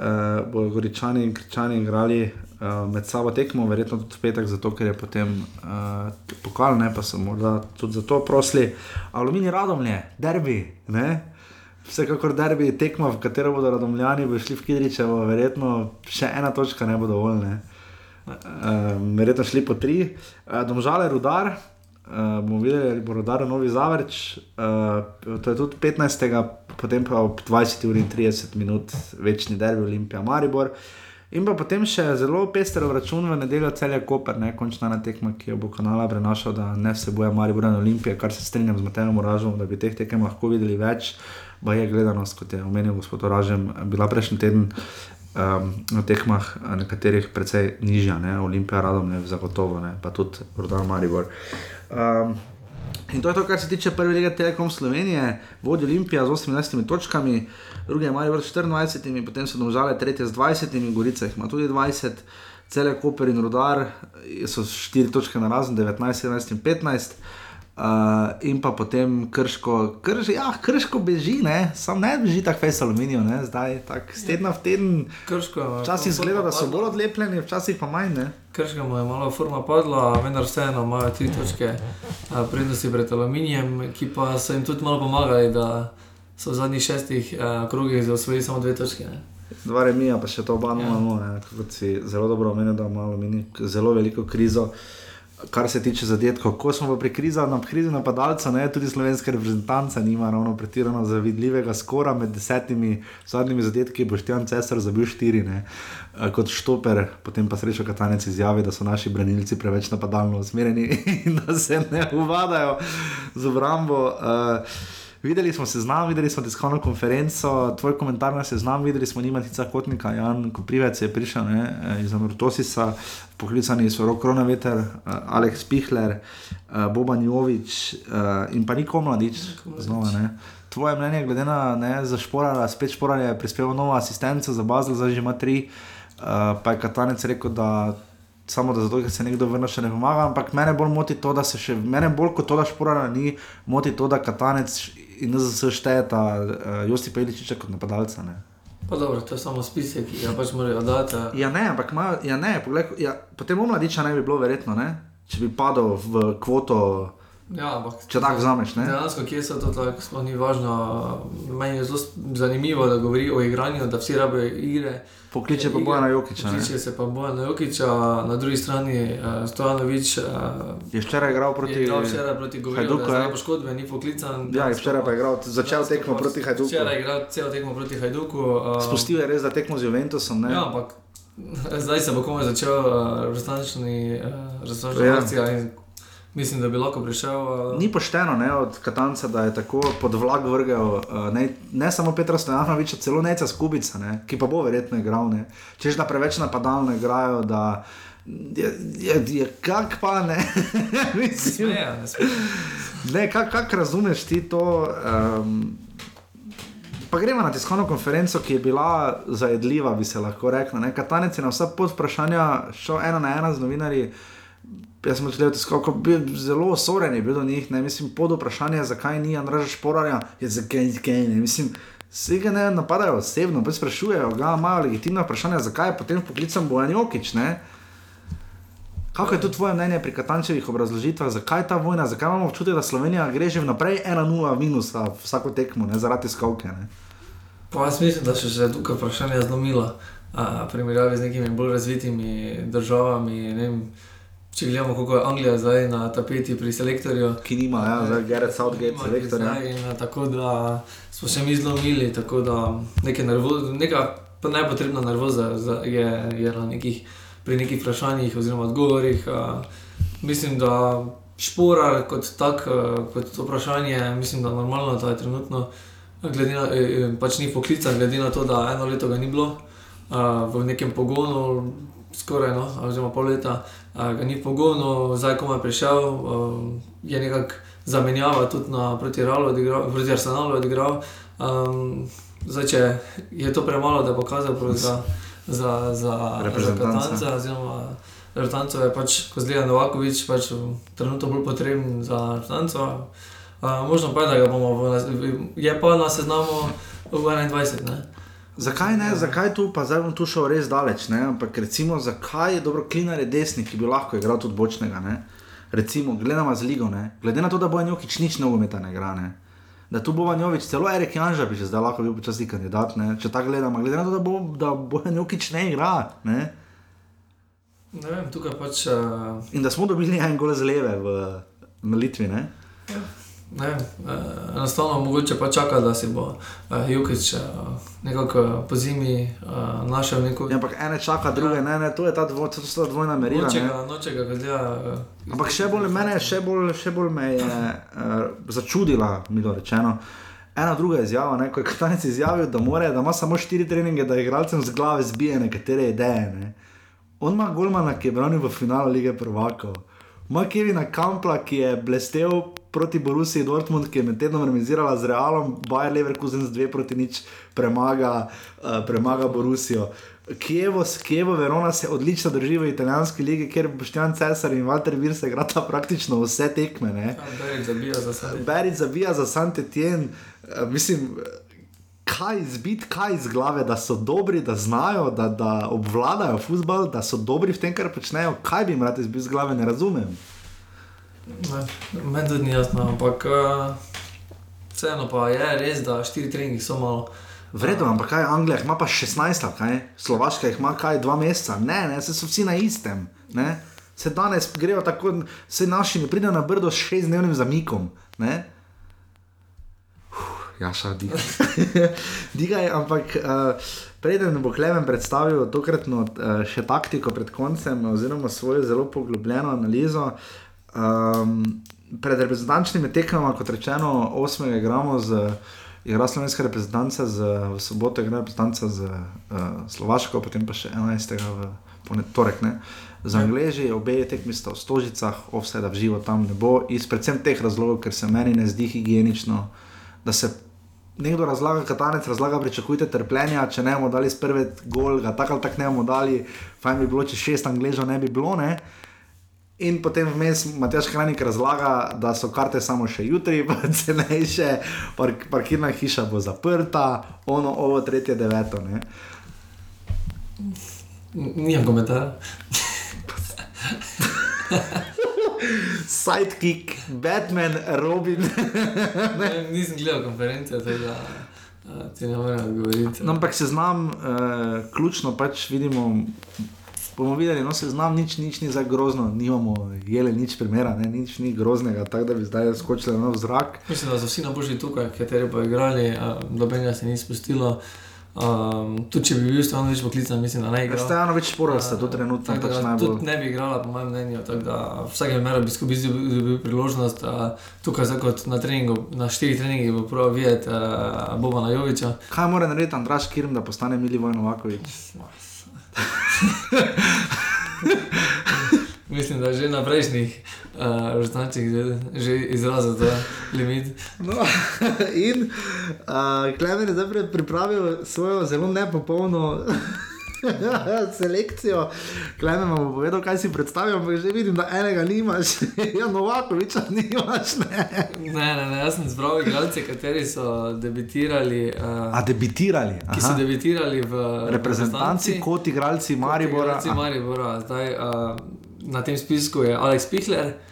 Uh, bodo Goričani in Krčani igrali uh, med sabo tekmo, verjetno tudi petek, zato ker je potem uh, pokal, ne pa so morda tudi zato prosili. Aluminij radomlje, derbi, ne? Vsekakor derbi tekmo, v katero bodo radomljani, bo šli v Kidričevo, verjetno še ena točka ne bo dovolj. Ne? Uh, verjetno šli po tri, uh, domžale rudar. Uh, bomo videli, ali bo rodar novi zavrč. Uh, to je tudi 15. potem pa ob 20 uri in 30 minut večni derbi Olimpija Maribor. In pa potem še zelo pester račun v nedeljo celja Koper, ne končna na tekma, ki jo bo kanala prenašal, da ne vseboje Maribor in Olimpije, kar se strinjam z Matejem Moražom, da bi teh tekem lahko videli več. Pa je gledanost, kot je omenil gospod Oražem, bila prejšnji teden um, na tekmah, nekaterih precej nižja, ne? Olimpija radom ne, zagotovo, ne? pa tudi Rodar Maribor. Um, in to je to, kar se tiče prve lige Telekom Slovenije, vodi Olimpija z 18 točkami, druge je Marijo 24, potem so domžale tretje z 20, Gorica jih ima tudi 20, cele Koper in Rudar so 4 točke na razen, 19, 17 in 15. Uh, in pa potem krško, krš, ja, krško beži, ne? sam ne beži tako fajn aluminijo, zdaj tako z tedna v teden. Včasih izgleda, da so bolj odlepljeni, včasih pa manj. Ne? Krško mu je malo forma padla, vendar vseeno imajo tri točke prednosti pred aluminijem, ki pa so jim tudi malo pomagali, da so v zadnjih šestih uh, krogih zaosvojili samo dve točke. Ne? Dva remija, pa še to oba imamo, ja. kot si zelo dobro omenil, da ima aluminij zelo veliko krizo. Kar se tiče zadetkov. Ko smo pri krizi na krizi napadalca, ne, tudi slovenska reprezentanca nima ravno pretirano zavidljivega skora med desetimi zadnjimi zadetki, boš ti on cesar zabil štiri, ne, eh, kot štoper, potem pa srečo katanec izjavi, da so naši branilci preveč napadalno usmerjeni <laughs> in da se ne uvadajo z obrambo. Uh, Videli smo se z nami, videli smo tiskovno konferenco, tvoj komentar na seznam, videli smo Nimatica Kotnika, Jan Koprivec je prišel ne, eh, iz Amortosisa, poklicani so Rok Kronaveter, uh, Aleks Pihler, uh, Boban Jovič uh, in pa Niko Mladič. Znova, Tvoje mnenje, glede na ne, za šporala, spet šporala je prispeval novo asistenco za Bazel, zdaj že ima tri, uh, pa je Katanec rekel, da samo da zato, ker se nekdo vrne, še ne pomaga, ampak mene bolj moti to, da se še, mene bolj kot to, da šporala ni, moti to, da Katanec in NZS štejeta uh, Josip Pejličiča kot napadalca. Ne. Pa dobro, to je samo spisek, ki ga pač morajo dati. Ja, ne, ampak ima, ja, ne, pogled, ja, potem omladiča ne bi bilo verjetno, ne? če bi padel v kvoto. Ja, ampak, če tako vzameš. Dejansko, kje so to, tako sploh ni važno. Meni je zelo zanimivo, da govori o igranju, da vsi rabijo igre. Pokliče pa boja na Jokiča. Pokliče se pa boja na Jokiča, na drugi strani uh, Stojanovič. Uh, je včeraj igral proti Hajduku. Včeraj proti Hajduku. Ja, poškodbe, ni poklican. Ja, je včeraj pa igral, začel tekmo proti Hajduku. Včeraj je igral cel tekmo proti Hajduku. Uh, Spustil je res za tekmo z Juventusom. Ne? Ja, ampak <laughs> zdaj se bo komaj začel uh, resnični uh, akcija. Ja. Mislim, da bi lahko prišel. Uh... Ni pošteno ne, od Katanca, da je tako pod vlag vrgel uh, ne, ne samo Petra Stojanoviča, celo neca skubica, ne, ki pa bo verjetno igral. Če že da preveč napadalno igrajo, da je, je, je kak pa ne. <laughs> Mislim, ne, ne, ne kak, kak razumeš ti to. Um, Pa gremo na tiskovno konferenco, ki je bila zajedljiva, bi se lahko rekla. Katanec je na vsa pod vprašanja šel ena na ena z novinarji. Jaz sem gledal tiskal, bil zelo osoren je bil do njih, ne mislim pod vprašanje, zakaj ni Andrej Šporarja, je ni kaj, ne mislim. Vsi ga ne napadajo osebno, pa sprašujejo, ga imajo legitimna vprašanja, zakaj je potem poklican Bojan Jokič, ne? Kako je to tvoje mnenje pri Katančevih obrazložitvah, zakaj ta vojna, zakaj imamo občutek, da Slovenija gre že vnaprej 1-0 minus vsako tekmo, ne, zaradi skovke, ne? Pa jaz mislim, da še že tukaj vprašanje zlomila, primerjavi z nekimi bolj razvitimi državami, ne vem, Če gledamo, kako je Anglija zdaj na tapeti pri selektorju. Ki nima, ja, zdaj Gerard Southgate, selektor. Ja. Tako da smo se mi zlomili, tako da nekaj nervoza, neka najpotrebna nervoza je, je na nekih, pri nekih vprašanjih oziroma odgovorih. A, mislim, da šporar kot tak, kot to vprašanje, mislim, da normalno, da je trenutno, glede na, pač ni poklican, glede na to, da eno leto ga ni bilo a, v nekem pogonu, skoraj no, oziroma pol leta ga ni pogonil, zdaj ko je prišel, je nekako zamenjava tudi na proti, odigral, proti Arsenalu odigral. Um, zdaj, če je to premalo, da pokazal za, za, za reprezentanta, oziroma reprezentanco je pač, ko zgleda Novakovič, pač trenutno bolj potreben za reprezentanco. Uh, možno pa je, da ga bomo, v, je pa na seznamu v 21. Ne? Zakaj ne, zakaj tu, pa zdaj bom tu šel res daleč, ne? ampak recimo, zakaj je dobro klinar je desni, ki bi lahko igral tudi bočnega, ne? recimo, gledamo z ligo, ne? glede na to, da bo Njokič nič nogometa ne igra, ne? da tu bo Vanjovič, celo Erik Janža bi že zdaj lahko bil počasni kandidat, ne? če tako gledamo, glede na to, da bo, da bo Njokič ne igra, ne? ne vem, tukaj pač. Uh, in da smo dobili en gol z leve v, na Litvi, ne? Ne, eh, enostavno mogoče pa čaka, da si bo eh, Jukič eh, nekako po zimi eh, našel neko. Ja, ampak ene čaka, druge ne, ne, to je ta, dvo, to so dvojna merila. Noče ne. ga, noče ga, gleda. Eh, Ampak še bolj mene, še bolj, še bolj me je uh, začudila, milo rečeno. Ena druga izjava, ne, ko je Katanec izjavil, da, more, da ima samo štiri treninge, da igralcem z glave zbije nekatere ideje. Ne. On ima Golmana, ki je branil v finalu lige prvakov. Ima Kevina Kampla, ki je blestev proti Borusiji Dortmund, ki je med tednom remisirala z Realom, Bayer Leverkusen z 2 proti nič premaga, uh, premaga Borusijo. Kijevo, Kijevo, Verona se odlično drži v italijanski ligi, kjer Boštjan Cesar in Walter Virse igrata praktično vse tekme. Ne. Berič zabija za sebe. Berič zabija za Santetien, uh, mislim. Kaj izbiti, kaj iz glave, da so dobri, da znajo, da, da obvladajo futbol, da so dobri v tem, kar počnejo. Kaj bi jim rad izbil iz glave, ne razumem. Meni tudi ni jasno, ampak uh, vseeno pa je res, da štiri treningi so malo. Vredno, ampak kaj Anglija jih ima pa 16, kaj? Slovaška jih ima kaj dva meseca, ne, ne, se so vsi na istem. Ne? Se danes grejo tako, se naši ne pridejo na brdo s šestdnevnim zamikom. Ne? Ja, šal digaj. <laughs> digaj, ampak uh, preden bo Klemen predstavil tokratno uh, še taktiko pred koncem, oziroma svojo zelo poglobljeno analizo. Um, pred reprezentančnimi tekmami, kot rečeno, 8. igramo z. Igra slovenska reprezentanca z, v soboto, igra reprezentanca z uh, Slovaško, potem pa še 11. v ponedeljek. Z Angleži, obe tekmi sta v Stožicah, offset v živo tam ne bo, iz predvsem teh razlogov, ker se meni ne zdi higienično, da se nekdo razlaga, katanec razlaga, pričakujte trpljenja, če ne bomo dali z prve gol, ga tako ali tako ne bomo dali, fajn bi bilo, če šest Angležov ne bi bilo. Ne? In potem vmes Matjaš Krajnik razlaga, da so karte samo še jutri, <laughs> pa cenejše, park, parkirna hiša bo zaprta, ono, ovo, tretje, deveto. Ne? Nijem komentarja. <laughs> Sidekick, Batman, Robin. Ne, nisem gledal konference, da ti ne morem odgovoriti. no, ampak se znam, uh, ključno pač vidimo. Bomo videli, no se znam, nič, nič ni za grozno, nimamo jele, nič primera, ne, nič ni groznega, tako da bi zdaj skočili na zrak. Mislim, da so vsi najboljši tukaj, kateri pa igrali, dobenega se ni spustilo. Um, tudi če bi bil stvarno več poklican, mislim, da ne igra. Stajano več šporov sta tu trenutno Tako pač da najbolj. Tudi ne bi igrala, po mojem mnenju. Tako da vsake mera bi skupaj dobil priložnost. Uh, tukaj, zdaj kot na treningu, na štirih treningih, bo prav videti uh, Bobana Joviča. Kaj mora narediti Andraš Kirm, da postane Milivoj Novakovič? <laughs> Mislim, da že na prejšnjih uh, že, že izrazil ta limit. No, <laughs> in uh, Klemen je zdaj pri- pripravil svojo zelo nepopolno <laughs> selekcijo. Klemen vam bo povedal, kaj si predstavljal, ampak že vidim, da enega nimaš, <laughs> ja, Novakoviča nimaš. Ne. Ne, ne, ne, jaz sem zbral igralce, kateri so debitirali. Uh, A debitirali? Ki so debitirali v Reprezentanci, kot igralci Maribora. Igralci Maribora. Zdaj, uh, na tem spisku je Aleks Pihler.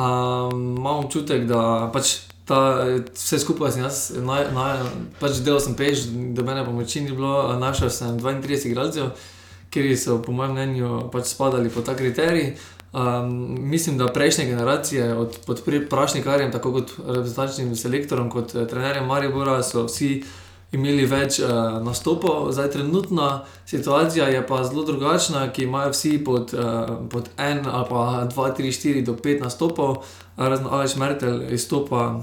Um, imam občutek, da pač ta, vse skupaj sem jaz, naj, naj, pač delal sem peš, da mene pomoči ni bilo, našel sem 32 igralcev, ki so po mojem mnenju pač spadali pod ta kriterij. Um, mislim, da prejšnje generacije, od, pod pri- prašnikarjem, tako kot reprezentančnim selektorom, kot eh, trenerjem Maribora, so vsi imeli več uh, nastopov. Zdaj, trenutna situacija je pa zelo drugačna, ki imajo vsi pod, uh, pod en ali pa 2, 3, 4 do 5 nastopov, razen Aleš Mertel izstopa.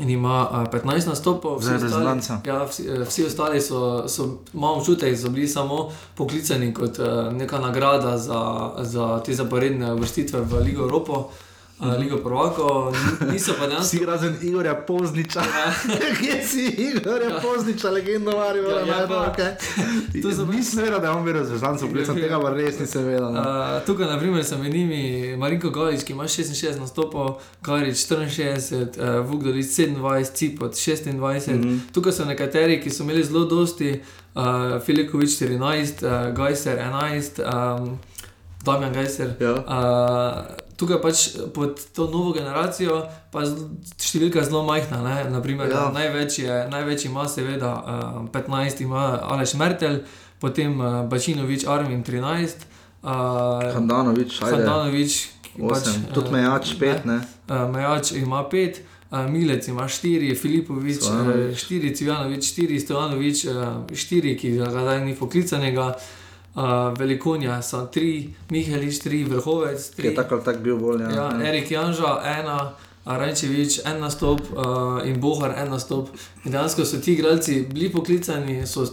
In ima uh, 15 nastopov, Za ostali- reprezentanco. Ja, vsi, eh, vsi ostali so, so malo občutek, da so bili samo poklicani kot uh, neka nagrada za, za te zaporedne vrstitve v Ligo Evropo. uh, Ligo Prvako, niso pa dejansko. Vsi razen Igorja Pozniča. <laughs> Kje si Igorja Pozniča, legenda Maribora? Ja, ja, Ja, pa- okay. <laughs> To Nisem vedel, da je on bil razvezancev, poklical tega pa res nisem vedel. Uh, tukaj, na primer, so med njimi Marinko Galič, ki ima 66 nastopov, Galič 64, uh, Vukdolič 27, Cipot 26. Mm -hmm. Tukaj so nekateri, ki so imeli zelo dosti, uh, Filikovič 14, uh, Gajser 11, um, Damjan Gajser. Ja. Uh, tukaj pač pod to novo generacijo pa številka zelo majhna. Ne? Naprimer, Ja. največ, je, največ ima seveda uh, 15, ima Aleš Mertel, potem uh, Bačinovič Armin 13. Uh, Handanovič. Handanovič, eh, Tudi Mejač, pet, ne? Uh, Mejač ima pet, uh, Milec ima štiri, Filipovič Stojanovič. štiri, Civjanovič štiri, Stojanovič štiri, ki ga zdaj ni poklicanega. Uh, Velikonja so tri, Mihelič tri, Vrhovec Ki je tri. tako ali tako bil bolj. Ja, Ja, Erik Janža, ena, Rajčevič, en nastop uh, in Bohar, en nastop. In dejansko so ti igralci bili poklicani. So, so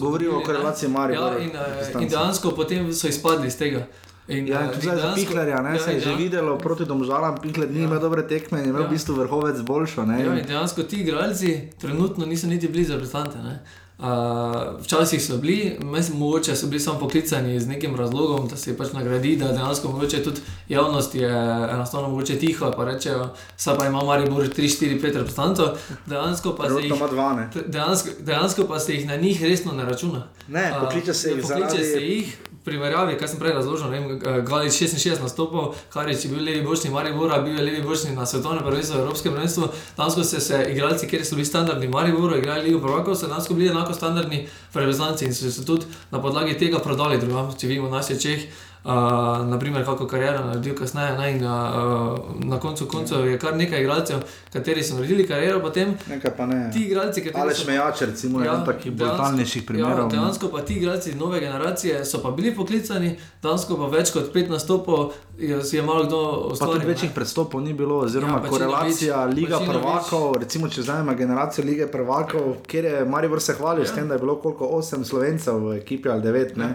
Govorijo o korelaciji Maribora, Ja, in, uh, in dejansko potem so izpadli iz tega. In, Ja, in eh, tudi zdaj za Pihlerja, ne, ja, se je in že videlo proti domžalam, Pihler ni Ja. imel dobre tekme in je imel Ja. v bistvu vrhovec boljšo. Ne, Ja, in- in dejansko ti igralci trenutno niso niti blizu reprezentante. Uh, včasih so bili, mogoče so bili samo poklicani z nekim razlogom, da se pač nagradi, da dejansko mogoče tudi javnost je enostavno mogoče tiho, pa rečejo, saj pa ima Maribor 3, 4, 5 reprezentantov, dejansko pa se Trenutno jih, ima dva, ne. dejansko, dejansko pa se jih na njih resno ne računa. Ne, pokliče se jih pokliče zaradi- se jih. Primerjavi, kar sem prej razložil, ne vem, Galič 66 nastopov, Karič je bil levi bočni Maribora, bil je levi bočni na svetovnem prvenstvu, Evropskem prvenstvu. Dansko so se igralci, kjer so bili standardni Maribora, igrali Ligo Prvakov, so dansko bili enako standardni reprezentanci in so se tudi na podlagi tega prodali drugam. Če vidimo nas je Čeh, uh, naprimer, kako kariero naredil kasneje, ne, in uh, na koncu koncev je kar nekaj igralcev, kateri so naredili kariero, potem pa ne. ti igralci, Aleš so Mejač, recimo, je Ja, takih brutalnejših Ja, primerov. ne. dejansko pa ti igralci nove generacije so pa bili poklicani, dejansko pa več kot pet nastopov je, malo kdo ustvaril. večjih predstopov ni bilo, oziroma Ja, ja, korelacija Liga Bačinovič- prvakov, recimo če zdaj ima generacijo Lige prvakov, kjer je Maribor se hvalil ja. s tem, da je bilo koliko osem slovencev v ekipi ali devet, ne.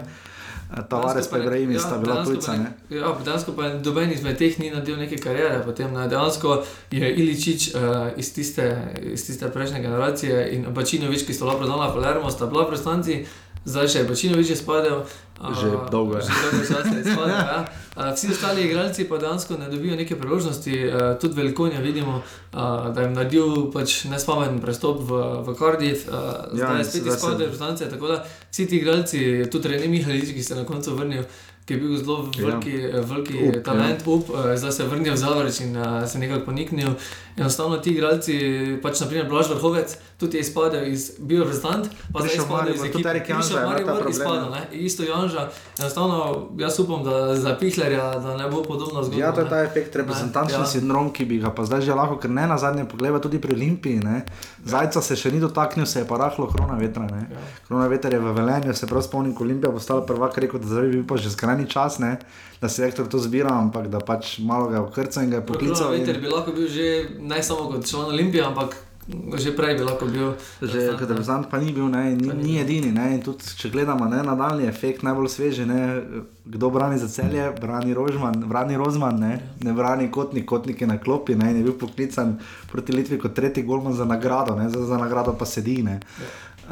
Tavares pa Ibrahim sta bila tujca, ne. Ja, dejansko pa doben izmed teh ni naredil neke kariere. Potem, ne, dejansko je Iličič uh, iz, tiste, iz tiste prejšnje generacije in Bačinovič, ki sta bila prodana v Palermo, sta bila predstavnici. Zdaj še je Bačinovič izpadel. a, Že dolgo je. Že dolgo časa je izpadel, ja. <laughs> Vsi ostali igralci pa dejansko ne dobijo neke priložnosti. Tudi Velikonja vidimo, da jim naredil pač nespameten prestop v, v Cardiff, Ja, zdaj je spet izpadel reprezentance. Tako da vsi ti igralci, tudi René Mihalič, ki se je na koncu vrnil, ki je bil zelo veliki, ja. veliki Up, up, talent, ja. up, eh, zdaj se je vrnil v Zavrč in uh, se nekako poniknil. Enostavno ti igralci, pač naprimer Blaž Vrhovec, tudi je izpadel iz bil reprezentant, pa zdaj je v izpadel iz Maribor, ekipe. tudi Erik Janža Prišel v je ta Maribor, problem, izpadel, ja. ne, isto Janža. Enostavno jaz upam, da za Pihlerja, da ne bo podobno zgodba. Ja, to je ne. ta efekt, reprezentančni Ja. ja. sindrom, ki bi ga pa zdaj že lahko, ker ne na zadnje pogleda tudi pri Olimpiji. Ne. Zajca se še ni dotaknil, se je pa rahlo krona vetra. Ne. Ja. Krona vetra je v Velenju, se prav spomnim, ko Olimpija postala prvak, rekel, da zdaj bi bil pa že skrajni čas, ne, da se rektor to zbira, ampak da pač malo ga je okrcal in ga je poklical. Veter In... bi lahko bil že ne samo kot član Olimpije, ampak že prej bi lahko bil. Že kot reprezentant pa ni bil, ne, ni, ni edini. Ne, in tudi, če gledamo ne, nadaljni efekt, najbolj sveži, ne, kdo brani za celje, brani Rožman, brani Rozman, ne, ne brani Kotnik, Kotnik je na klopi ne, je bil poklican proti Litvi kot tretji golman za nagrado, ne, za, za nagrado pa sedi. Ne.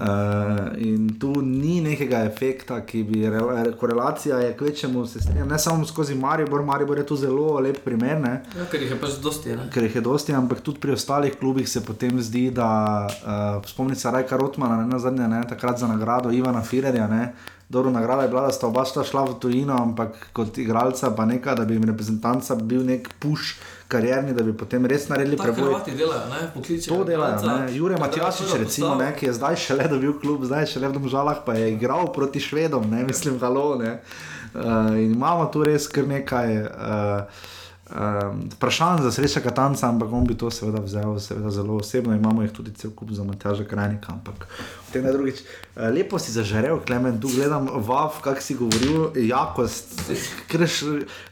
Uh, in tu ni nekega efekta, ki bi re, re, korelacija je kvečemu, se strinjam, ne samo skozi Maribor, Maribor je tu zelo lep primer. Ne. Ja, ker jih je pač dosti. Ne? Ker jih je dosti, ampak tudi pri ostalih klubih se potem zdi, da uh, spomni se Rajka Rotmana, ne na zadnje, ne, takrat za nagrado Ivana Firerja. Ne, Dobro, nagrada je bila, da sta oba šla v tujino, ampak kot igralca pa nekaj, da bi jim reprezentanca bil nek puš karjerni, da bi potem res naredili Tako preboj. Delajo, ne? pokličejo. To delajo, ne? Jure Matjašič, recimo, ne, ki je zdaj šele dobil klub, zdaj šele v Domžalah, pa je igral proti Švedom, ne mislim, halo. Ne? Uh, in imamo tu res kar nekaj uh, um, vprašanj za sreča Katanca, ampak on bi to seveda vzel seveda zelo osebno. Imamo jih tudi cel kup za Matjaža Krajnika, ampak v tem ne drugič. Uh, lepo si zažarel, Klemen, tu gledam vav, kak si govoril, jakost, krš,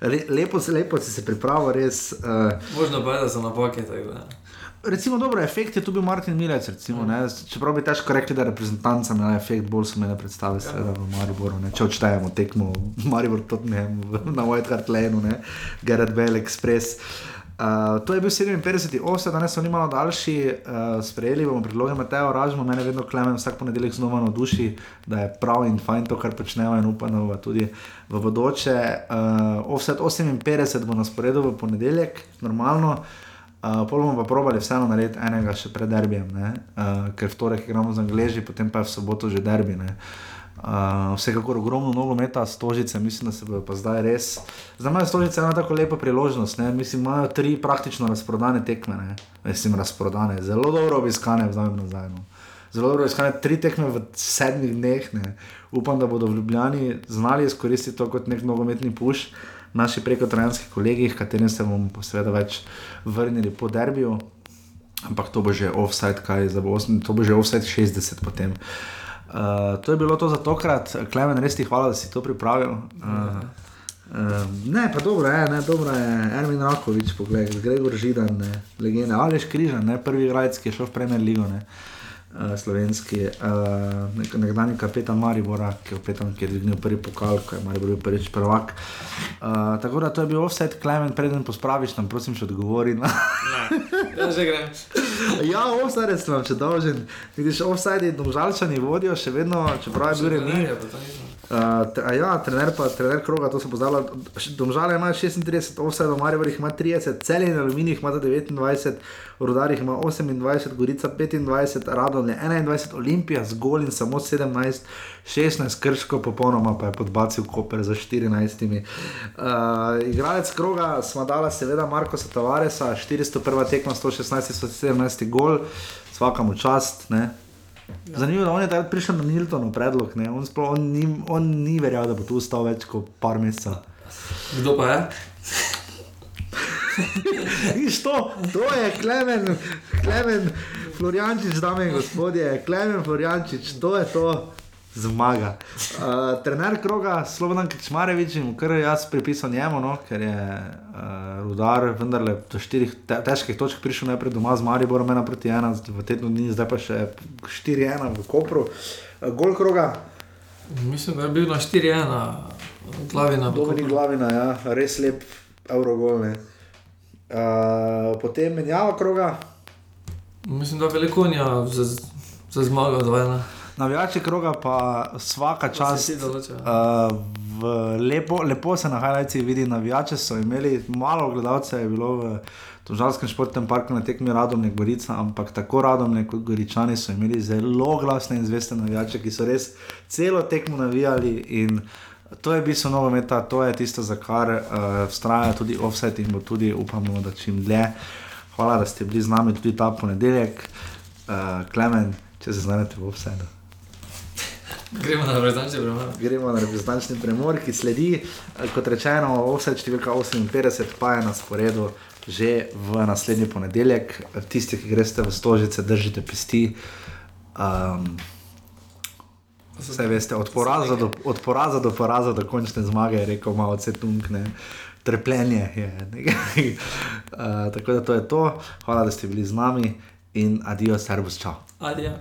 re, lepo, lepo si se pripravil, res. Uh, Možno pa je, da so napake. tako da. Recimo, dobro, efekt je tu bil Martin Milec, recimo, ne, čeprav bi težko rekli, da reprezentanca imela efekt, bolj so me ne predstavili, seveda v Mariboru. Ne, če odštejemo tekmo Maribor Tottenham v- na White Hart Lane, ne, Gerard Bell Express. Uh, to je bil 57. offset, danes so nimalo daljši, uh, sprejeli bomo predloge Mateja Ražma, mene vedno klemen vsak ponedeljek znova navduši, da je prav in fajn to, kar počnemo in upamo, da tudi v bodoče. Uh, offset 58 bo na sporedu v ponedeljek, normalno. Uh, pol bomo pa probali vseeno narediti enega še pred derbijem, uh, ker v torek igramo z Angliži, potem pa je v soboto že derbi. Uh, Uh, vsekakor ogromno nogometa, stožice, mislim, da se bo pa zdaj res. Za me je stožice ena tako lepa priložnost. Ne? Mislim, imajo tri praktično razprodane tekme, ne? mislim, razprodane, zelo dobro obiskane, vzamem nazaj. No. Zelo dobro obiskane, tri tekme v sedmih dneh. Ne? Upam, da bodo v Ljubljani znali izkoristiti to kot nek nogometni puš, naši preko trojanski kolegi, katerim se bomo seveda več vrnili po derbiju. Ampak to bo že offside, kaj za bo, to bo že offside 60 potem. Uh, Uh, to je bilo to za tokrat, Klemen, res ti hvala, da si to pripravil. Uh, uh, ne, pa dobro je, ne, dobro je, Ermin Rakovič, pogled, Gregor Židan, ne, legenda, Aleš Križan, ne, prvi igralec, ki je šel v Premier Ligo. Ne. Uh, slovenski, uh, nek, nekdani kapetan Maribora, ki je, kapetan, ki je dvignil prvi pokal, ko je Maribor bil prvič prvak. Uh, tako da to je bil offset, Klemen, preden pospraviš, tam prosim, če odgovori. No. Ja, že grem. <laughs> ja, offset sem vam če dolžen. Vidiš, offset je domžalčani vodijo, še vedno, čeprav je bil remi. Uh, ja, trener pa, trener kroga, to se pozdravlja. Domžale ima 36, offset, Maribor jih ima 30, celje in aluminij jih ima 29, Rudarjih ima 28, Gorica 25, Radon je 21, Olimpija z gol in samo 17, 16, Krško popolnoma pa je podbacil Koper za 14. Uh, igralec kroga smo dali seveda Marko Satavaresa, 401 tekma, 116, 117 gol, svakamo čast. Ne? Zanimivo je, da on je takrat prišel na Niltonov predlog, on, sploh, on, ni, on ni verjel, da bo tu ostal več kot par mesecev. Kdo pa je? Viš to, to je klemen, klemen, Floriančič, dame in gospodje, klemen, Floriančič, to je to. Zmaga. Uh, trener kroga, Slobodan Kečmarevič, kar jaz pripisam njemu, no, ker je uh, rudar, vendar le do štirih te, težkih točk prišel najprej doma z Mariborom, ena proti ena, v tednu dni, zdaj pa še 4-1 v Kopru. Uh, gol kroga. Mislim, da je bil na 4-1, glavina. Dobro, ni glavina, ja, res lep Eurogol. Uh, potem menjava kroga. Mislim, da je veliko nja za, za zmago dvajna. Navijači kroga pa vsaka čas. Uh, lepo, lepo se na Hajlajci vidi, navijače so imeli, malo gledalcev je bilo v Tožalskem športnem parku na tekmi Radomne Gorica, ampak tako Radomne kot Goričani so imeli zelo glasne in zveste navijače, ki so res celo tekmo navijali in To je bistvo nogometa, to je tisto, za kar uh, vztraja tudi offset in bo tudi, upamo, da čim dlje. Hvala, da ste bili z nami tudi ta ponedeljek, uh, Klemen, če se znajdete v offsetu. Gremo na reprezentančni premor. Gremo na reprezentančni premor, ki sledi, eh, kot rečeno, offset številka 58, pa je na sporedu že v naslednji ponedeljek. Tisti, ki greste v stožice, držite pesti. Um, Vse veste, od poraza, do, od poraza do poraza, do končne zmage, je rekel malo cetunk, ne. trpljenje je. uh, <laughs> tako da to je to, hvala, da ste bili z nami in adijo, servus, čau. Adijo.